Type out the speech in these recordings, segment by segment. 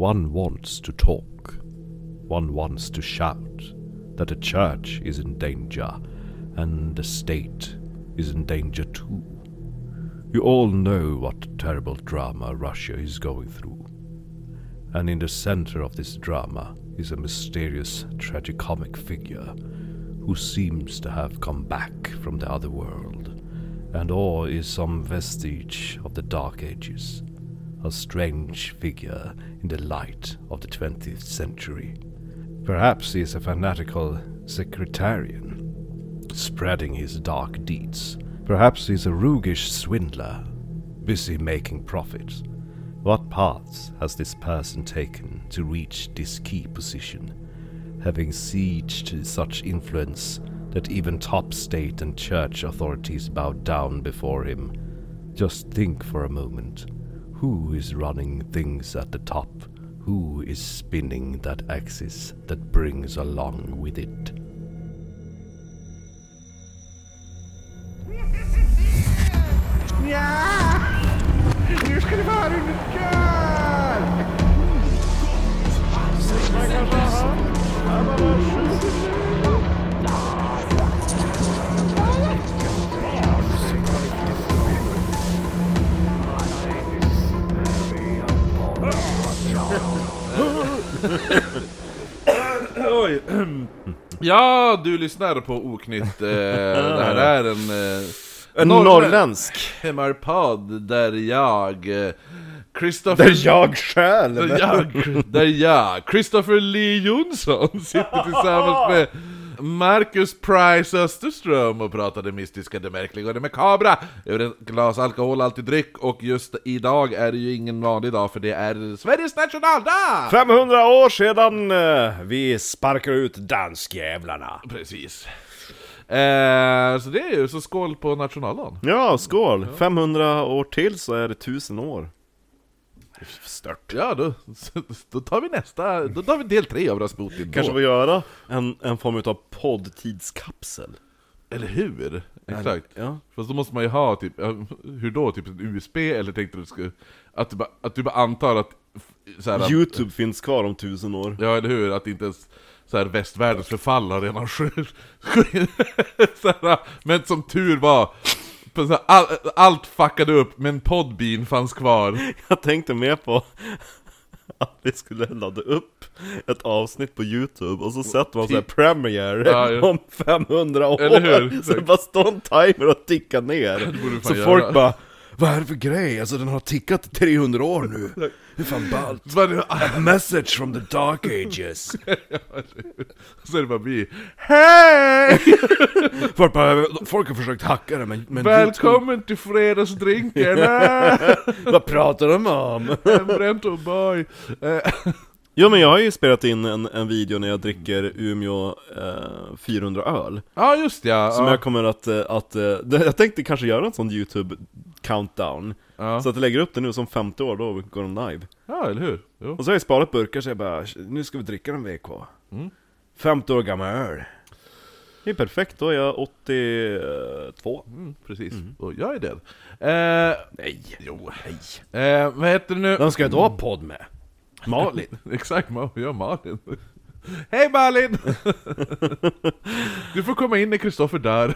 One wants to talk. One wants to shout that the church is in danger and the state is in danger too. You all know what terrible drama Russia is going through. And in the center of this drama is a mysterious tragicomic figure who seems to have come back from the other world, and or is some vestige of the Dark Ages, a strange figure in the light of the 20th century. Perhaps he is a fanatical secretarian, spreading his dark deeds. Perhaps he's a roguish swindler, busy making profits. What paths has this person taken to reach this key position, having sieged such influence that even top state and church authorities bow down before him? Just think for a moment. Who is running things at the top? Who is spinning that axis that brings along with it? Ja! Nu ska under kör! Oj. Ja, du lyssnar på Oknytt. Eh, det här är en... Eh, En norrlä- norrländsk! MR-podd där jag... Eh, Christopher... Där jag själv! Där jag, där jag, Christopher Lee Jonsson, sitter tillsammans med Marcus Price Österström och pratar det mystiska, det märkliga och det makabra över ett glas alkoholhaltig dryck och just idag är det ju ingen vanlig dag för det är Sveriges nationaldag! 500 år sedan eh, vi sparkar ut danskjävlarna! Precis. Eh, så det är ju, så skål på nationaldagen. Ja, skål! 500 år till så är det 1000 år. Stört. Ja, då, då tar vi nästa, då tar vi del tre av Rasputin Kanske då. får göra en, en form av poddtidskapsel. Eller hur? Exakt. Ja. Fast då måste man ju ha typ, hur då? Typ en USB? Eller tänkte du att du bara, att du bara antar att, f- så här, att, Youtube finns kvar om 1000 år. Ja eller hur? Att inte ens så här, västvärldens förfall har redan skett. Men som tur var, all, allt fuckade upp men Podbean fanns kvar. Jag tänkte mer på att vi skulle ladda upp ett avsnitt på Youtube och så sätter man såhär premiere Ja, ja. om 500 år Eller hur? Så det bara står en timer och tickar ner Så folk göra. bara Vad är det för grej? Alltså den har tickat i 300 år nu Det är fan ballt A message from the dark ages så är det bara vi. Hej! Folk, bara, folk har försökt hacka det men, men Välkommen till fredagsdrinkarna! YouTube, Vad pratar de om? Hembränt och boy. Jo men jag har ju spelat in en, en video när jag dricker Umeå eh, 400 öl Ja just ja. Som ja. jag kommer att, eh, att eh, jag tänkte kanske göra en sån youtube countdown Ja. Så att jag lägger upp det nu som 50 år, då går de live ja, eller hur? Jo. Och så har jag sparat burkar så jag bara, nu ska vi dricka en VK Mm. 50 år gammal öl Det är perfekt, då är jag 82 Mm, precis. Och jag är det. Eh, Nej, jo. Eh, vad heter det nu? vem ska jag då ha podd med? Malin? Exakt, jag Malin. Hej Malin! du får komma in när Kristoffer dör.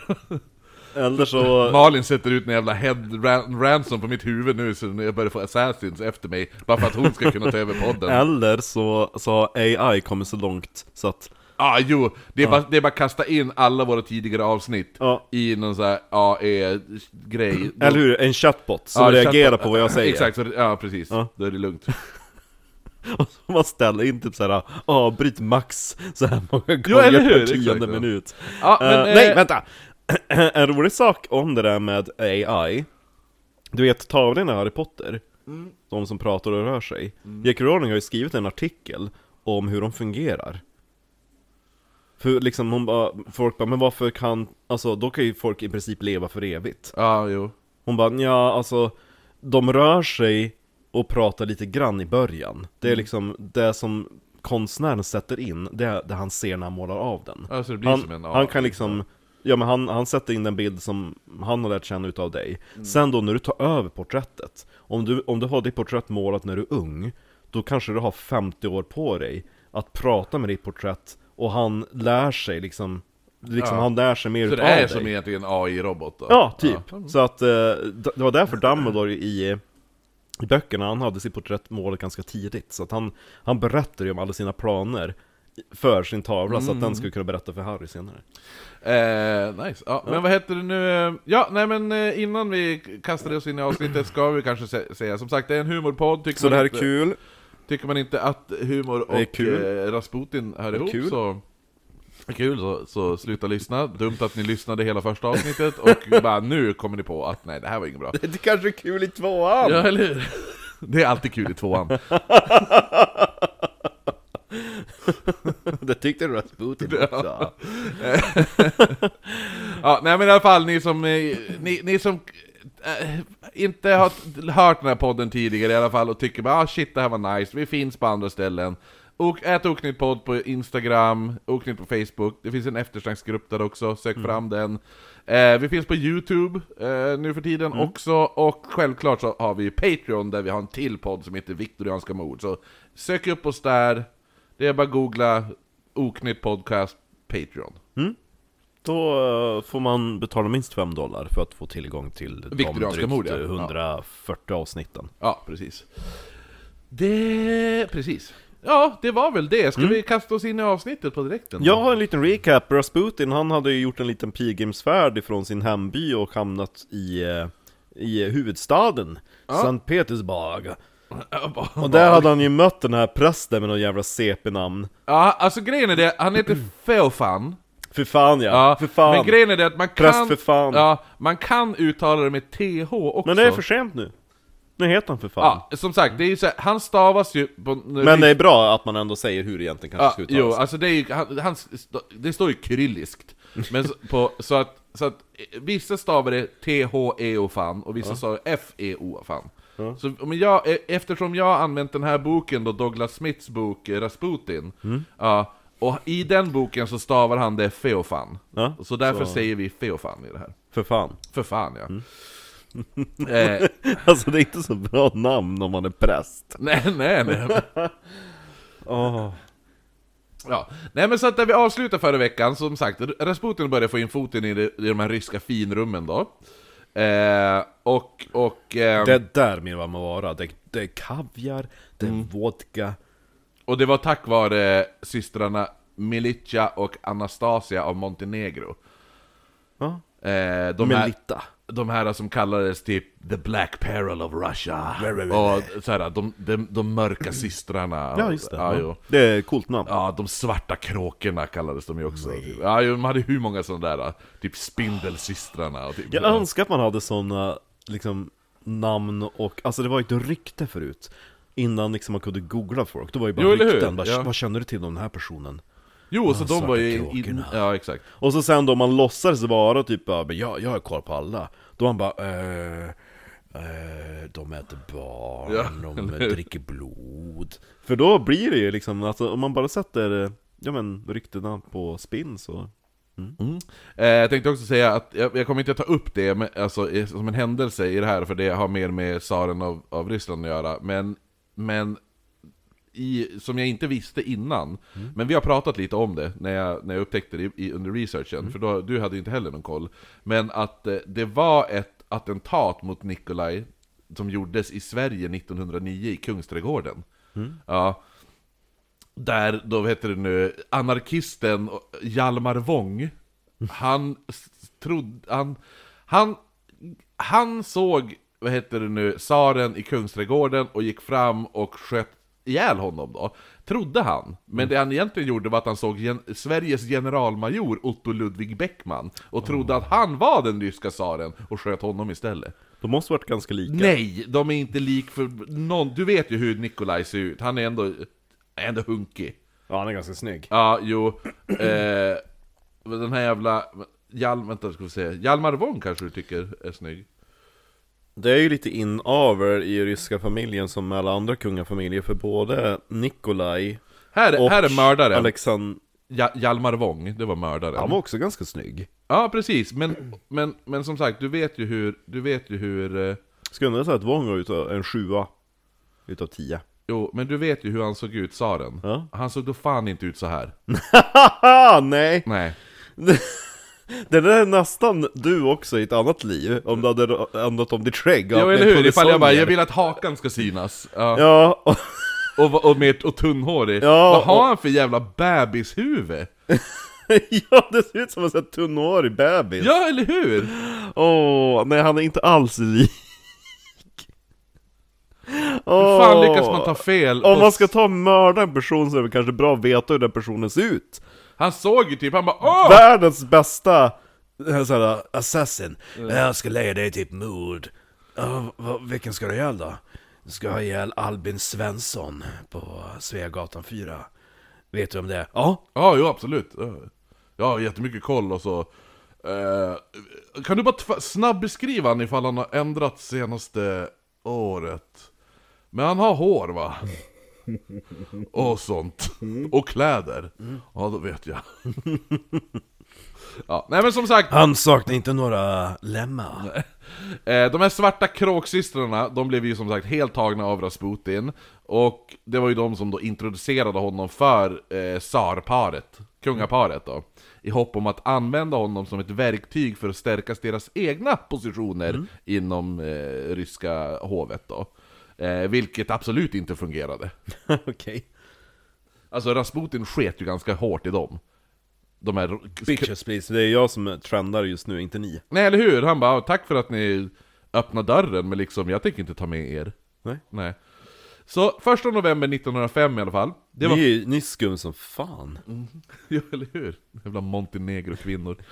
Eller så, Malin sätter ut en jävla head ran- ransom på mitt huvud nu så jag börjar få assassins efter mig. Bara för att hon ska kunna ta över podden. Ja, eller så, så har AI kommit så långt så att ah, jo. Det är, bara, det är bara att kasta in alla våra tidigare avsnitt Ja. i någon sån här AE-grej. Eller hur? En chatbot som Ja, reagerar chatbot. på vad jag säger Exakt, så, ja precis. Ja. Då är det lugnt. Och så man ställer in typ såhär, avbryt max så här många Jo, gånger eller hur? per tionde minut Ja, men, Eh, eh, Nej, vänta! en rolig sak om det där med AI Du vet tavlorna i Harry Potter? Mm. De som pratar och rör sig J.K. Rowling har ju skrivit en artikel om hur de fungerar För liksom hon bara, folk bara, men varför kan, alltså då kan ju folk i princip leva för evigt Ja, jo. Hon bara, ja alltså De rör sig och pratar lite grann i början. Det är liksom det som konstnären sätter in, det är det han ser när han målar av den. Ja, så det blir han, som en han kan liksom Ja. men han, han sätter in den bild som han har lärt känna utav dig. Sen då när du tar över porträttet Om du, om du har ditt porträtt målat när du är ung Då kanske du har 50 år på dig Att prata med ditt porträtt Och han lär sig liksom Liksom Ja. han lär sig mer Så utav det är dig. som egentligen AI-robot då? Ja, typ. Så att eh, det var därför Dumbledore i, i böckerna, han hade sitt porträtt målat ganska tidigt. Så att han, han berättade ju om alla sina planer för sin tavla, så att den skulle kunna berätta för Harry senare. Eh, nice. Ja, men vad heter det nu? eh, Ja, nej men eh, innan vi kastar oss in i avsnittet ska vi kanske sä- säga, som sagt det är en humorpodd, tycker, Så det här är inte, kul. tycker man inte att humor är och eh, Rasputin hör är ihop kul. så Kul, så, så sluta lyssna. Dumt att ni lyssnade hela första avsnittet och bara nu kommer ni på att nej, det här var inget bra. Det kanske är kul i tvåan! Ja, eller hur? Det är alltid kul i tvåan. det tyckte Rasputin också. Ja, nej men i alla fall ni som, eh, ni, ni som eh, inte har hört den här podden tidigare i alla fall och tycker bara ah, shit det här var nice, vi finns på andra ställen. Och ät Oknytt podd på Instagram, Oknytt på Facebook, det finns en eftersnacksgrupp där också, sök fram den. Eh, vi finns på Youtube eh, nu för tiden också, och självklart så har vi Patreon där vi har en till podd som heter Viktorianska mord. Så sök upp oss där, det är bara att googla Oknytt podcast Patreon. Då eh, får man betala minst 5 dollar för att få tillgång till de Viktorianska drygt mord, ja. 140 avsnitten. Ja, precis. Det... precis. Ja, det var väl det. Ska vi kasta oss in i avsnittet på direkten? då? Jag har en liten recap, Rasputin han hade ju gjort en liten pilgrimsfärd ifrån sin hemby och hamnat i, eh, i huvudstaden, Sankt Petersburg Och där hade han ju mött den här prästen med någon jävla CP-namn Ja, alltså grejen är det, han heter Feofan. För fan ja, Ja, för fan Men grejen är det att man Präst kan... för fan. Ja, man kan uttala det med TH också. Men det är för sent nu Nu heter han för fan Ja, som sagt, det är ju så här, han stavas ju på... Men det är bra att man ändå säger hur det egentligen kanske Ja, ska jo, uttalas alltså det är ju, han, han, det står ju kyrilliskt. Men så, på, så att, så att vissa stavar det T-H-E-O-fan och vissa stavar F-E-O-fan. Så men jag, eh, eftersom jag har använt den här boken då, Douglas Smiths bok eh, Rasputin, Mm. ja, och i den boken så stavar han det Feofan. Ja, så därför så- säger vi Feofan i det här. För fan För fan ja. Mm. Eh, Alltså det är inte så bra namn om man är präst nej, nej, nej. Åh Ja, nej men så att där vi avslutar förra veckan, som sagt, Rasputin började få in foten i, de, i de här ryska finrummen då. Eh, och, och, eh, Det är där min mamma vara, det, det är kaviar, det är Mm. vodka och det var tack vare systrarna Milica och Anastasia av Montenegro. Ja, Eh, de, här, Melita de här som kallades typ The Black Peril of Russia. Och så här, de, de, de mörka systrarna. Ja just det, Ja, ja, det är ett coolt namn Ja, de svarta kråkorna kallades de ju också. Ja, jo, de hade hur många sådana där, typ Spindelsystrarna och typ Jag önskar att man hade såna liksom namn och, alltså det var ju ett rykte förut Innan liksom man kunde googla folk, då var ju bara Jo, rykten, bara, Ja. vad känner du till om den här personen? Jo, så de var ju in. Ja, exakt. Och så sen då man låtsades vara typ bara, men jag, jag har koll på alla Då man bara, eh, eh, de äter barn, Ja, de dricker blod För då blir det ju liksom, alltså om man bara sätter, ja men ryktena på spinn så Eh, jag tänkte också säga att jag, jag kommer inte att ta upp det men, alltså, som en händelse i det här, för det har mer med tsaren av, av Ryssland att göra. Men, men i, som jag inte visste innan, men vi har pratat lite om det när jag, när jag upptäckte det i, i, under researchen, för då, du hade ju inte heller någon koll. Men att eh, det var ett attentat mot Nikolaj som gjordes i Sverige 1909 i Kungsträdgården. Ja, där, då vad heter det nu, anarkisten Hjalmar Wång, han s- trodde, han, han, han såg, vad heter det nu, tsaren i Kungsträdgården och gick fram och sköt ihjäl honom då, trodde han. Men det han egentligen gjorde var att han såg gen Sveriges generalmajor Otto Ludvig Beckman och trodde att han var den ryska tsaren och sköt honom istället. De måste varit ganska lika Nej, de är inte lik för någon, du vet ju hur Nikolaj ser ut, han är ändå, ändå hunkig. Ja han är ganska snygg Ja, jo. Eh, den här jävla... Hjal, vänta, ska vi se. Hjalmar Wång kanske du tycker är snygg? Det är ju lite inavel i ryska familjen som med alla andra kungafamiljer för både Nikolaj Här, och här är mördaren. Alexander, Ja, Hjalmar Wång, det var mördaren. han var också ganska snygg Ja, precis. Men, men, men som sagt, du vet ju hur... Du vet ju hur... eh, Skulle ändå säga att Wong var utav en sjua utav tio Jo, men du vet ju hur han såg ut, tsaren. Ja. Han såg då fan inte ut så här. Nej! Nej. Det där är nästan du också i ett annat liv, om du hade ändrat om ditt skägg haft eller hur? Ifall jag bara, jag vill att hakan ska synas. Ja. Ja, och, Och, och, med, och tunnhårig. Ja, Vad har och- han för jävla bebishuvud? ja, det ser ut som en sån här tunnhårig bebis. Ja, eller hur? Åh, nej han är inte alls lik. Hur fan lyckas man ta fel? Om man ska ta och mörda en person så är det kanske bra att veta hur den personen ser ut. Han såg ju typ, han bara åh! Världens bästa eh, såhär, assassin. Jag ska lägga dig ett mord. Vad- vilken ska du ihjäl då? Du ska ha ihjäl Albin Svensson på Sveagatan 4. Vet du om det är? Ja. Ja, jo absolut. Ja, Jag har jättemycket koll och så. Eh, kan du bara tv- snabb beskriva han ifall han har ändrat senaste året? Men han har hår va? Och sånt. Och kläder. Ja, då vet jag. Ja, nej men som sagt, Han saknar inte några lemmar. Eh, de här svarta kråksystrarna, de blev ju som sagt helt tagna av Rasputin Och det var ju de som då introducerade honom för eh, tsarparet, kungaparet då I hopp om att använda honom som ett verktyg för att stärka deras egna positioner inom eh, ryska hovet då eh, Vilket absolut inte fungerade Okej. Alltså Rasputin sket ju ganska hårt i dem De här Bitches please, det är jag som trendar just nu, inte ni. Nej eller hur? Han bara 'Tack för att ni öppnar dörren, men liksom jag tänker inte ta med er' Nej. Nej Så första november 1905 i alla fall Det var... Ni, ni är skum som fan. Jo, eller hur? Jävla Montenegro-kvinnor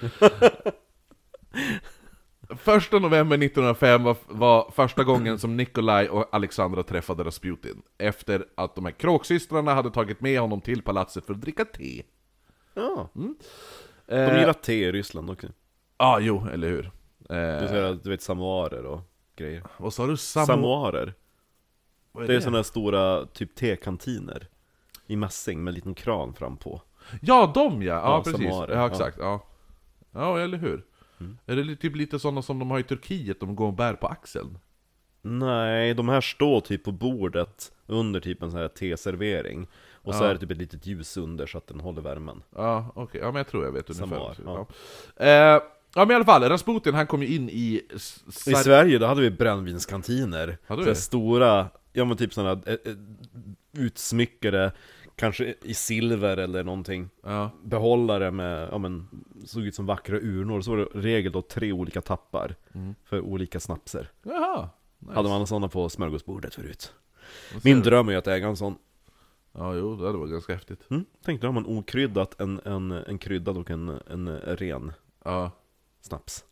Första november 1905 var, var första gången som Nikolaj och Alexandra träffade Rasputin Efter att de här kråksystrarna hade tagit med honom till palatset för att dricka te Ja. De Eh, gillar te i Ryssland också. Ja, jo, eller hur? Du, Eh, säger, du vet samoarer och grejer. vad sa du? Samo... Samoarer. Är Det är sådana här stora typ tekantiner. I mässing med en liten kran fram på. Ja, de ja! Ja, Ja, precis. Samare, ja, ja. exakt. Ja, ja eller hur? Är det typ lite sådana som de har i Turkiet, de går och bär på axeln? Nej, de här står typ på bordet under typ en sån här teservering. Och så Ja. är det typ ett litet ljus under så att den håller värmen. Ja, okej. Ja, men jag tror jag vet ungefär. Samar, ja. ja. Eh, ja, men i alla fall, Rasputin han kom ju in i... s- I Sar- Sverige då hade vi brännvinskantiner. Hade här vi? stora, ja men typ sådana eh, eh, utsmyckade, kanske i silver eller någonting. Ja. Behållare med, ja men, såg ut som vackra urnor. Så var det regel då tre olika tappar. Mm. För olika snapser. Jaha. Nice. Hade man sådana på smörgåsbordet förut. Min dröm är att äga en sån. Ja, jo, det hade varit ganska häftigt. Mm. Tänk då har man okryddat en, en, en kryddad och en, en ren Ja, snaps.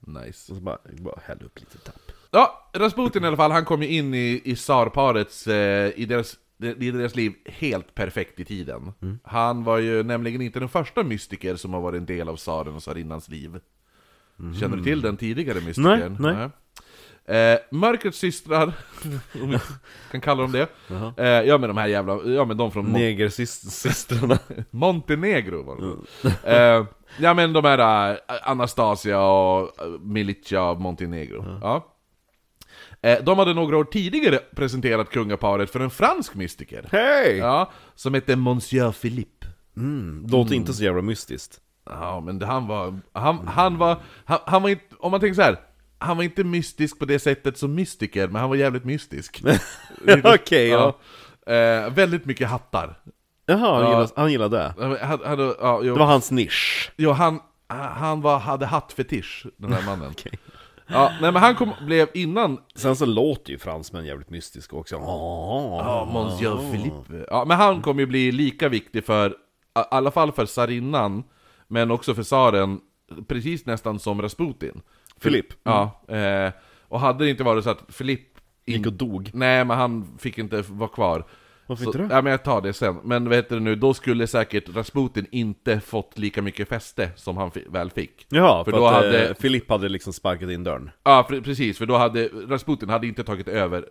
nice. Och så bara, bara häll upp lite tapp. Ja, Rasputin i alla fall, han kom ju in i, i tsarparets, eh, i, deras, i deras liv helt perfekt i tiden. Han var ju nämligen inte den första mystiker som har varit en del av tsaren och tsarinnans liv. Känner du till den tidigare mystikern? Nej, nej. Eh, mörkrets systrar, om vi kan kalla dem det. Jaha. Eh, ja men de här jävla, ja men de från Mon- Negersystrarna. Montenegro var det eh, Ja men de här äh, Anastasia och äh, Milicia av Montenegro ja. Eh, De hade några år tidigare presenterat kungaparet för en fransk mystiker Hej! Ja, som hette Monsieur Philippe Mm, låter inte så jävla mystiskt. Ja men det, han var, han, han var, han, han var inte, om man tänker så här. Han var inte mystisk på det sättet som mystiker, men han var jävligt mystisk Okej, ja. Eh, Väldigt mycket hattar Jaha, han, Ja. gillar, han gillar det. Han, han, ja. Det var hans nisch. Jo, han, han var, hade hattfetisch, den här mannen. Okej. Ja, nej men han kom, blev innan... Sen så låter ju fransmän jävligt mystiska också. Ja, Monsieur Philippe. Ja, men han kommer ju bli lika viktig för, i alla fall för tsarinnan, men också för tsaren, precis nästan som Rasputin. Philipp. Ja, eh, och hade det inte varit så att Philippe... Gick och dog. Nej, men han fick inte vara kvar. Varför Så- inte det? Ja, men jag tar det sen. Men vet du nu, då skulle säkert Rasputin inte fått lika mycket fäste som han väl fick. Jaha, För för, då att hade- eh, Philipp hade liksom sparkat in dörren. Ja, pre- precis, för då hade Rasputin hade inte tagit över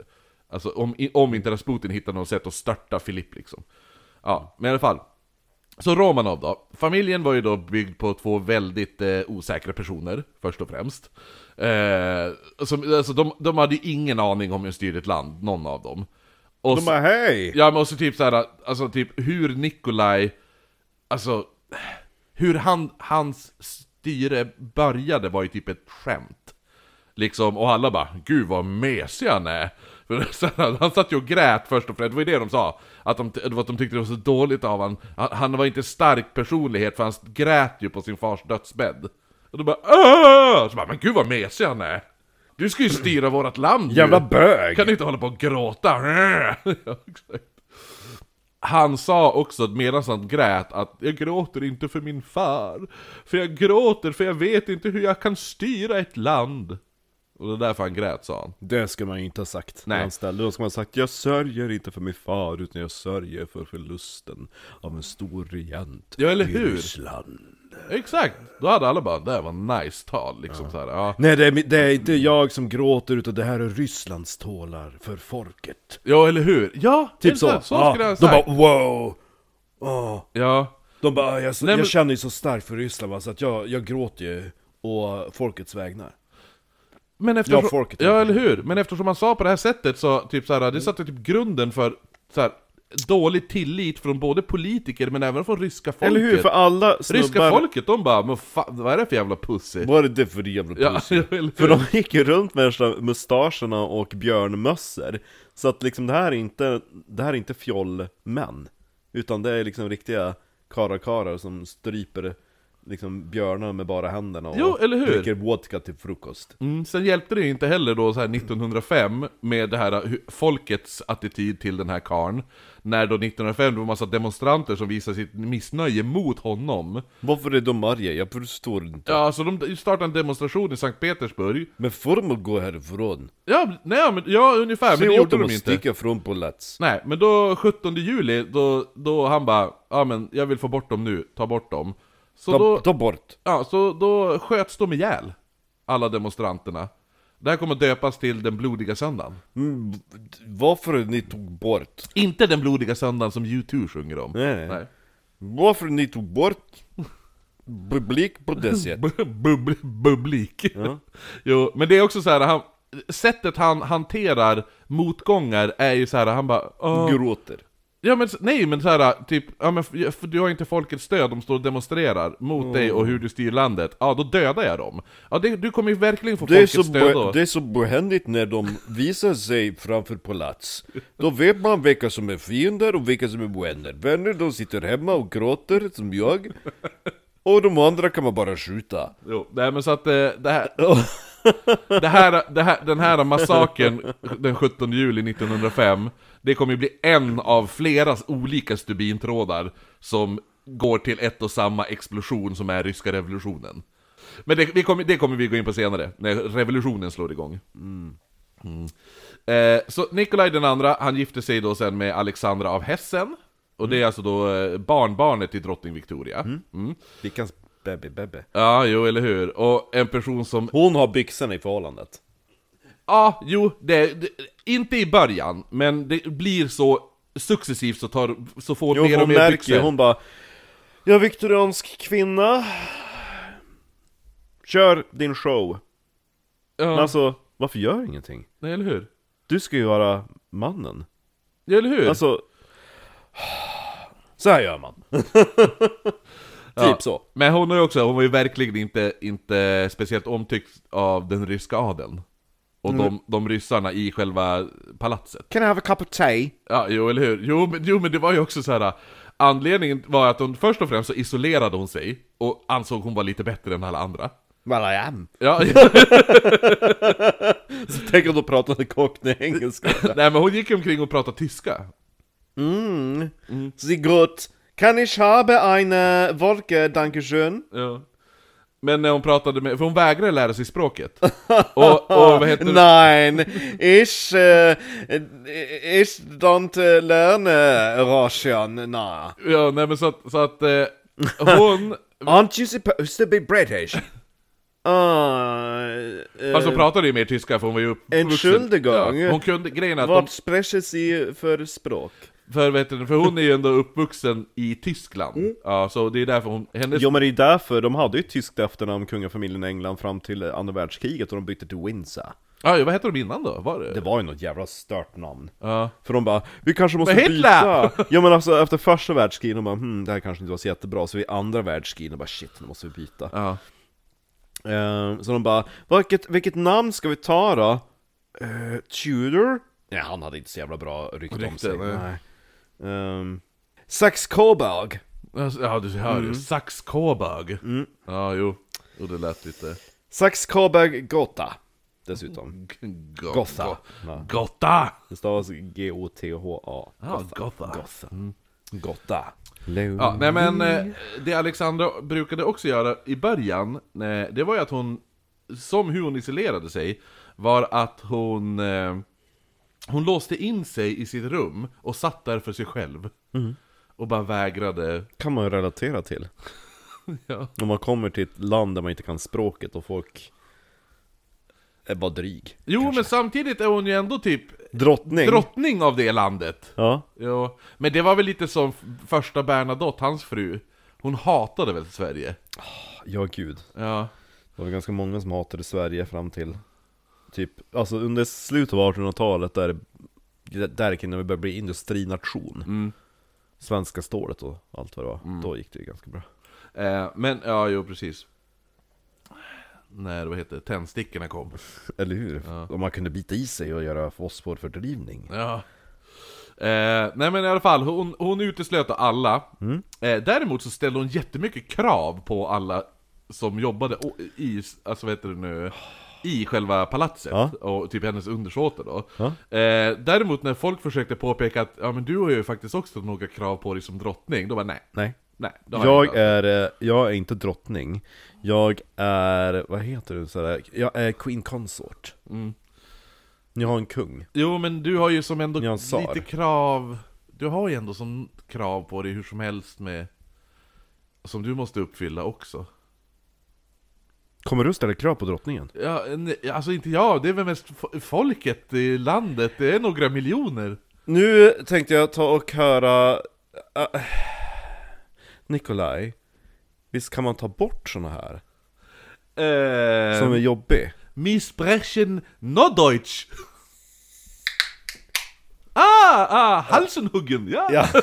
Alltså om, om inte Rasputin hittade något sätt att störta Filipp liksom Ja, men i alla fall Så Romanov då, familjen var ju då byggd på två väldigt eh, osäkra personer, först och främst eh, som, alltså de, de hade ju ingen aning om hur styra ett land, någon av dem Och De så- bara hej! Ja men också typ såhär, alltså typ hur Nikolaj, alltså hur han, hans styre började var ju typ ett skämt. Liksom, och alla bara 'Gud vad mesig han är' För Han satt ju och grät först och främst, det var ju det de sa. Att de, att de tyckte det var så dåligt av han. han Han var inte stark personlighet för han grät ju på sin fars dödsbädd. Och då bara Åh! Så bara 'Men gud vad mesig han är' Du ska ju styra vårt land ju. Jävla bög! Kan du inte hålla på och gråta? Han sa också medan han grät att jag gråter inte för min far. För jag gråter för jag vet inte hur jag kan styra ett land. Och det är därför han grät sa han. Det ska man ju inte ha sagt Nej. när han ställde. Då ska man ha sagt Jag sörjer inte för min far utan jag sörjer för förlusten av en stor regent Ja, eller i hur? Ryssland. Exakt! Då hade alla bara 'Det här var nice tal' liksom så här, ja. Nej det är, det är inte jag som gråter utan det här är Rysslands tålar för folket. ja, eller hur? Ja! Typ så. exakt, Så Ja, skulle han de sagt. bara wow! Åh. Ja. De bara, "Ah, jag, så, Nej, men- jag känner ju så starkt för Ryssland va, så att jag, jag gråter ju å folkets vägnar. Men eftersom, Ja, folket. ja, eller hur? Men eftersom han sa på det här sättet så, typ så här, det satte typ grunden för så här, dålig tillit från både politiker men även från ryska folket. Eller hur? För alla Ryska snubbar... folket, de bara 'Men fan, vad är det för jävla pussy?' Vad är det för jävla Ja, pussy? hur? För de gick ju runt med mustascherna och björnmössor Så att liksom det här är inte, det här är inte fjollmän Utan det är liksom riktiga karakarar som stryper liksom björnar med bara händerna och Jo, eller hur? dricker vodka till frukost. Mm, sen hjälpte det ju inte heller då så här 1905 med det här hu- folkets attityd till den här karn När då 1905 det var massa demonstranter som visade sitt missnöje mot honom. Varför är de arga? Jag förstår inte. Ja, så de startade en demonstration i Sankt Petersburg. Men får de gå härifrån? Ja, nej, men, ja ungefär, men Säg det gjorde de att inte. sticka från på Let's Nej, men då 17 juli, då, då han bara Ja men jag vill få bort dem nu, ta bort dem Så ta, då, ta bort! ja, så då sköts de ihjäl Alla demonstranterna Det här kommer döpas till den blodiga söndagen Mm, varför ni tog bort? Inte den blodiga söndagen som U2 sjunger om Nej, nej. Varför ni tog bort publik på det sättet? Publik Ja. Jo, men det är också så här, han, sättet han hanterar motgångar är ju så här, han bara. Gråter Ja men nej men såhär, typ, ja men för du har inte folkets stöd, de står och demonstrerar mot dig och hur du styr landet, ja då dödar jag dem. Ja det, du kommer ju verkligen få Det folkets så stöd då. det är så behändigt när de visar sig framför palats. Då vet man vilka som är fiender och vilka som är vänner. Vänner de sitter hemma och gråter som jag. Och de andra kan man bara skjuta. Jo, nej men så att eh, det här, det här, det här, den här massakern den 17 juli 1905, det kommer ju bli en av flera olika stubintrådar som går till ett och samma explosion som är ryska revolutionen. Men det, vi kommer, det kommer vi gå in på senare, när revolutionen slår igång. Mm. Eh, så Nikolaj den andra, han gifte sig då sen med Alexandra av Hessen, och det är alltså då eh, barnbarnet till drottning Victoria. Mm. Vilken bebbe bebbe Ja, jo eller hur. Och en person som Hon har byxorna i förhållandet Ja, jo, det, det, inte i början, men det blir så successivt så, tar, så får Jo, mer och mer märker byxor. hon bara Jag är viktoriansk kvinna Kör din show Men ja, alltså, varför gör ingenting? nej, eller hur? Du ska ju vara mannen Ja, eller hur? Alltså Så här gör man Ja. Typ så Men hon, är också, hon var ju verkligen inte, inte speciellt omtyckt av den ryska adeln. Och Mm. de, de ryssarna i själva palatset. Can I have a cup of tea? Ja, jo eller hur? Jo men, jo, men det var ju också så här. Anledningen var att hon först och främst så isolerade hon sig, och ansåg hon var lite bättre än alla andra. Well I am Ja, Så tänk om de pratade cockney engelska nej men hon gick omkring och pratade tyska. Mm, Sie gut Kan ich habe eine Wolke, dankeschön? Ja. Men när hon pratade med, för hon vägrade lära sig språket. Och, och vad heter det? Nein, ich, äh, ich don't lerne Russian, na. Ja, nej men så att, så att eh, hon, Aren't you supposed to be British? Ah, äh, alltså hon pratade ju mer tyska för hon var ju uppvuxen. Entschuldigung. Ja, hon kunde, grejen att de, vad sprechen Sie för språk? För, vet du, för hon är ju ändå uppvuxen i Tyskland. Ja, så det är därför hon, hennes, Jo men det är därför, de hade ju ett tyskt efternamn, kungafamiljen i England, fram till andra världskriget och de bytte till Windsor. Ja, vad hette de innan då? Var det? Det var ju något jävla stört namn. Ja. För de bara, vi kanske måste byta! Ja men alltså efter första världskriget, de bara hmm, det här kanske inte var så jättebra, så vid andra världskriget, de bara shit, nu måste vi byta. Ja. Eh, så de bara, vilket, vilket namn ska vi ta då? Uh, Tudor? Nej, han hade inte så jävla bra rykte om sig. nej. Nej. Um, Sax Coburg. Ja, du hör ju. Sax Coburg. Mm. Ja, jo. Jo, det lät lite... Sax Coburg Gotha. Dessutom. Go- Gotha. go- Ja. Gotta! Det stavas G-O-T-H-A. Ja, Gotha. Gotha. Gotha. Ja, nej men eh, det Alexandra brukade också göra i början, eh, det var ju att hon, som hur hon isolerade sig, var att hon, eh, hon låste in sig i sitt rum och satt där för sig själv. Och bara vägrade, kan man ju relatera till. ja. Om man kommer till ett land där man inte kan språket och folk är bara dryg. Jo, men samtidigt är hon ju ändå typ Drottning. drottning av det landet. ja. Jo, men det var väl lite som första Bernadotte, hans fru. Hon hatade väl Sverige? ja, gud. Ja. Det var ganska många som hatade Sverige fram till Typ, alltså under slutet av 1800-talet där Där när vi började bli industrination Mm. Svenska stålet och allt vad det var Då gick det ju ganska bra Eh, men, ja, jo precis. När, vad heter det, tändstickorna kom. Eller hur? Om man kunde bita i sig och göra fosforfördrivning Ja. Eh, nej men i alla fall, hon, hon uteslöt alla. Eh, däremot så ställde hon jättemycket krav på alla som jobbade i, alltså vad heter det nu, i själva palatset. Ja. Och typ hennes undersåtar då. Ja. Eh, däremot när folk försökte påpeka att ja men du har ju faktiskt också några krav på dig som drottning, då var nej. Nej Nej, jag är, eh, jag är inte drottning Jag är, vad heter det sådär? Jag är queen consort Mm. Jag har en kung Jo men du har ju som ändå lite krav Du har ju ändå som krav på dig hur som helst med Som du måste uppfylla också Kommer du ställa krav på drottningen? Ja, nej, alltså inte jag, det är väl mest fo- folket i landet, det är några miljoner Nu tänkte jag ta och höra äh, Nikolaj Visst kan man ta bort såna här? eh, Som är jobbig? Missbrechen Norddeutsch Ah, ah, Halsenhuggen, ja! Ja.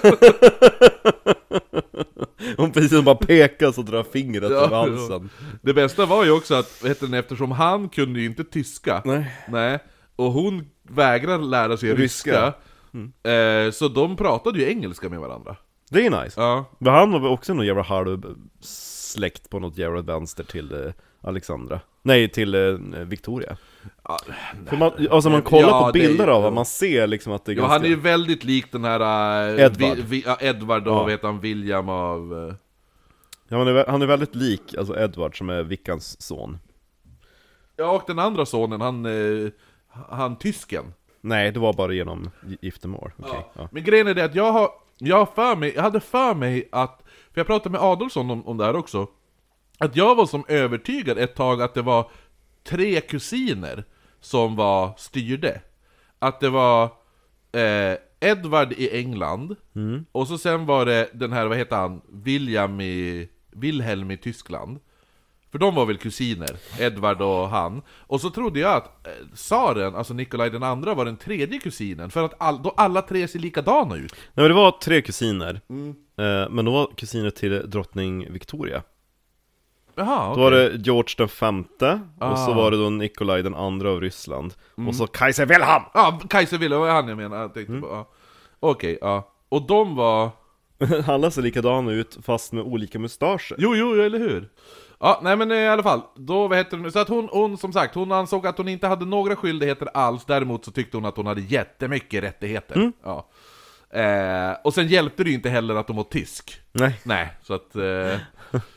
Hon precis bara pekar och drar fingret Ja, över halsen. Det bästa var ju också att, vet du, eftersom han kunde ju inte tyska. Nej. Nej, och hon vägrar lära sig ryska, Ryska. Eh, Så de pratade ju engelska med varandra. Det är nice. Ja, Men han var också någon jävla halv släkt på något jävla vänster till eh, Alexandra Nej, till eh, Victoria Ja, För man, alltså man kollar Ja, på det är bilder av honom, man ser liksom att det är ja ganska han är ju väldigt lik den här... eh, Edward. Vi, vi, ja, Edward och Ja. vad heter han, William av... eh, ja, han, är, vä- han är väldigt lik, alltså Edward som är Vickans son Ja, och den andra sonen, han... eh, Han tysken. Nej, det var bara genom gi- giftermål, okej Ja. ja. Men grejen är det att jag har, jag har för mig, jag hade för mig att, för jag pratade med Adolfsson om, om det här också, att jag var som övertygad ett tag att det var tre kusiner som var styrde. Att det var eh, Edward i England, och så sen var det den här, vad heter han, William i, Wilhelm i Tyskland. För de var väl kusiner, Edvard och han. Och så trodde jag att eh, tsaren, alltså Nikolaj den andra, var den tredje kusinen, för att all, då alla tre ser likadana ut. Nej men det var tre kusiner Mm. eh, Men de var kusiner till drottning Victoria Jaha, Då var det George den femte, och så Ah. var det då Nikolaj den andra av Ryssland Mm. Och så Kaiser Wilhelm! Ja, Kaiser Wilhelm, var han jag? Jag tänkte på, ja. Okej, ja. Och de var... Alla ser likadana ut fast med olika mustascher Jo, jo, eller hur? Ja, nej men i alla fall, då, vad heter det nu? Så att hon, hon, som sagt, hon ansåg att hon inte hade några skyldigheter alls, däremot så tyckte hon att hon hade jättemycket rättigheter. Ja. Eh, och sen hjälpte det ju inte heller att de var tysk. Nej Nej, så att... Eh,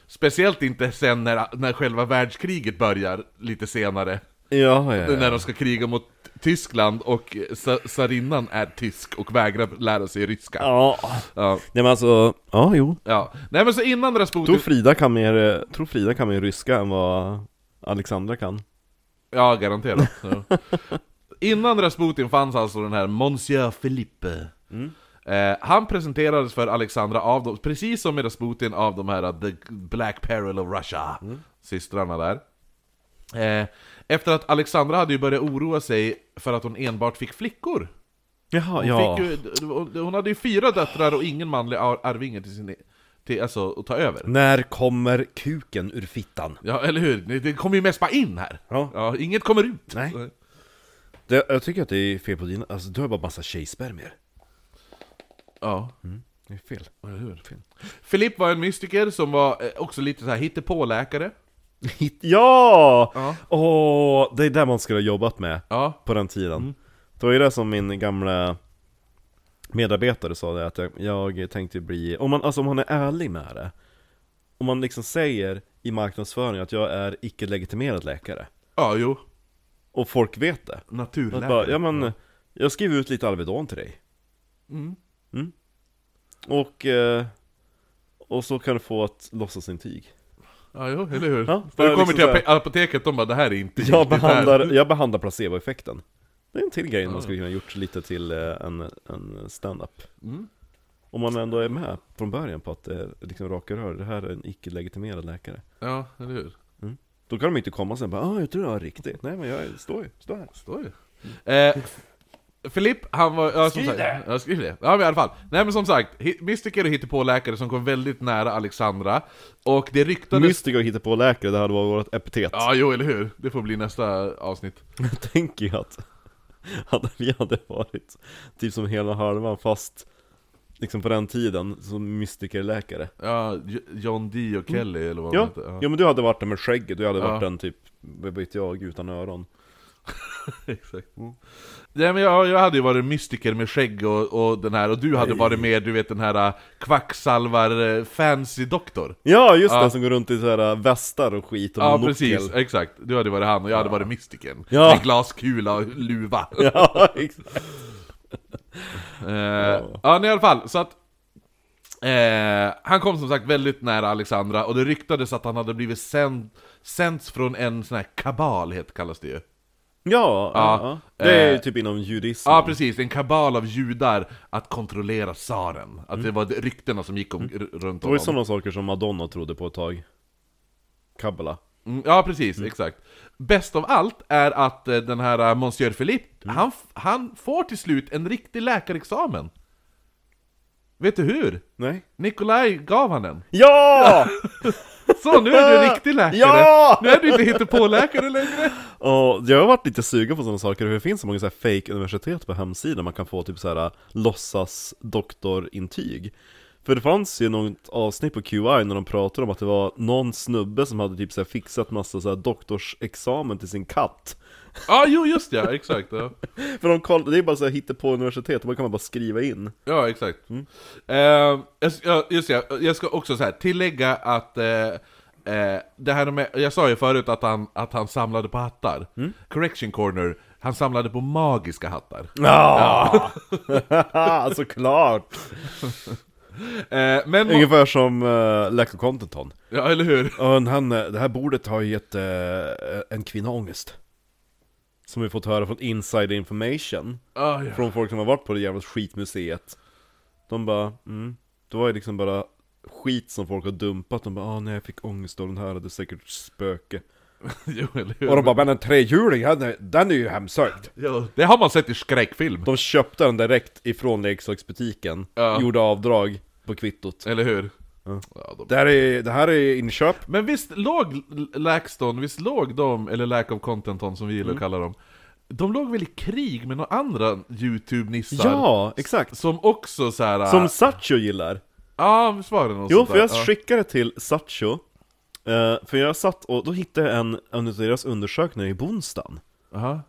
speciellt inte sen när, när själva världskriget börjar, lite senare. Ja, ja, ja. När de ska kriga mot Tyskland och sa- tsarinnan är tysk och vägrar lära sig ryska. Ja, Ja, Nej men alltså, ja jo ja. Nej men så innan Rasputin... Tror Frida kan mer, tror Frida kan mer ryska än vad Alexandra kan Ja, garanterat. Ja. Innan Rasputin fanns alltså den här Monsieur Philippe. Eh, han presenterades för Alexandra av dem, precis som med Rasputin av de här uh, The Black Peril of Russia, systrarna där. Eh, efter att Alexandra hade ju börjat oroa sig för att hon enbart fick flickor. Jaha, Hon, ja. ju, hon hade ju fyra döttrar och ingen manlig ar- arvinge till sin... Till, alltså, att ta över. När kommer kuken ur fittan? Ja, eller hur? Det, kommer ju mest bara in här. Ja. inget kommer ut. Nej. Det, jag tycker att det är fel på dina, alltså du har bara massa tjejspermier. Ja, Det är fel. eller hur? Filip var en mystiker som var eh, också lite så här hittepåläkare. Hit, ja! Ja. Åh, det är där man skulle ha jobbat med Ja. på den tiden. Det var ju det som min gamla medarbetare sa det, att jag, jag tänkte bli, om man, alltså om man är ärlig med det Om man liksom säger i marknadsföring att jag är icke-legitimerad läkare Ja, jo. Och folk vet det Naturläkare. bara, ja men, jag skriver ut lite Alvedon till dig Mm. Mm. Och, eh, och så kan du få ett låtsasintyg Ja, jo, eller hur? Ja, När du kommer liksom till ape- apoteket, de bara 'Det här är inte Jag giltigt här." behandlar, jag behandlar placeboeffekten Det är en till grej man skulle kunna gjort lite till eh, en, en stand-up Mm. Om man ändå är med från början på att det är liksom raka rör, det här är en icke-legitimerad läkare Ja, eller hur? Då kan de inte komma sen och bara ah, jag tror det var riktigt Nej men jag står ju, står här Står ju. Eh, Filip, han var... Ja, som Skriv sagt, det! Ja, skriv det. Ja, men i alla fall. Nej men som sagt, mystiker och hittepåläkare som kom väldigt nära Alexandra. Och det ryktades... Mystiker och hittar på läkare, det hade varit vårt epitet Ja, jo, eller hur? Det får bli nästa avsnitt. Jag tänker ju att hade vi hade varit typ som hela halvan fast Liksom på den tiden, som mystikerläkare Ja, John D och Kelly eller vad Ja, de heter. ja men du hade varit där med skägget, du hade Ja. varit den typ, vad vet jag, utan öron Exakt. Nej men jag, jag hade ju varit mystiker med skägg och, och den här, och du hade varit med, du vet den här äh, kvacksalvar äh. Ja, just Ja. den som går runt i så här äh, västar och skit och Ja monokel. precis, exakt. Du hade varit han och jag hade varit mystikern. Ja. Med glaskula och luva. Ja, exakt Eh, ja, nej, i alla fall, så att eh, Han kom som sagt väldigt nära Alexandra, och det ryktades att han hade blivit sänd, sänds från en sån här kabal, het, kallas det ju. Ja, ja, Ja, det är ju eh, typ inom judismen Ja precis, en kabal av judar att kontrollera tsaren. Att det var ryktena som gick om, r- runt Det var ju honom. sådana saker som Madonna trodde på ett tag Kabbala Mm, ja precis, exakt. Bäst av allt är att eh, den här uh, Monsieur Philippe, han, f- han får till slut en riktig läkarexamen. Vet du hur? Nej? Nikolaj gav han den. Ja! Så, nu är du en riktig läkare! Ja! Nu är du inte hittepåläkare längre! Och jag har varit lite sugen på sådana saker, för det finns så många så fake universitet på hemsidan man kan få typ så här låtsas doktorintyg För det fanns ju något avsnitt på QI när de pratade om att det var någon snubbe som hade typ så fixat massa så doktorsexamen till sin katt Ja, jo just ja, exakt. Ja, För de koll, det är bara så här på universitet, och man kan man bara skriva in ja exakt. Mm. Eh, just ja, jag ska också så här, tillägga att eh, eh, det här med, jag sa ju förut att han, att han samlade på hattar. Mm. Correction corner, han samlade på magiska hattar. Ja! Såklart! Eh, men, Ungefär som Läkare Contenton ja eller hur? Ja, han, eh, det här bordet har gett eh, en kvinna ångest Som vi fått höra från insider information. Ah, ja. Från folk som har varit på det jävla skitmuseet. De bara, mm. Det var ju liksom bara skit som folk har dumpat. De bara, ah nej jag fick ångest av den här, det är säkert spöke. Jo, eller hur? Och de bara, men en trehjuling, den är- den är ju hemsökt. Ja, det har man sett i skräckfilm, De köpte den direkt ifrån leksaksbutiken. Ja. Gjorde avdrag på kvittot. Eller hur? Ja. Ja, de... det här, är, det här är inköp Men visst låg LaxTon, visst låg de, eller Lack of Contenton som vi Mm. gillar att kalla dem De låg väl i krig med några andra YouTube-nissar? Ja, exakt Som också så här. Som Sacho gillar Ja, visst var det något Jo, sånt för där? jag ja. skickade till Satcho eh, För jag satt och då hittade jag en, en av deras undersökningar i Bonstan Aha.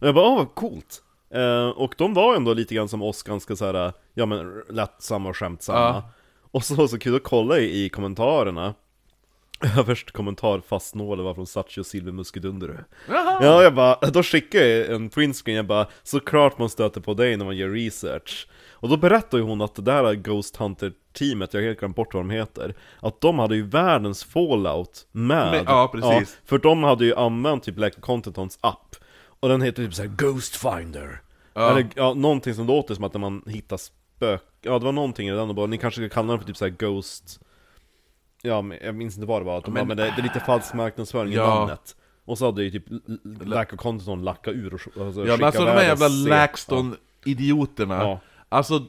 Och jag bara, åh vad coolt! Eh, och de var ändå lite grann som oss, ganska såhär, ja men lättsamma och skämtsamma. Och så var så kul att kolla i, kommentarerna Överst kommentar fastnål var från Satcho Silvermuskedundare Jaha. Ja, jag bara, då skickade jag en printscreen, jag bara Såklart man stöter på dig när man gör research Och då berättade ju hon att det där Ghost Hunter-teamet, jag har helt glömt bort vad de heter Att de hade ju världens fallout med Men- ja, precis. För de hade ju använt typ Black Contentons app Och den heter typ såhär Ghost Finder Ja. Eller ja, någonting som låter som att man hittar spök... Ja, det var någonting i den och bara, ni kanske ska kalla den för typ såhär Ghost Ja, men jag minns inte vad det var, att de Men- men, men det, det är lite falsk marknadsföring i Ja. namnet. Och så hade ju typ Lack of Content lacka ur och alltså, Ja men alltså de här jävla LaxTon-idioterna Ja. Alltså, d-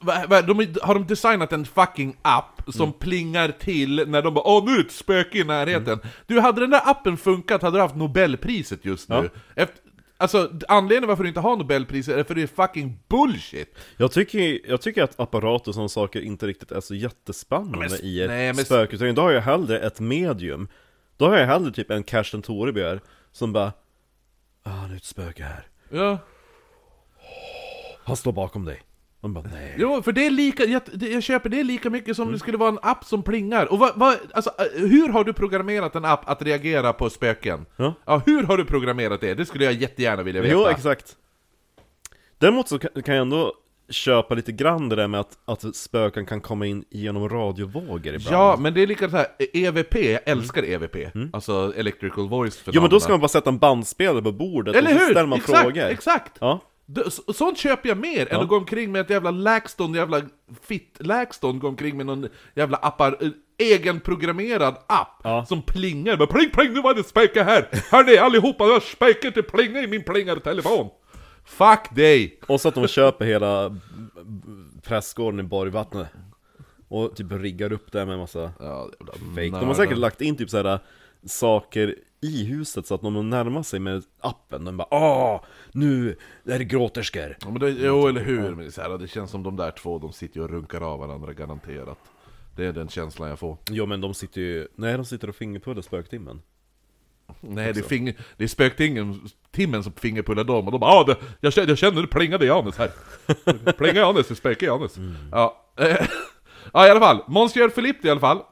va- va- de, har de designat en fucking app som plingar till när de bara Åh nu är det ett spöke i närheten. Du, hade den där appen funkat hade du haft Nobelpriset just nu. Efter, Alltså, anledningen varför du inte har Nobelpriset är för det är fucking bullshit! Jag tycker, jag tycker att apparater och sådana saker inte riktigt är så jättespännande Men i ett nej, men spökutredning. Då har jag hellre ett medium. Då har jag hellre typ en Karsten Torebjer som bara Ah, det är ett spöke här. Ja, Han står bakom dig. Man bara nej. jo, för det är lika, jag, jag köper det lika mycket som det skulle vara en app som plingar. Och vad, vad, alltså, eh, hur har du programmerat en app att reagera på spöken? Ja. Ja, hur har du programmerat det? Det skulle jag jättegärna vilja veta. Jo, exakt. Däremot så kan jag ändå köpa lite grann det där med att, att spöken kan komma in genom radiovågor ibland. Ja, men det är lika så här, EVP, jag älskar EVP, alltså Electrical Voice Jo men då ska man bara sätta en bandspelare på bordet Eller och så hur? ställer man exakt, frågor. exakt! Ja. Sånt köper jag mer än att gå omkring med ett jävla LaxTon, jävla fitt-LaxTon, gå omkring med någon jävla appar, eh, egenprogrammerad app Ja. som plingar. Bara pling pling, nu var det spöke här! Hörni allihopa, det var spöke till plinga i min plingartelefon! Fuck dig! Och så att de köper hela prästgården i Borgvattnet Och typ riggar upp det med massa Ja, fake. De har säkert lagt in typ såhär saker i huset så att när de närmar sig med appen, de bara Åh, nu är det gråterskor! Ja, men det, jo, eller hur? Men det, här, det känns som de där två, de sitter ju och runkar av varandra garanterat. Det är den känslan jag får. Jo men de sitter ju, nej de sitter och fingerpullar spöktimmen Nej, det är, finger, det är spöktingen, timmen som fingerpullar dem och de bara ah, det, jag, känner, jag känner det plingade i anus här. Plinga i anus, det spöke i anus. Ja. ja, i alla fall. Monsieur Philippe i alla fall.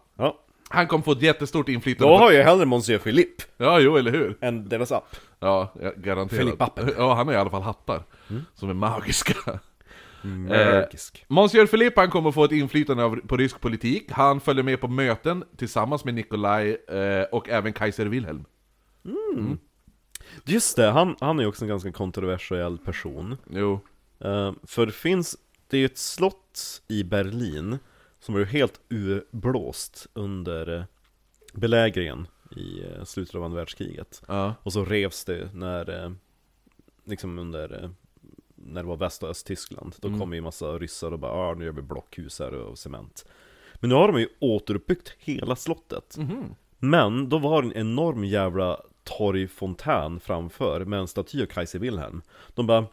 Han kommer få ett jättestort inflytande. då har jag hellre Monsieur Philippe Ja, jo, eller hur? än deras app Ja, ja, garanterat. Philippe-appen. Ja, han har i alla fall hattar. Som är magiska. Magisk Monsieur Philippe han kommer få ett inflytande av, på rysk politik. Han följer med på möten tillsammans med Nikolaj eh, och även Kaiser Wilhelm. Just det, han, han är ju också en ganska kontroversiell person Jo. Eh, För det finns, det är ju ett slott i Berlin Som var helt urblåst under eh, belägringen i eh, slutet av andra världskriget. Ja. Och så revs det när, eh, liksom under, när det var väst och östtyskland. Då kom ju massa ryssar och bara ah, nu gör vi blockhus här och cement. Men nu har de ju återuppbyggt hela slottet. Men då var det en enorm jävla torgfontän framför med en staty av Kaiser Wilhelm. De bara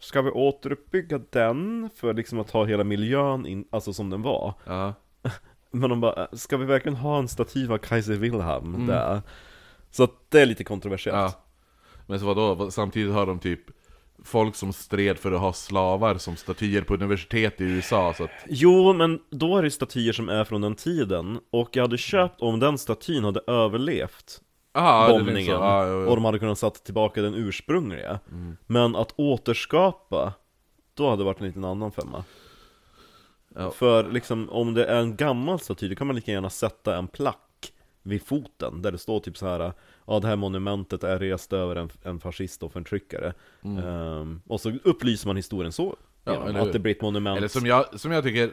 Ska vi återuppbygga den för liksom att ha hela miljön in, alltså som den var? Ja. Men de bara, ska vi verkligen ha en staty av Kaiser Wilhelm där? Så att det är lite kontroversiellt ja. Men så vadå, samtidigt har de typ folk som stred för att ha slavar som statyer på universitet i USA så att... Jo, men då är det statyer som är från den tiden Och jag hade köpt om den statyn hade överlevt Är bombningen. liksom- ja, jo. Och de hade kunnat satt tillbaka den ursprungliga. Men att återskapa Då hade det varit en liten annan femma. Ja. För liksom om det är en gammal staty Då kan man lika gärna sätta en plack Vid foten där det står typ så här Ja det här monumentet är rest över en, en fascist och förtryckare. Ehm, Och så upplyser man historien så Mm. Ja, Att det blir ett monument. Eller som jag, som jag tycker,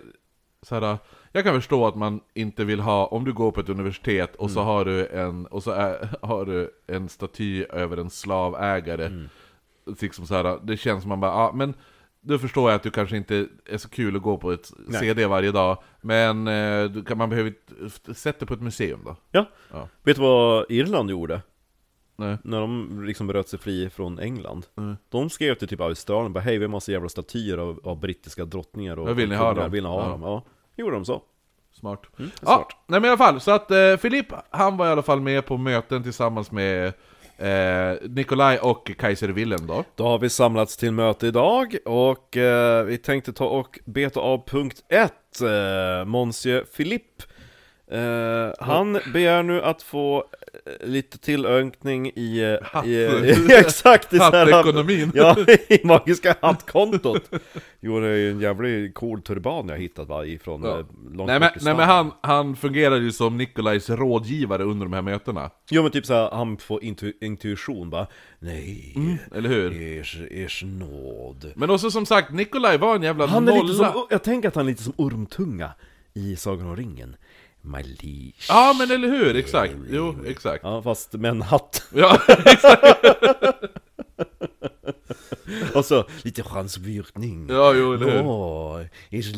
så här, jag kan förstå att man inte vill ha, om du går på ett universitet och så har du en, och så är, har du en staty över en slavägare, liksom så här, det känns som man bara, ja men då förstår jag att du kanske inte är så kul att gå på ett Nej. CD varje dag, men eh, du kan, man behöver sätta på ett museum då. Ja. Ja. Vet du vad Irland gjorde? Nej. När de liksom bröt sig fri från England Mm. De skrev till typ Australien bara hej vi har massa jävla statyer av, av brittiska drottningar och vill ni ha dem? Vill ni ha Ja. dem? Ja, gjorde de så Smart. Mm, ja, smart. nej men i alla fall, så att eh, Filip, han var i alla fall med på möten tillsammans med eh, Nikolaj och Kaiser Wilhelm då. Då har vi samlats till möte idag och eh, vi tänkte ta och beta av punkt 1 eh, Monsieur Philippe eh, Han begär nu att få lite tillökning i... eh, Hatt. i exakt! i så här- Hattekonomin. Ja, i magiska hattkontot! Jo, det är ju en jävligt cool turban jag hittat va, ifrån Ja. ja. långt Nej men, i nej, men han, han fungerade ju som Nikolajs rådgivare under de här mötena. Jo men typ såhär, han får intu intuition bara Nej, Eller hur? ers, ers nåd Men också som sagt, Nikolaj var en jävla Han är nolla. lite som, jag tänker att han är lite som Ormtunga i Sagan om ringen My leash Ja men eller hur, exakt. Jo, exakt. Ja, fast med en hatt Ja, Och så lite chansvyrtning ja jo eller hur.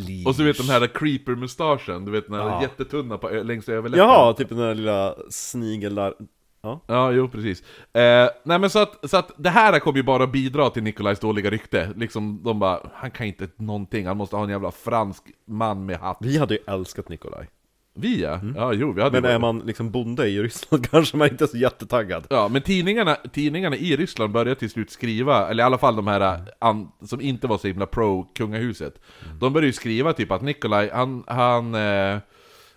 Leash Och så vet den här creeper-mustaschen, du vet den här Ja. jättetunna på, längs överläppen. Jaha, typ den där lilla snigel där Ja, Ja, jo precis. Eh, nej men så att, så att det här kommer ju bara bidra till Nikolajs dåliga rykte. Liksom, de bara, han kan inte någonting, han måste ha en jävla fransk man med hatt. vi hade ju älskat Nikolaj Vi ja, ja jo vi hade Men är man liksom bonde i Ryssland kanske man inte är så jättetaggad. Ja, men tidningarna, tidningarna i Ryssland började till slut skriva, eller i alla fall de här äh, an, som inte var så himla pro kungahuset De började ju skriva typ att Nikolaj, han, han, eh,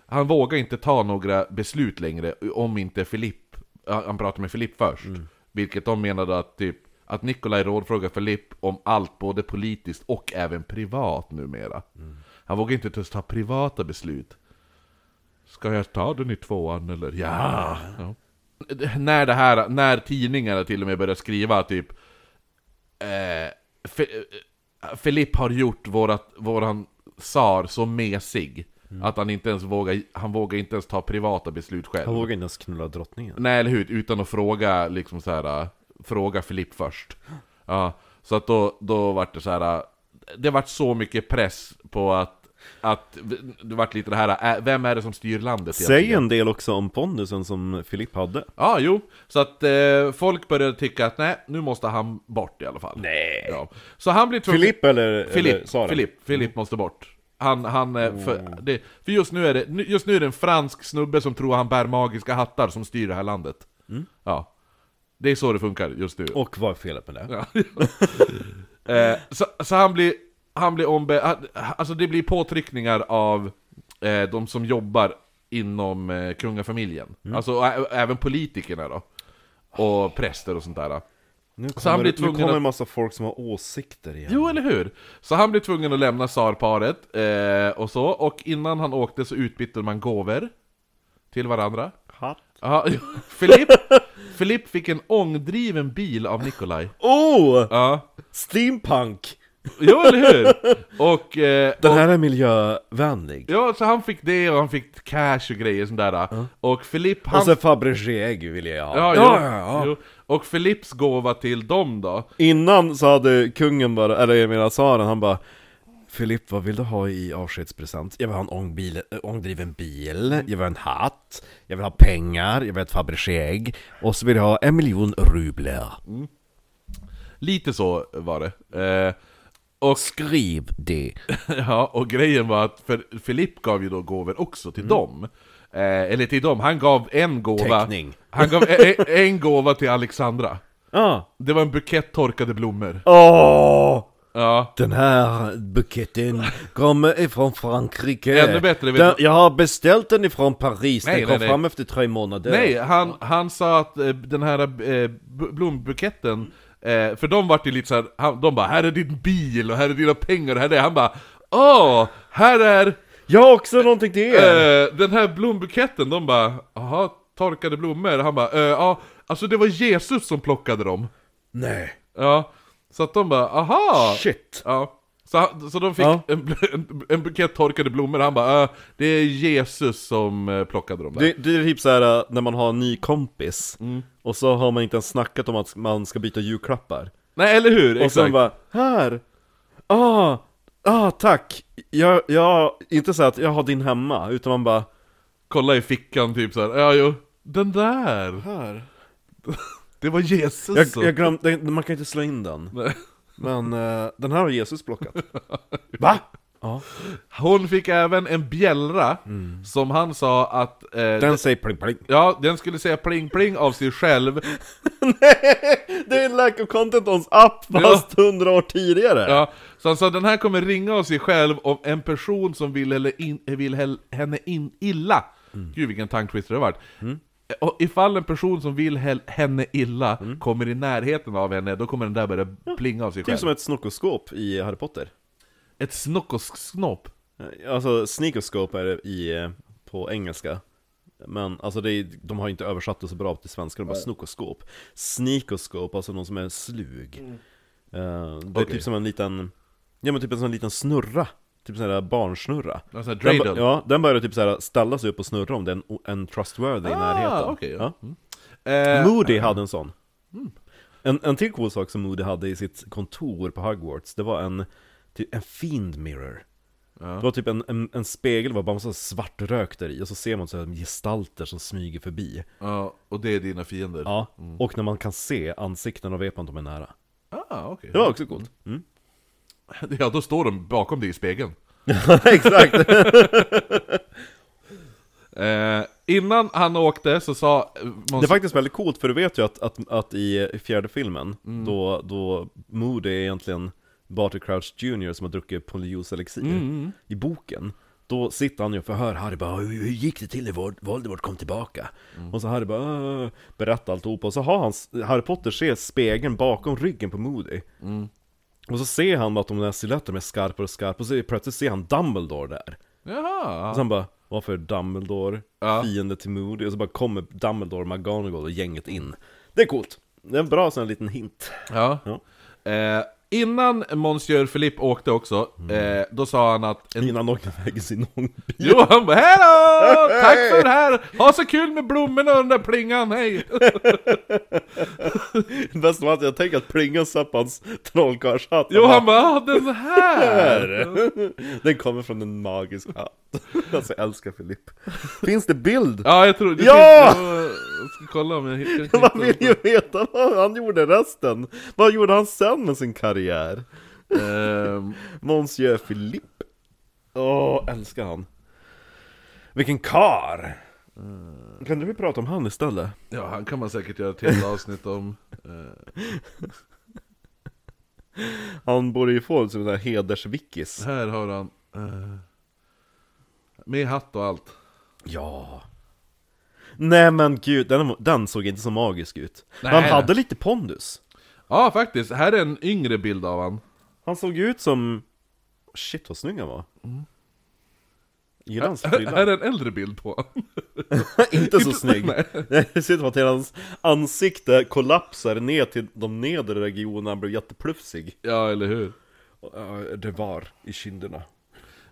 han vågar inte ta några beslut längre om inte Filipp, han pratar med Filipp först. Vilket de menade att typ, att Nikolaj rådfrågar Filipp om allt både politiskt och även privat numera. Han vågar inte ta privata beslut Ska jag ta den i tvåan eller? Ja! ja. När det här, när tidningarna till och med börjar skriva typ eh, Fi- eh, Filipp har gjort vårat, våran tsar så mesig Att han inte ens vågar, han vågar inte ens ta privata beslut själv Han vågar inte ens knulla drottningen Nej eller hur, utan att fråga liksom så här, Fråga Filipp först Ja, så att då, då vart det så här. Det vart så mycket press på att att det vart lite det här, vem är det som styr landet Säg en del också om pondusen som Filipp hade Ja, jo. Så att eh, folk började tycka att nej, nu måste han bort i alla fall. Nej. Ja. Så han blir tvungen... Filipp eller, eller Filipp, Sara? Filipp, Filipp måste bort. Han, han, eh, för, det, för just nu är det, just nu är det en fransk snubbe som tror han bär magiska hattar som styr det här landet. Ja. Det är så det funkar just nu. Och vad är felet med det? Ja. eh, så, så han blir, han blir ombe... han- Alltså det blir påtryckningar av eh, de som jobbar inom eh, kungafamiljen. Alltså ä- även politikerna då. Och präster och sånt där. Nu Så han kommer, blir nu kommer en massa folk som har åsikter igen Jo, eller hur? Så han blir tvungen att lämna tsarparet eh, och så, och innan han åkte så utbytte man gåvor till varandra. Hatt Ja, Filipp, Filipp fick en ångdriven bil av Nikolaj. Oh! Ja, Steampunk! Jo eller hur? Och, eh, Den och här är miljövänlig Ja, så han fick det och han fick cash och grejer sånt där. Och Filipp, han... Och så Fabergé vill jag ha ja, ja, ja, ja. Jo. Och Filipps gåva till dem då? Innan så hade kungen bara, eller jag menar tsaren, han bara Filipp, vad vill du ha i avskedspresent? Jag vill ha en ångbil, äh, ångdriven bil, jag vill ha en hatt, jag vill ha pengar, jag vill ha ett Fabergé och så vill jag ha en miljon rubler. Lite så var det. Eh, och, Skriv det. ja, och grejen var att för Filipp gav ju då gåvor också till dem. Eh, eller till dem, han gav en gåva... Teckning. Han gav en, en gåva till Alexandra. Ja. Det var en bukett torkade blommor. Åh! Ja. Den här buketten kommer ifrån Frankrike. Ännu bättre, vet den, Jag har beställt den ifrån Paris, Nej, den kom nej, nej. fram efter tre månader. Nej, han, han sa att eh, den här eh, blombuketten, eh, för de vart ju lite såhär, han- de bara 'Här är din bil och här är dina pengar och här är det' Han bara 'Åh, här är Jag har också någonting till er! eh, den här blombuketten' De bara 'Jaha, torkade blommor?' Han bara eh, 'Ja, alltså det var Jesus som plockade dem' Nej. Ja, så att de bara 'Aha' Shit. Ja, så, så de fick Ja. en, en, en bukett torkade blommor, han bara äh, 'Det är Jesus som eh, plockade dem där' Det, det är typ så här äh, när man har en ny kompis Mm. Och så har man inte ens snackat om att man ska byta julklappar Nej, eller hur? Och sen bara, här! Ah! Ah, tack! Jag, jag, inte så att jag har din hemma, utan man bara kolla i fickan typ såhär, ja jo, den där, Här? det var Jesus Jag, jag glömde, man kan inte slå in den Nej. Men eh, den här har Jesus plockat Va? Ja. Hon fick även en bjällra, som han sa att... Eh, Den säger pling pling. Ja, den skulle säga pling pling av sig själv. Det är en lack of content ons app fast hundra år tidigare. Ja, så han sa den här kommer ringa av sig själv om en person som vill, eller in, vill henne in illa. Gud vilken tongue twister det har varit. Och ifall en person som vill henne illa kommer i närheten av henne, då kommer den där börja plinga av sig själv. Typ som ett snokoskop i Harry Potter Ett snockosnopp. Alltså sneakoscope är det i, eh, på engelska Men alltså det är, de har inte översatt det så bra till svenska, de bara snokoskop Sneakoscope, alltså någon som är slug Eh, Det är Okej. typ som en liten, ja men typ en sån liten snurra typ sån här barnsnurra. Här Den, ja, den började typ så här ställa sig upp och snurra om det är en, en trustworthy i Ah, närheten. okej, ja. ja. Eh, Moody hade en sån. En, en till cool sak som Moody hade i sitt kontor på Hogwarts, det var en, typ, en fiend mirror. Det var typ en, en, en spegel, var bara massa svart rök där i, och så ser man så här gestalter som smyger förbi. Ja, och det är dina fiender? Ja, och när man kan se ansikten och vet man att de är nära. Ah, okej. Det var också coolt. Mm. Ja, då står de bakom dig i spegeln. Exakt! Eh, innan han åkte så sa... eh, Måns- Det är faktiskt väldigt coolt, för du vet ju att, att, att i fjärde filmen, då, då Moody är egentligen Barty Crouch Jr som har druckit polyjuice-elixir I boken, då sitter han ju och förhör Harry bara hur, gick det till när Vol- Voldemort kom tillbaka? Och så Harry bara berättar alltihopa, och så har han, Harry Potter ser spegeln bakom ryggen på Moody Och så ser han att de där silhuetterna är skarpare och skarpare, och så plötsligt ser han Dumbledore där Jaha! och sen bara, varför är Dumbledore Ja. fiende till Moody? Och så bara kommer Dumbledore, McGonagall och gänget in Det är coolt! Det är en bra sån här liten hint Ja. Ja. Eh, innan Monsieur Philippe åkte också, eh, då sa han att... En... Innan åkte iväg i sin ångbil Jo, han bara Hallå! Tack för det här! Ha så kul med blommorna och den där plingan, hej! Det bästa var att jag tänker att plingan satt på hans trollkarlshatt Jo, han bara ah, den här! Den kommer från en magisk hatt Alltså jag älskar Filip Finns det bild? Ja, jag tror det Ja! finns- Jag ska kolla om jag hittar... Man vill ju veta vad han gjorde resten Vad gjorde han sen med sin karriär? Ehm, Monsieur Philippe Åh, älskar han Vilken kar! Kan du prata om han istället? ja, han kan man säkert göra ett helt avsnitt om. Han borde ju få en sån där hedersvickis här har han... Eh, med hatt och allt. Ja Nej men gud, den, den såg inte så magisk ut Nej, Han nej. hade lite pondus Ja, faktiskt. Här är en yngre bild av han. Han såg ut som... Shit vad snygg han var Gillar hans Här frilla är en äldre bild på honom. Inte så snygg. Det ser ut som att hela hans ansikte kollapsar ner till de nedre regionerna, han blev jätteplufsig Ja, eller hur? Ja, Det var i kinderna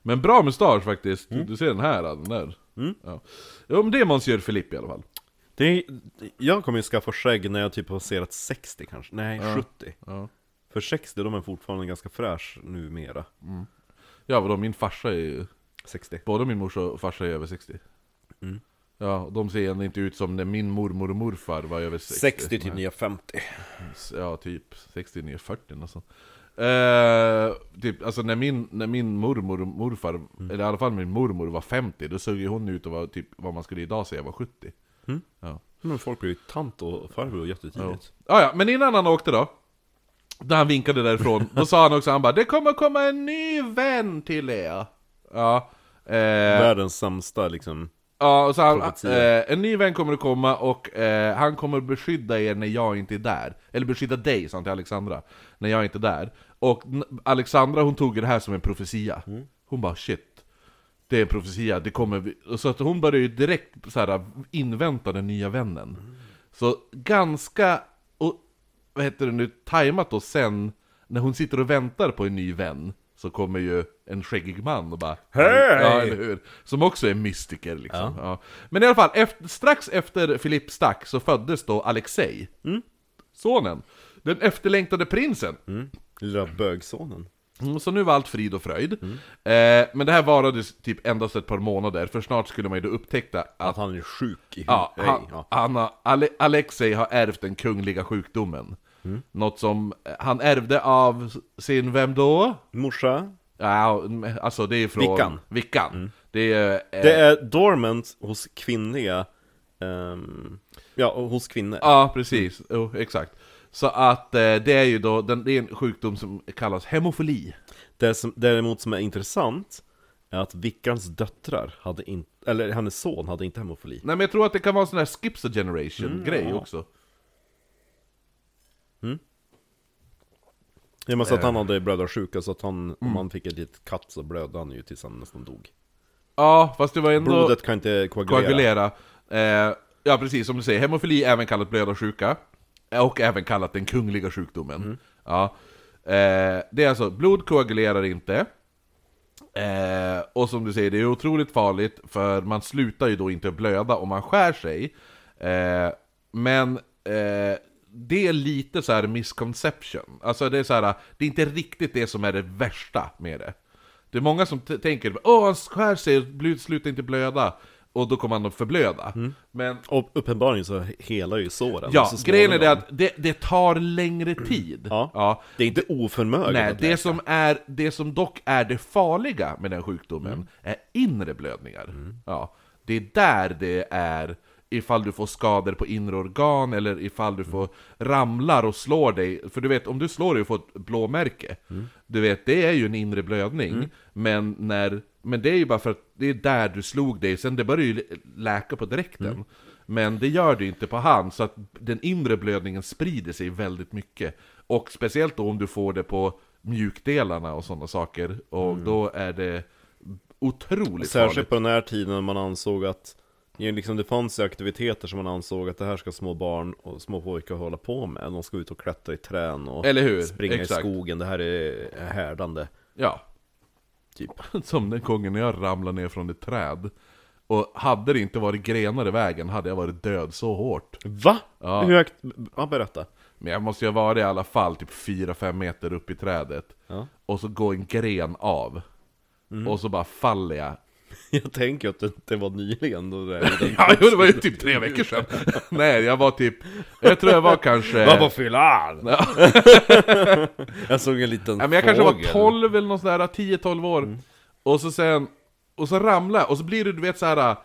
Men bra mustasch faktiskt. Mm. Du ser den här, den där. Ja. Jo, men det är Monsieur Philippe i alla fall. det är, Jag kommer ju skaffa skägg när jag typ har passerat 60 kanske, nej 70 Ja. För 60 de är fortfarande ganska fräsch numera Ja, vadå, min farsa är ju... 60 Både min morsa och farsa är över 60. Mm. Ja, de ser ändå inte ut som när min mormor och morfar var över 60. 60 till Nej. nya 50 Ja, typ 60 ner 40 Eh, typ, alltså när min, när min mormor och morfar, Mm. eller i alla fall min mormor var 50, då såg ju hon ut att vara typ vad man skulle idag säga var 70. Ja. Men folk blir ju tant och farbror jättetidigt. Ja, ja, men innan han åkte då, när han vinkade därifrån, då sa han också han bara 'Det kommer komma en ny vän till er' Ja, eh, Världens sämsta liksom ja och så han, eh, en ny vän kommer att komma och eh, han kommer att beskydda er när jag inte är där. Eller beskydda dig, sa han till Alexandra, när jag inte är där. Och Alexandra hon tog det här som en profetia. Hon bara 'shit' Det är en profetia, det kommer vi. Så att hon började ju direkt så här, invänta den nya vännen. Så ganska, och, vad heter det nu, tajmat då sen När hon sitter och väntar på en ny vän Så kommer ju en skäggig man och bara Hej! Ja, eller hur? Som också är mystiker liksom ja. Men i alla fall, efter, strax efter Filip stack så föddes då Alexei Sonen Den efterlängtade prinsen Lilla bögsonen Mm, Så nu var allt frid och fröjd. Eh, men det här varade typ endast ett par månader, för snart skulle man ju då upptäcka att Att han är sjuk i ja, han, ja. han har, Ale, Alexei har ärvt den kungliga sjukdomen. Något som eh, han ärvde av sin, vem då? Morsa Ja, alltså det är från... Vickan. Vickan. Det är... Eh, Det är dormant hos kvinnliga ehm, Ja, hos kvinnor Ja, precis. Jo, exakt. Så att eh, det är ju då, den, det är en sjukdom som kallas hemofili. Det som däremot som är intressant Är att Vickans döttrar hade inte, eller hennes son hade inte hemofili Nej men jag tror att det kan vara en sån här skips a generation grej ja. också. Och med så Eh. att han hade blödarsjuka så att han, Mm. om han fick ett litet katt så blödde han ju tills han nästan dog Ja, fast det var ändå... Blodet kan inte koagulera, Koagulera. Eh, ja, precis som du säger. Hemofili är även kallat blödarsjuka. Och även kallat den kungliga sjukdomen. Ja. Eh, det är alltså, blod koagulerar inte. Eh, och som du säger, det är otroligt farligt för man slutar ju då inte blöda om man skär sig. Eh, men eh, det är lite så här misconception. Alltså det är så här, det är inte riktigt det som är det värsta med det. Det är många som tänker åh han skär sig, bl- slutar inte blöda. Och då kommer han att förblöda. Men Och uppenbarligen så helar ju såren ja, så grejen är det att det, det tar längre tid. Ja. ja. Det är inte oförmöget Nej, det som, är, det som dock är det farliga med den sjukdomen är inre blödningar. Ja, det är där det är ifall du får skador på inre organ eller ifall du får ramlar och slår dig. För du vet, om du slår dig och får ett blåmärke, du vet, det är ju en inre blödning. Men, när, men det är ju bara för att det är där du slog dig, sen det börjar ju läka på direkten. Men det gör det inte på hand, så att den inre blödningen sprider sig väldigt mycket. Och speciellt då om du får det på mjukdelarna och sådana saker, och då är det otroligt Särskilt farligt. på den här tiden när man ansåg att liksom, det fanns ju aktiviteter som man ansåg att det här ska små barn och små pojkar hålla på med. De ska ut och klättra i trän och Eller hur? springa Exakt. i skogen. Det här är härdande. Ja. Typ. Som den gången när jag ramlade ner från ett träd. Och hade det inte varit grenar i vägen hade jag varit död så hårt. Va? Ja. Hur högt? Ja, berätta. Men jag måste ju ha varit i alla fall typ 4-5 meter upp i trädet. Ja. Och så går en gren av. Och så bara faller jag. Jag tänker att det, var nyligen då det Ja, jo, det var ju typ tre veckor sedan. Nej, jag var typ... Jag tror jag var kanske... Vad på fyllan? Ja. Jag såg en liten Ja, men jag kanske var fågel. 12 eller något sådär, 10-12 år. Och så sen, och så ramlar och så blir det du vet såhär...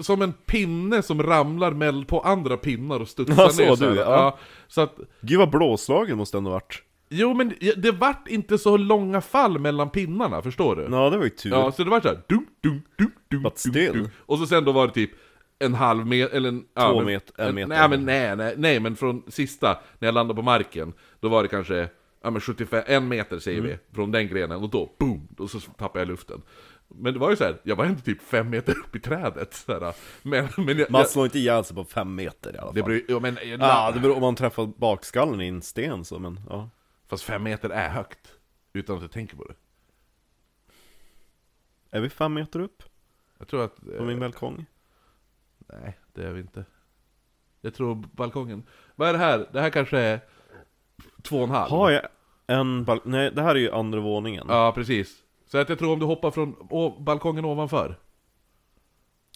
Som en pinne som ramlar på andra pinnar och studsar Ja, så ner du, så här. ja. så att, Gud vad blåslagen måste ändå varit. Jo men det- vart inte så långa fall mellan pinnarna, förstår du? Ja, det var ju tur. Ja, så det var såhär dum, dum, dum, dum, But dum, still. dum. Och så sen då var det typ en halv meter, eller en... ja, Två men- met- en meter. Nej men nej, nej, nej, men från sista, när jag landade på marken, då var det kanske, ja men 75, en meter säger Mm. vi, från den grenen, och då, boom, och så tappade jag luften. Men det var ju så här, jag var ändå typ fem meter upp i trädet, så här. Men, men jag, Man jag, slår inte ihjäl sig på fem meter i alla fall. det beror ja, men, Ja, det beror om man träffar bakskallen i en sten så, men ja. Fast fem meter är högt, utan att jag tänker på det. Är vi fem meter upp Jag tror att... på min eh, balkong? Nej, det är vi inte. Jag tror balkongen. Vad är det här? Det här kanske är två och en halv? Har jag en bal- Nej, det här är ju andra våningen. Ja, precis. Så att jag tror om du hoppar från balkongen ovanför,